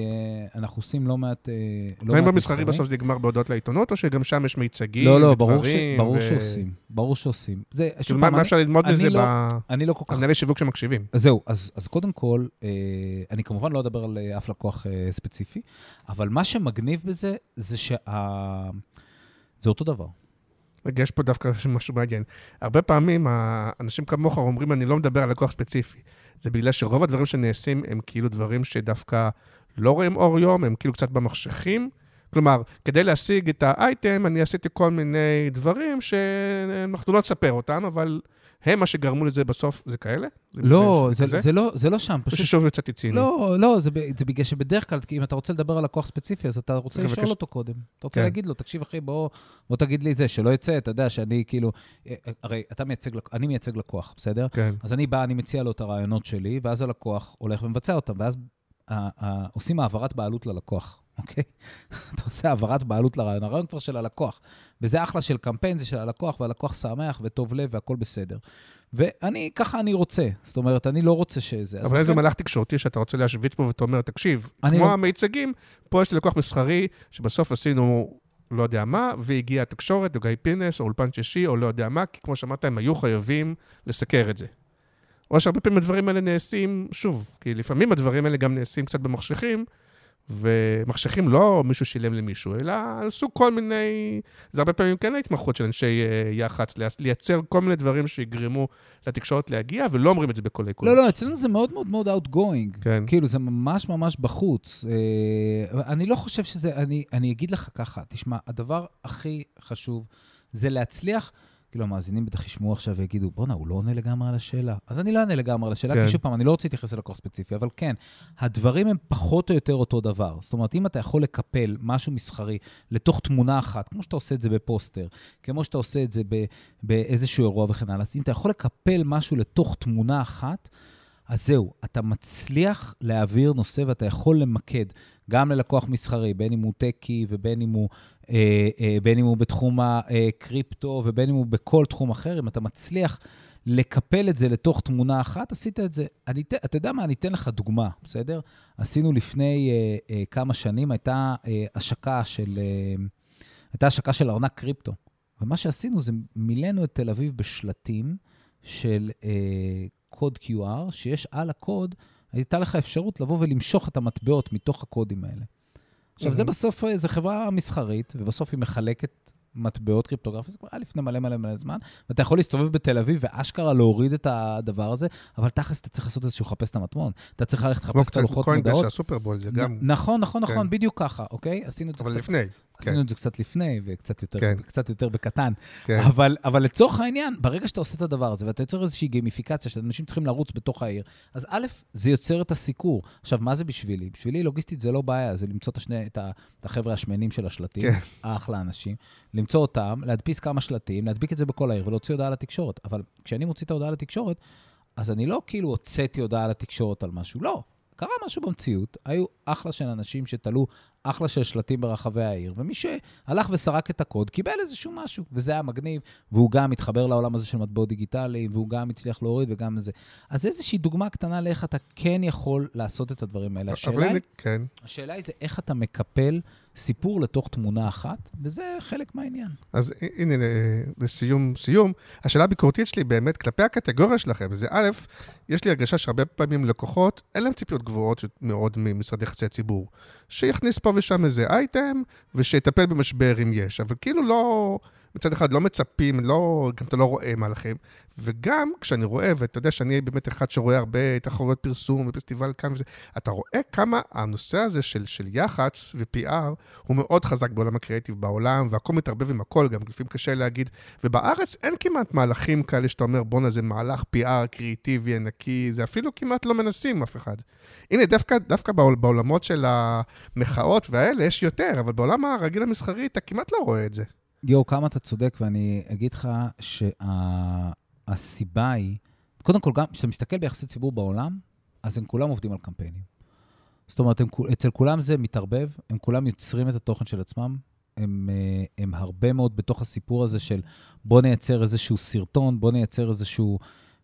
אנחנו עושים לא מעט... אה, לא מעט במסחרי בסוף זה נגמר בהודעות לעיתונות, או שגם שם יש מיצגים לא, לא? ברור, ש... ברור ו- שעושים. ברור שעושים. זה, כאילו, שוב מה אפשר ללמוד אני מזה לא- ב- אני לא כל כך... המנהלי שיווק שמקשיבים? אז זהו, אז, אז קודם כל, אה, אני כמובן לא אדבר על אף לקוח ספציפי, אבל מה שמגניב בזה, זה שה... זה אותו דבר. רגע, יש פה דווקא משהו מעניין. הרבה פעמים האנשים כמוך אומרים, אני לא מדבר על לקוח ספציפי. זה בגלל שרוב הדברים שנעשים הם כאילו דברים שדווקא לא רואים אור יום, הם כאילו קצת במחשכים. כלומר, כדי להשיג את האייטם, אני עשיתי כל מיני דברים שאנחנו לא נספר אותם, אבל הם מה שגרמו לזה בסוף, זה כאלה? לא, זה, זה? זה, לא, זה לא שם, פשוט... ששוב יצאתי ציני. לא, לא, זה, זה בגלל שבדרך כלל, אם אתה רוצה לדבר על לקוח ספציפי, אז אתה רוצה לשאול מבקש- אותו קודם. אתה רוצה כן. להגיד לו, תקשיב, אחי, בוא, בוא תגיד לי את זה, שלא יצא, אתה יודע, שאני כאילו... אה, אה, הרי אתה מייצג, אני מייצג לקוח, בסדר? כן. אז אני בא, אני מציע לו את הרעיונות שלי, ואז הלקוח הולך ומבצע אותם, ואז עושים העברת בעלות ללקוח, אוקיי? אתה עושה העברת בעלות לרעיון, הרעיון כבר של הלקוח. וזה אחלה של קמפיין, זה של הלקוח, והלקוח שמח וטוב לב והכול בסדר. ואני, ככה אני רוצה. זאת אומרת, אני לא רוצה שזה. אבל איזה לכן- מהלך תקשורתי שאתה רוצה להשוויץ פה ואתה אומר, תקשיב, כמו לא- המיצגים, פה יש לי לקוח מסחרי, שבסוף עשינו לא יודע מה, והגיעה התקשורת, או גיא פינס, או אולפן שישי, או לא יודע מה, כי כמו שאמרת, הם היו חייבים לסקר את זה. או שהרבה פעמים הדברים האלה נעשים, שוב, כי לפעמים הדברים האלה גם נעשים קצת במחשכים, ומחשכים לא מישהו שילם למישהו, אלא עשו כל מיני... זה הרבה פעמים כן ההתמחות של אנשי אה, יח"צ, לייצ- לייצר כל מיני דברים שיגרמו לתקשורת להגיע, ולא אומרים את זה בקולי קולות. לא, לא, אצלנו זה מאוד מאוד מאוד outgoing. כן. כאילו, זה ממש ממש בחוץ. אה, אני לא חושב שזה... אני, אני אגיד לך ככה, תשמע, הדבר הכי חשוב זה להצליח... כאילו, המאזינים בטח ישמעו עכשיו ויגידו, בואנה, הוא לא עונה לגמרי על השאלה. אז אני לא אענה לגמרי על השאלה, כן. כי שוב פעם, אני לא רוצה להתייחס ללקוח ספציפי, אבל כן, הדברים הם פחות או יותר אותו דבר. זאת אומרת, אם אתה יכול לקפל משהו מסחרי לתוך תמונה אחת, כמו שאתה עושה את זה בפוסטר, כמו שאתה עושה את זה באיזשהו אירוע וכן הלאה, אז אם אתה יכול לקפל משהו לתוך תמונה אחת, אז זהו, אתה מצליח להעביר נושא ואתה יכול למקד גם ללקוח מסחרי, בין אם הוא טקי ובין אם הוא, אה, אה, בין אם הוא בתחום הקריפטו ובין אם הוא בכל תחום אחר, אם אתה מצליח לקפל את זה לתוך תמונה אחת, עשית את זה. אני, אתה יודע מה, אני אתן לך דוגמה, בסדר? עשינו לפני אה, אה, כמה שנים, הייתה אה, השקה של, אה, הייתה השקה של ארנק קריפטו. ומה שעשינו זה מילאנו את תל אביב בשלטים של אה, קוד QR, שיש על הקוד, הייתה לך אפשרות לבוא ולמשוך את המטבעות מתוך הקודים האלה. עכשיו, זה Mhm. בסוף, אה, זו חברה מסחרית, ובסוף היא מחלקת מטבעות קריפטוגרפיות, זה כבר היה לפני מלא מלא מלא זמן, ואתה יכול להסתובב בתל אביב ואשכרה להוריד את הדבר הזה, אבל תכלס אתה צריך לעשות איזשהו לחפש את המטמון. אתה צריך ללכת כמו לחפש את קצת הלוחות מודעות. הסופרבול, זה גם... נכון, נכון, נכון, כן. בדיוק ככה, אוקיי? עשינו את זה אבל קצת... לפני. עשינו כן. את זה קצת לפני, וקצת יותר, כן. קצת יותר בקטן. כן. אבל, אבל לצורך העניין, ברגע שאתה עושה את הדבר הזה, ואתה יוצר איזושהי גימיפיקציה, שאנשים צריכים לרוץ בתוך העיר, אז א', זה יוצר את הסיקור. עכשיו, מה זה בשבילי? בשבילי לוגיסטית זה לא בעיה, זה למצוא את, השני, את החבר'ה השמנים של השלטים, כן. אחלה אנשים, למצוא אותם, להדפיס כמה שלטים, להדביק את זה בכל העיר ולהוציא הודעה לתקשורת. אבל כשאני מוציא את ההודעה לתקשורת, אז אני לא כאילו הוצאתי הודעה לתקשורת על משהו, לא. קרה משהו במציאות, היו אחלה של אנשים שתלו אחלה של שלטים ברחבי העיר, ומי שהלך וסרק את הקוד קיבל איזשהו משהו, וזה היה מגניב, והוא גם התחבר לעולם הזה של מטבעות דיגיטליים, והוא גם הצליח להוריד וגם זה. אז איזושהי דוגמה קטנה לאיך אתה כן יכול לעשות את הדברים האלה. השאלה, היא, הנה, כן. השאלה היא זה איך אתה מקפל סיפור לתוך תמונה אחת, וזה חלק מהעניין. אז הנה, ל- לסיום, סיום, השאלה הביקורתית שלי באמת כלפי הקטגוריה שלכם, זה א', יש לי הרגשה שהרבה פעמים לקוחות, אין להם ציפיות גבוהות מאוד ממשרד יחסי הציבור. שיכניס פה ושם איזה אייטם, ושיטפל במשבר אם יש. אבל כאילו לא, מצד אחד לא מצפים, לא, גם אתה לא רואה מהלכים. וגם כשאני רואה, ואתה יודע שאני באמת אחד שרואה הרבה תחרויות פרסום ופסטיבל כאן וזה, אתה רואה כמה הנושא הזה של, של יח"צ ו-PR הוא מאוד חזק בעולם הקריאיטיב בעולם, והכל מתערבב עם הכל, גם לפעמים קשה להגיד. ובארץ אין כמעט מהלכים כאלה שאתה אומר, בואנה, זה מהלך PR קריאיטיבי ענקי, זה אפילו כמעט לא מנסים אף אחד. הנה, דווקא, דווקא בעול, בעולמות של המחאות והאלה יש יותר, אבל בעולם הרגיל המסחרי אתה כמעט לא רואה את זה. יואו, כמה אתה צודק, ואני אגיד לך שהסיבה היא, קודם כל, גם כשאתה מסתכל ביחסי ציבור בעולם, אז הם כולם עובדים על קמפיינים. זאת אומרת, הם, אצל כולם זה מתערבב, הם כולם יוצרים את התוכן של עצמם, הם, אה, הם הרבה מאוד בתוך הסיפור הזה של בוא נייצר איזשהו סרטון, בוא נייצר איזשהו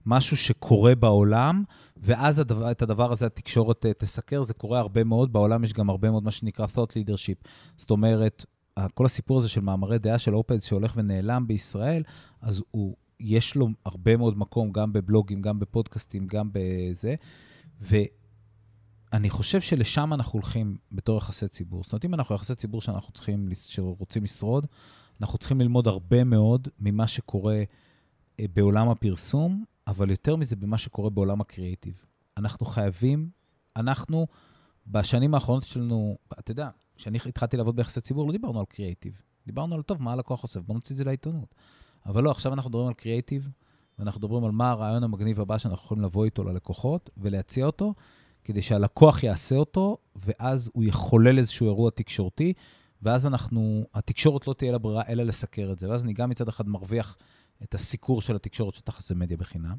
משהו שקורה בעולם, ואז הדבר, את הדבר הזה התקשורת אה, תסקר, זה קורה הרבה מאוד, בעולם יש גם הרבה מאוד מה שנקרא thought leadership. זאת אומרת, כל הסיפור הזה של מאמרי דעה של אופנס שהולך ונעלם בישראל, אז הוא, יש לו הרבה מאוד מקום, גם בבלוגים, גם בפודקאסטים, גם בזה. ואני חושב שלשם אנחנו הולכים בתור יחסי ציבור. זאת אומרת, אם אנחנו יחסי ציבור שאנחנו צריכים, שרוצים לשרוד, אנחנו צריכים ללמוד הרבה מאוד ממה שקורה אה, בעולם הפרסום, אבל יותר מזה במה שקורה בעולם הקריאיטיב. אנחנו חייבים, אנחנו, בשנים האחרונות שלנו, אתה יודע, כשאני התחלתי לעבוד ביחסי ציבור, לא דיברנו על קריאיטיב. דיברנו על, טוב, מה הלקוח עושה? בוא נוציא את זה לעיתונות. אבל לא, עכשיו אנחנו מדברים על קריאיטיב, ואנחנו מדברים על מה הרעיון המגניב הבא שאנחנו יכולים לבוא איתו ללקוחות ולהציע אותו, כדי שהלקוח יעשה אותו, ואז הוא יחולל איזשהו אירוע תקשורתי, ואז אנחנו, התקשורת לא תהיה לה ברירה אלא לסקר את זה. ואז אני גם מצד אחד מרוויח את הסיקור של התקשורת של תחת זה מדיה בחינם,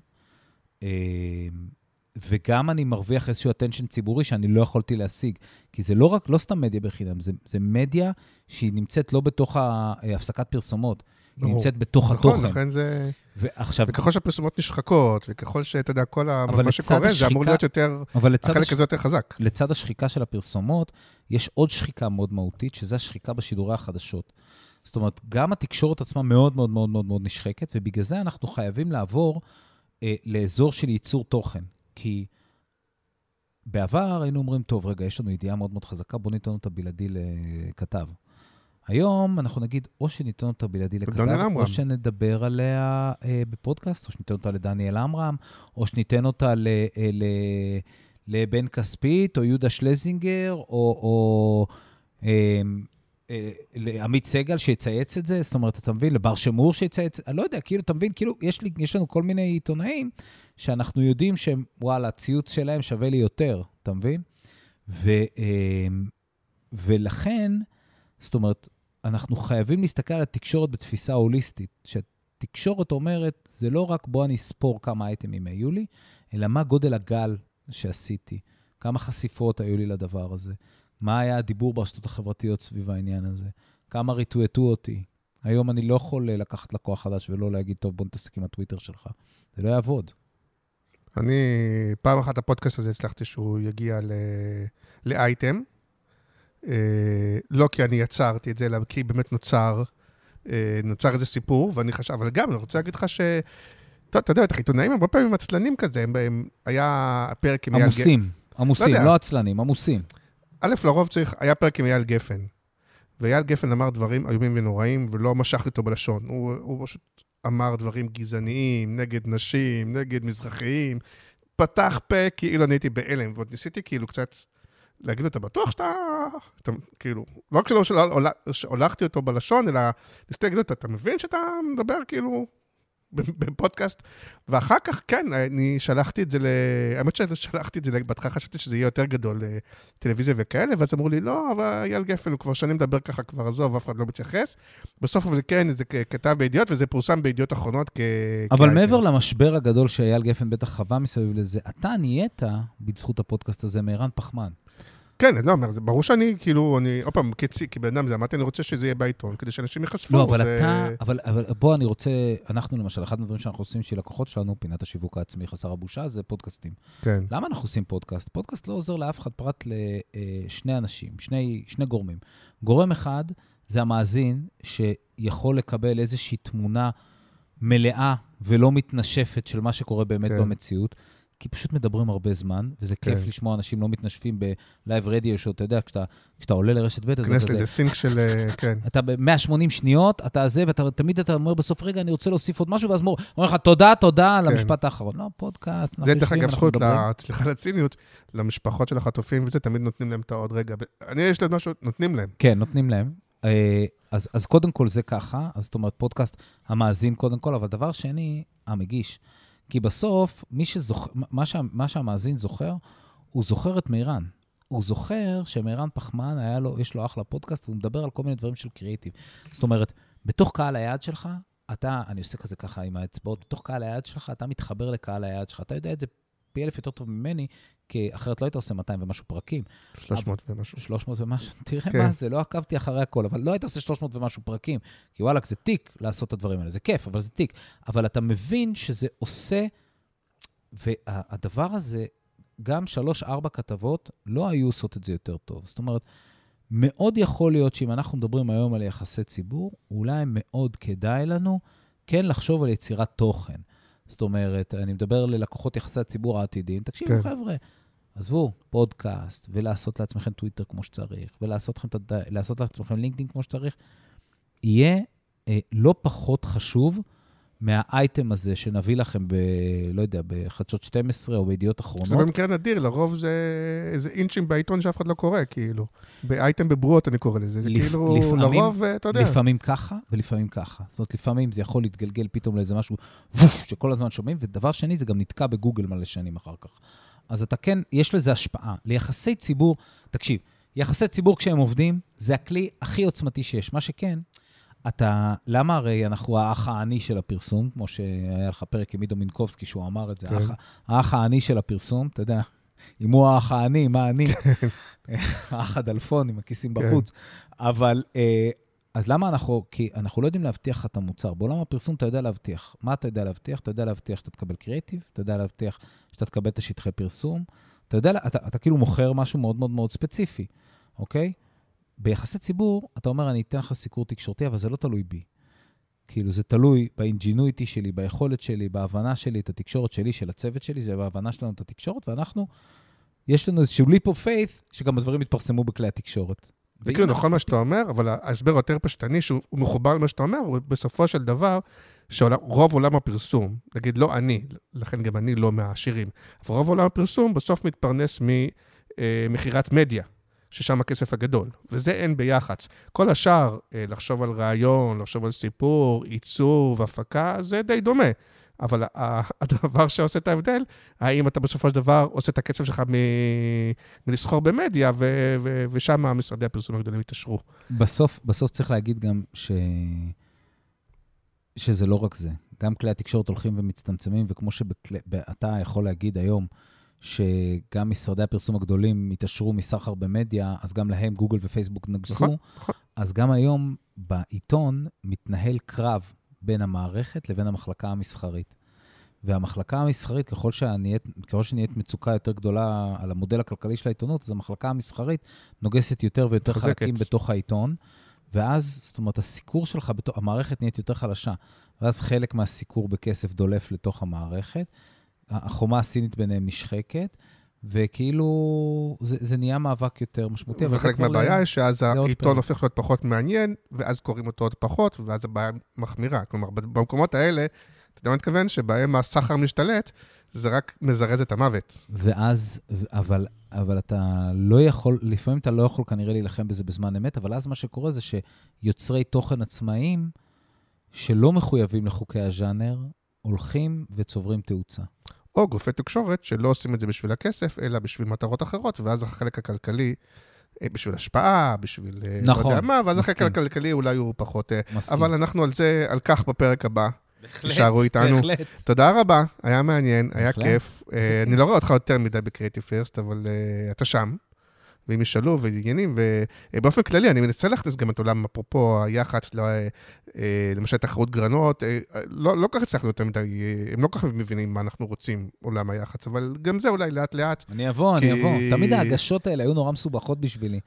אה, וגם אני מרוויח איזשהו attention ציבורי שאני לא יכולתי להשיג. כי זה לא רק, לא סתם מדיה בחינם, זה, זה מדיה שהיא נמצאת לא בתוך אה, הפסקת פרסומות, היא. נמצאת בתוך נכון, התוכן. לכן זה... ועכשיו, וככל שהפרסומות נשחקות, וככל שאתה יודע, כל ה... מה שקורה, לצד זה אמור השחיקה- להיות יותר... אבל לצד, החלק הש... הזה יותר חזק. לצד השחיקה של הפרסומות, יש עוד שחיקה מאוד מהותית, שזה השחיקה בשידורי החדשות. זאת אומרת, גם התקשורת עצמה מאוד מאוד מאוד מאוד מאוד נשחקת, ובגלל זה אנחנו חייבים לעבור אה, לאזור של ייצור תוכן. כי בעבר היינו אומרים, טוב, רגע, יש לנו ידיעה מאוד מאוד חזקה, בוא ניתן אותה בלעדי לכתב. היום אנחנו נגיד, או שניתן אותה בלעדי לכתב. או שנדבר עליה אה, בפודקאסט, או שניתן אותה לדניאל עמרם, או שניתן אותה ל, אה, ל, לבן כספית, או יהודה שלזינגר, או, או אה, אה, לעמית סגל שיצייץ את זה, זאת אומרת, אתה מבין, לבר שמור שיצייץ, אני לא יודע, כאילו, אתה מבין, כאילו, יש, לי, יש לנו כל מיני עיתונאים שאנחנו יודעים שהם, וואלה, הציוץ שלהם שווה לי יותר, אתה מבין? ו, אה, ולכן, זאת אומרת, אנחנו חייבים להסתכל על התקשורת בתפיסה הוליסטית, שהתקשורת אומרת, זה לא רק בוא אני אספור כמה אייטמים היו לי, אלא מה גודל הגל שעשיתי, כמה חשיפות היו לי לדבר הזה, מה היה הדיבור ברשתות החברתיות סביב העניין הזה, כמה ריטואטו אותי. היום אני לא יכול אה, לקחת לקוח חדש ולא להגיד, טוב, בוא נתעסק עם הטוויטר שלך. זה לא יעבוד. אני, פעם אחת הפודקאסט הזה הצלחתי שהוא יגיע ל... לאייטם. אה, לא כי אני יצרתי את זה, אלא כי באמת נוצר, אה, נוצר איזה סיפור, ואני חשב, אבל גם, אני רוצה להגיד לך ש... אתה אתה יודע, בטח עיתונאים הרבה פעמים עצלנים כזה, הם, הם, היה פרק עם אייל גפן. עמוסים, עמוסים, יודע. לא עצלנים, עמוסים. א', לרוב צריך, היה פרק עם אייל גפן. ואייל גפן אמר דברים איומים ונוראים, ולא משך אותו בלשון. הוא, הוא פשוט אמר דברים גזעניים, נגד נשים, נגד מזרחיים. פתח פה כאילו אני הייתי בהלם, ועוד ניסיתי כאילו קצת להגיד לו, אתה בטוח שאתה... אתה כאילו, לא רק שלא שלא- הול- שהולכתי אותו בלשון, אלא ניסיתי להגיד לו, "אתה- אתה מבין שאתה מדבר כאילו בפודקאסט? ואחר כך, כן, אני שלחתי את זה ל... האמת ששלחתי את זה, בהתחלה חשבתי שזה יהיה יותר גדול לטלוויזיה וכאלה, ואז אמרו לי, לא, אבל אייל גפן, הוא כבר שנים מדבר ככה, כבר עזוב, אף אחד לא מתייחס. בסוף אבל כן, זה כ- כתב בידיעות, וזה פורסם בידיעות אחרונות כ... אבל כאייטם. מעבר למשבר הגדול שאייל גפן בטח חווה מסביב לזה, אתה נהיית, בזכות הפודקאסט הזה, מערן פחמן. כן, אני לא אומר, זה ברור שאני, כאילו, אני, עוד פעם, כצי, כבן אדם, זה אמרתי, אני רוצה שזה יהיה בעיתון, כדי שאנשים ייחשפו. לא, אבל זה... אתה, אבל, אבל בוא, אני רוצה, אנחנו למשל, אחד הדברים שאנחנו עושים בשביל לקוחות שלנו, פינת השיווק העצמי חסר הבושה, זה פודקאסטים. כן, למה אנחנו עושים פודקאסט? פודקאסט לא עוזר לאף אחד פרט לשני אנשים, שני, שני גורמים. גורם אחד זה המאזין, שיכול לקבל איזושהי תמונה מלאה ולא מתנשפת של מה שקורה באמת כן. כן. במציאות. כי פשוט מדברים הרבה זמן, וזה כיף כן. לשמוע אנשים לא מתנשפים בלייב רדיו, שאתה יודע, כשאתה, כשאתה עולה לרשת ב', אז נכנס אתה לאיזה סינק של, אה, כן. אתה ב-180 שניות, אתה זה, ותמיד אתה אומר בסוף, רגע, אני רוצה להוסיף עוד משהו, ואז מור, אומר לך, תודה, תודה על כן. המשפט האחרון. לא, פודקאסט, אנחנו זה דרך אגב זכות, סליחה על הציניות, למשפחות של החטופים וזה, תמיד נותנים להם את העוד רגע. אני, יש להם משהו, נותנים להם. כן, נותנים להם. אה, אז, אז קודם כל זה ככה, אז זאת אומרת, פודקאסט המאזין קודם כל, אבל דבר שני, המגיש. כי בסוף, מי שזוכר, מה, שה, מה שהמאזין זוכר, הוא זוכר את מירן. הוא זוכר שמירן פחמן, היה לו, יש לו אחלה פודקאסט, והוא מדבר על כל מיני דברים של קריאיטיב. זאת אומרת, בתוך קהל היעד שלך, אתה, אני עושה כזה ככה עם האצבעות, בתוך קהל היעד שלך, אתה מתחבר לקהל היעד שלך. אתה יודע את זה פי אלף יותר טוב ממני, כי אחרת לא היית עושה 200 ומשהו פרקים. 300 ומשהו. 300 ומשהו, תראה כן. מה זה, לא עקבתי אחרי הכל, אבל לא היית עושה 300 ומשהו פרקים, כי וואלכ, זה תיק לעשות את הדברים האלה, זה כיף, אבל זה תיק. אבל אתה מבין שזה עושה, והדבר הזה, גם 3-4 כתבות לא היו עושות את זה יותר טוב. זאת אומרת, מאוד יכול להיות שאם אנחנו מדברים היום על יחסי ציבור, אולי מאוד כדאי לנו כן לחשוב על יצירת תוכן. זאת אומרת, אני מדבר ללקוחות יחסי הציבור העתידיים, תקשיבו. כן. חבר'ה, עזבו, פודקאסט, ולעשות לעצמכם טוויטר כמו שצריך, ולעשות לכם לעשות לעצמכם לינקדאין כמו שצריך, יהיה אה, לא פחות חשוב מהאייטם הזה שנביא לכם ב... לא יודע, בחדשות 12 או בידיעות זה אחרונות. במקרה נדיר, לרוב זה איזה אינצ'ים בעיתון שאף אחד לא קורא, כאילו. באייטם בברואות אני קורא לזה. זה לפ- כאילו, לפעמים- לרוב, אה, אתה יודע. לפעמים ככה ולפעמים ככה. זאת אומרת, לפעמים זה יכול להתגלגל פתאום לאיזה משהו ווף, שכל הזמן שומעים, ודבר שני, זה גם נתקע בגוגל מלא שנים אחר כך. אז אתה כן, יש לזה השפעה. ליחסי ציבור, תקשיב, יחסי ציבור כשהם עובדים, זה הכלי הכי עוצמתי שיש. מה שכן, אתה, למה הרי אנחנו האח העני של הפרסום, כמו שהיה לך פרק עם עידו מינקובסקי, שהוא אמר את זה, כן. האח, האח העני של הפרסום, אתה יודע, אם הוא האח העני, מה אני? האח הדלפון עם הכיסים כן. בחוץ. אבל, אה, אז למה אנחנו, כי אנחנו לא יודעים להבטיח לך את המוצר. בעולם הפרסום אתה יודע להבטיח. מה אתה יודע להבטיח? אתה יודע להבטיח שאתה תקבל קריאיטיב, אתה יודע להבטיח שאתה תקבל את השטחי פרסום, אתה יודע, אתה, אתה כאילו מוכר משהו מאוד מאוד מאוד ספציפי, אוקיי? ביחסי ציבור, אתה אומר, אני אתן לך סיקור תקשורתי, אבל זה לא תלוי בי. כאילו, זה תלוי באינג'ינויטי שלי, ביכולת שלי, בהבנה שלי, את התקשורת שלי, של הצוות שלי, זה בהבנה שלנו את התקשורת, ואנחנו, יש לנו איזשהו leap of faith, שגם הדברים יתפרסמו בכלי התקשורת. זה כאילו נכון מה שאתה אומר, אבל ההסבר היותר פשטני, שהוא מחובר למה שאתה אומר, הוא בסופו של דבר, שרוב עולם הפרסום, נגיד לא אני, לכן גם אני לא מהעשירים, אבל רוב עולם הפרסום בסוף מתפרנס ממכירת מדיה, ששם הכסף הגדול, וזה אין ביח"צ. כל השאר, אה, לחשוב על רעיון, לחשוב על סיפור, עיצוב, הפקה, זה די דומה. אבל הדבר שעושה את ההבדל, האם אתה בסופו של דבר עושה את הקצב שלך מ- מלסחור במדיה, ו- ו- ושם משרדי הפרסום הגדולים יתעשרו. בסוף, בסוף צריך להגיד גם ש... שזה לא רק זה. גם כלי התקשורת הולכים ומצטמצמים, וכמו שאתה יכול להגיד היום, שגם משרדי הפרסום הגדולים התעשרו מסחר במדיה, אז גם להם גוגל ופייסבוק נגסו. נכון, נכון. אז גם היום בעיתון מתנהל קרב בין המערכת לבין המחלקה המסחרית. והמחלקה המסחרית, ככל שנהיית, ככל שנהיית מצוקה יותר גדולה על המודל הכלכלי של העיתונות, אז המחלקה המסחרית נוגסת יותר ויותר מחזקת. חלקים בתוך העיתון, ואז, זאת אומרת, הסיקור שלך, בתוך, המערכת נהיית יותר חלשה, ואז חלק מהסיקור בכסף דולף לתוך המערכת, החומה הסינית ביניהם נשחקת, וכאילו, זה, זה נהיה מאבק יותר משמעותי. וחלק מהבעיה היא שאז העיתון. הופך להיות פחות מעניין, ואז קוראים אותו עוד פחות, ואז הבעיה מחמירה. כלומר, במקומות האלה, אתה יודע מה אני מתכוון? שבהם הסחר משתלט, זה רק מזרז את המוות. ואז, אבל, אבל אתה לא יכול, לפעמים אתה לא יכול כנראה להילחם בזה בזמן אמת, אבל אז מה שקורה זה שיוצרי תוכן עצמאיים, שלא מחויבים לחוקי הז'אנר, הולכים וצוברים תאוצה. או גופי תקשורת שלא עושים את זה בשביל הכסף, אלא בשביל מטרות אחרות, ואז החלק הכלכלי, אה, בשביל השפעה, בשביל אה, נכון, לא יודע מה, ואז החלק מסכים. הכלכלי אולי הוא פחות... אה, מסכים. אבל אנחנו על זה, על כך בפרק הבא. בהחלט, תישארו איתנו. בהחלט. תודה רבה, היה מעניין, היה בהחלט. כיף. אה, כיף. אני לא רואה אותך יותר מדי בקריאיטיב פירסט, אבל אה, אתה שם. ואם ישאלו ועניינים, ובאופן כללי, אני מנסה להכניס גם את עולם, אפרופו היח"צ, לא, למשל תחרות גרנות, לא, לא כך הצלחנו יותר מדי, הם לא כך מבינים מה אנחנו רוצים, עולם היח"צ, אבל גם זה אולי לאט-לאט. אני אבוא, כי... אני אבוא. תמיד ההגשות האלה היו נורא מסובכות בשבילי.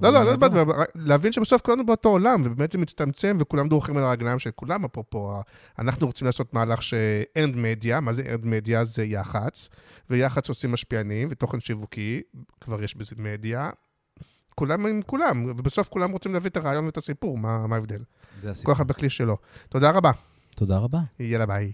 לא, לא, לא, לא, להבין שבסוף כולנו באותו עולם, ובאמת זה מצטמצם, וכולם דורכים על הרגליים של כולם, אפרופו, אנחנו רוצים לעשות מהלך שארנד מדיה, מה זה ארנד מדיה? זה יח"צ, ויח"צ עושים משפיענים, ותוכן שיווקי, כבר יש בזה מדיה. כולם עם כולם, ובסוף כולם רוצים להביא את הרעיון ואת הסיפור, מה, מה ההבדל? זה הסיפור. כל אחד בכלי שלו. תודה רבה. תודה רבה. יאללה, ביי.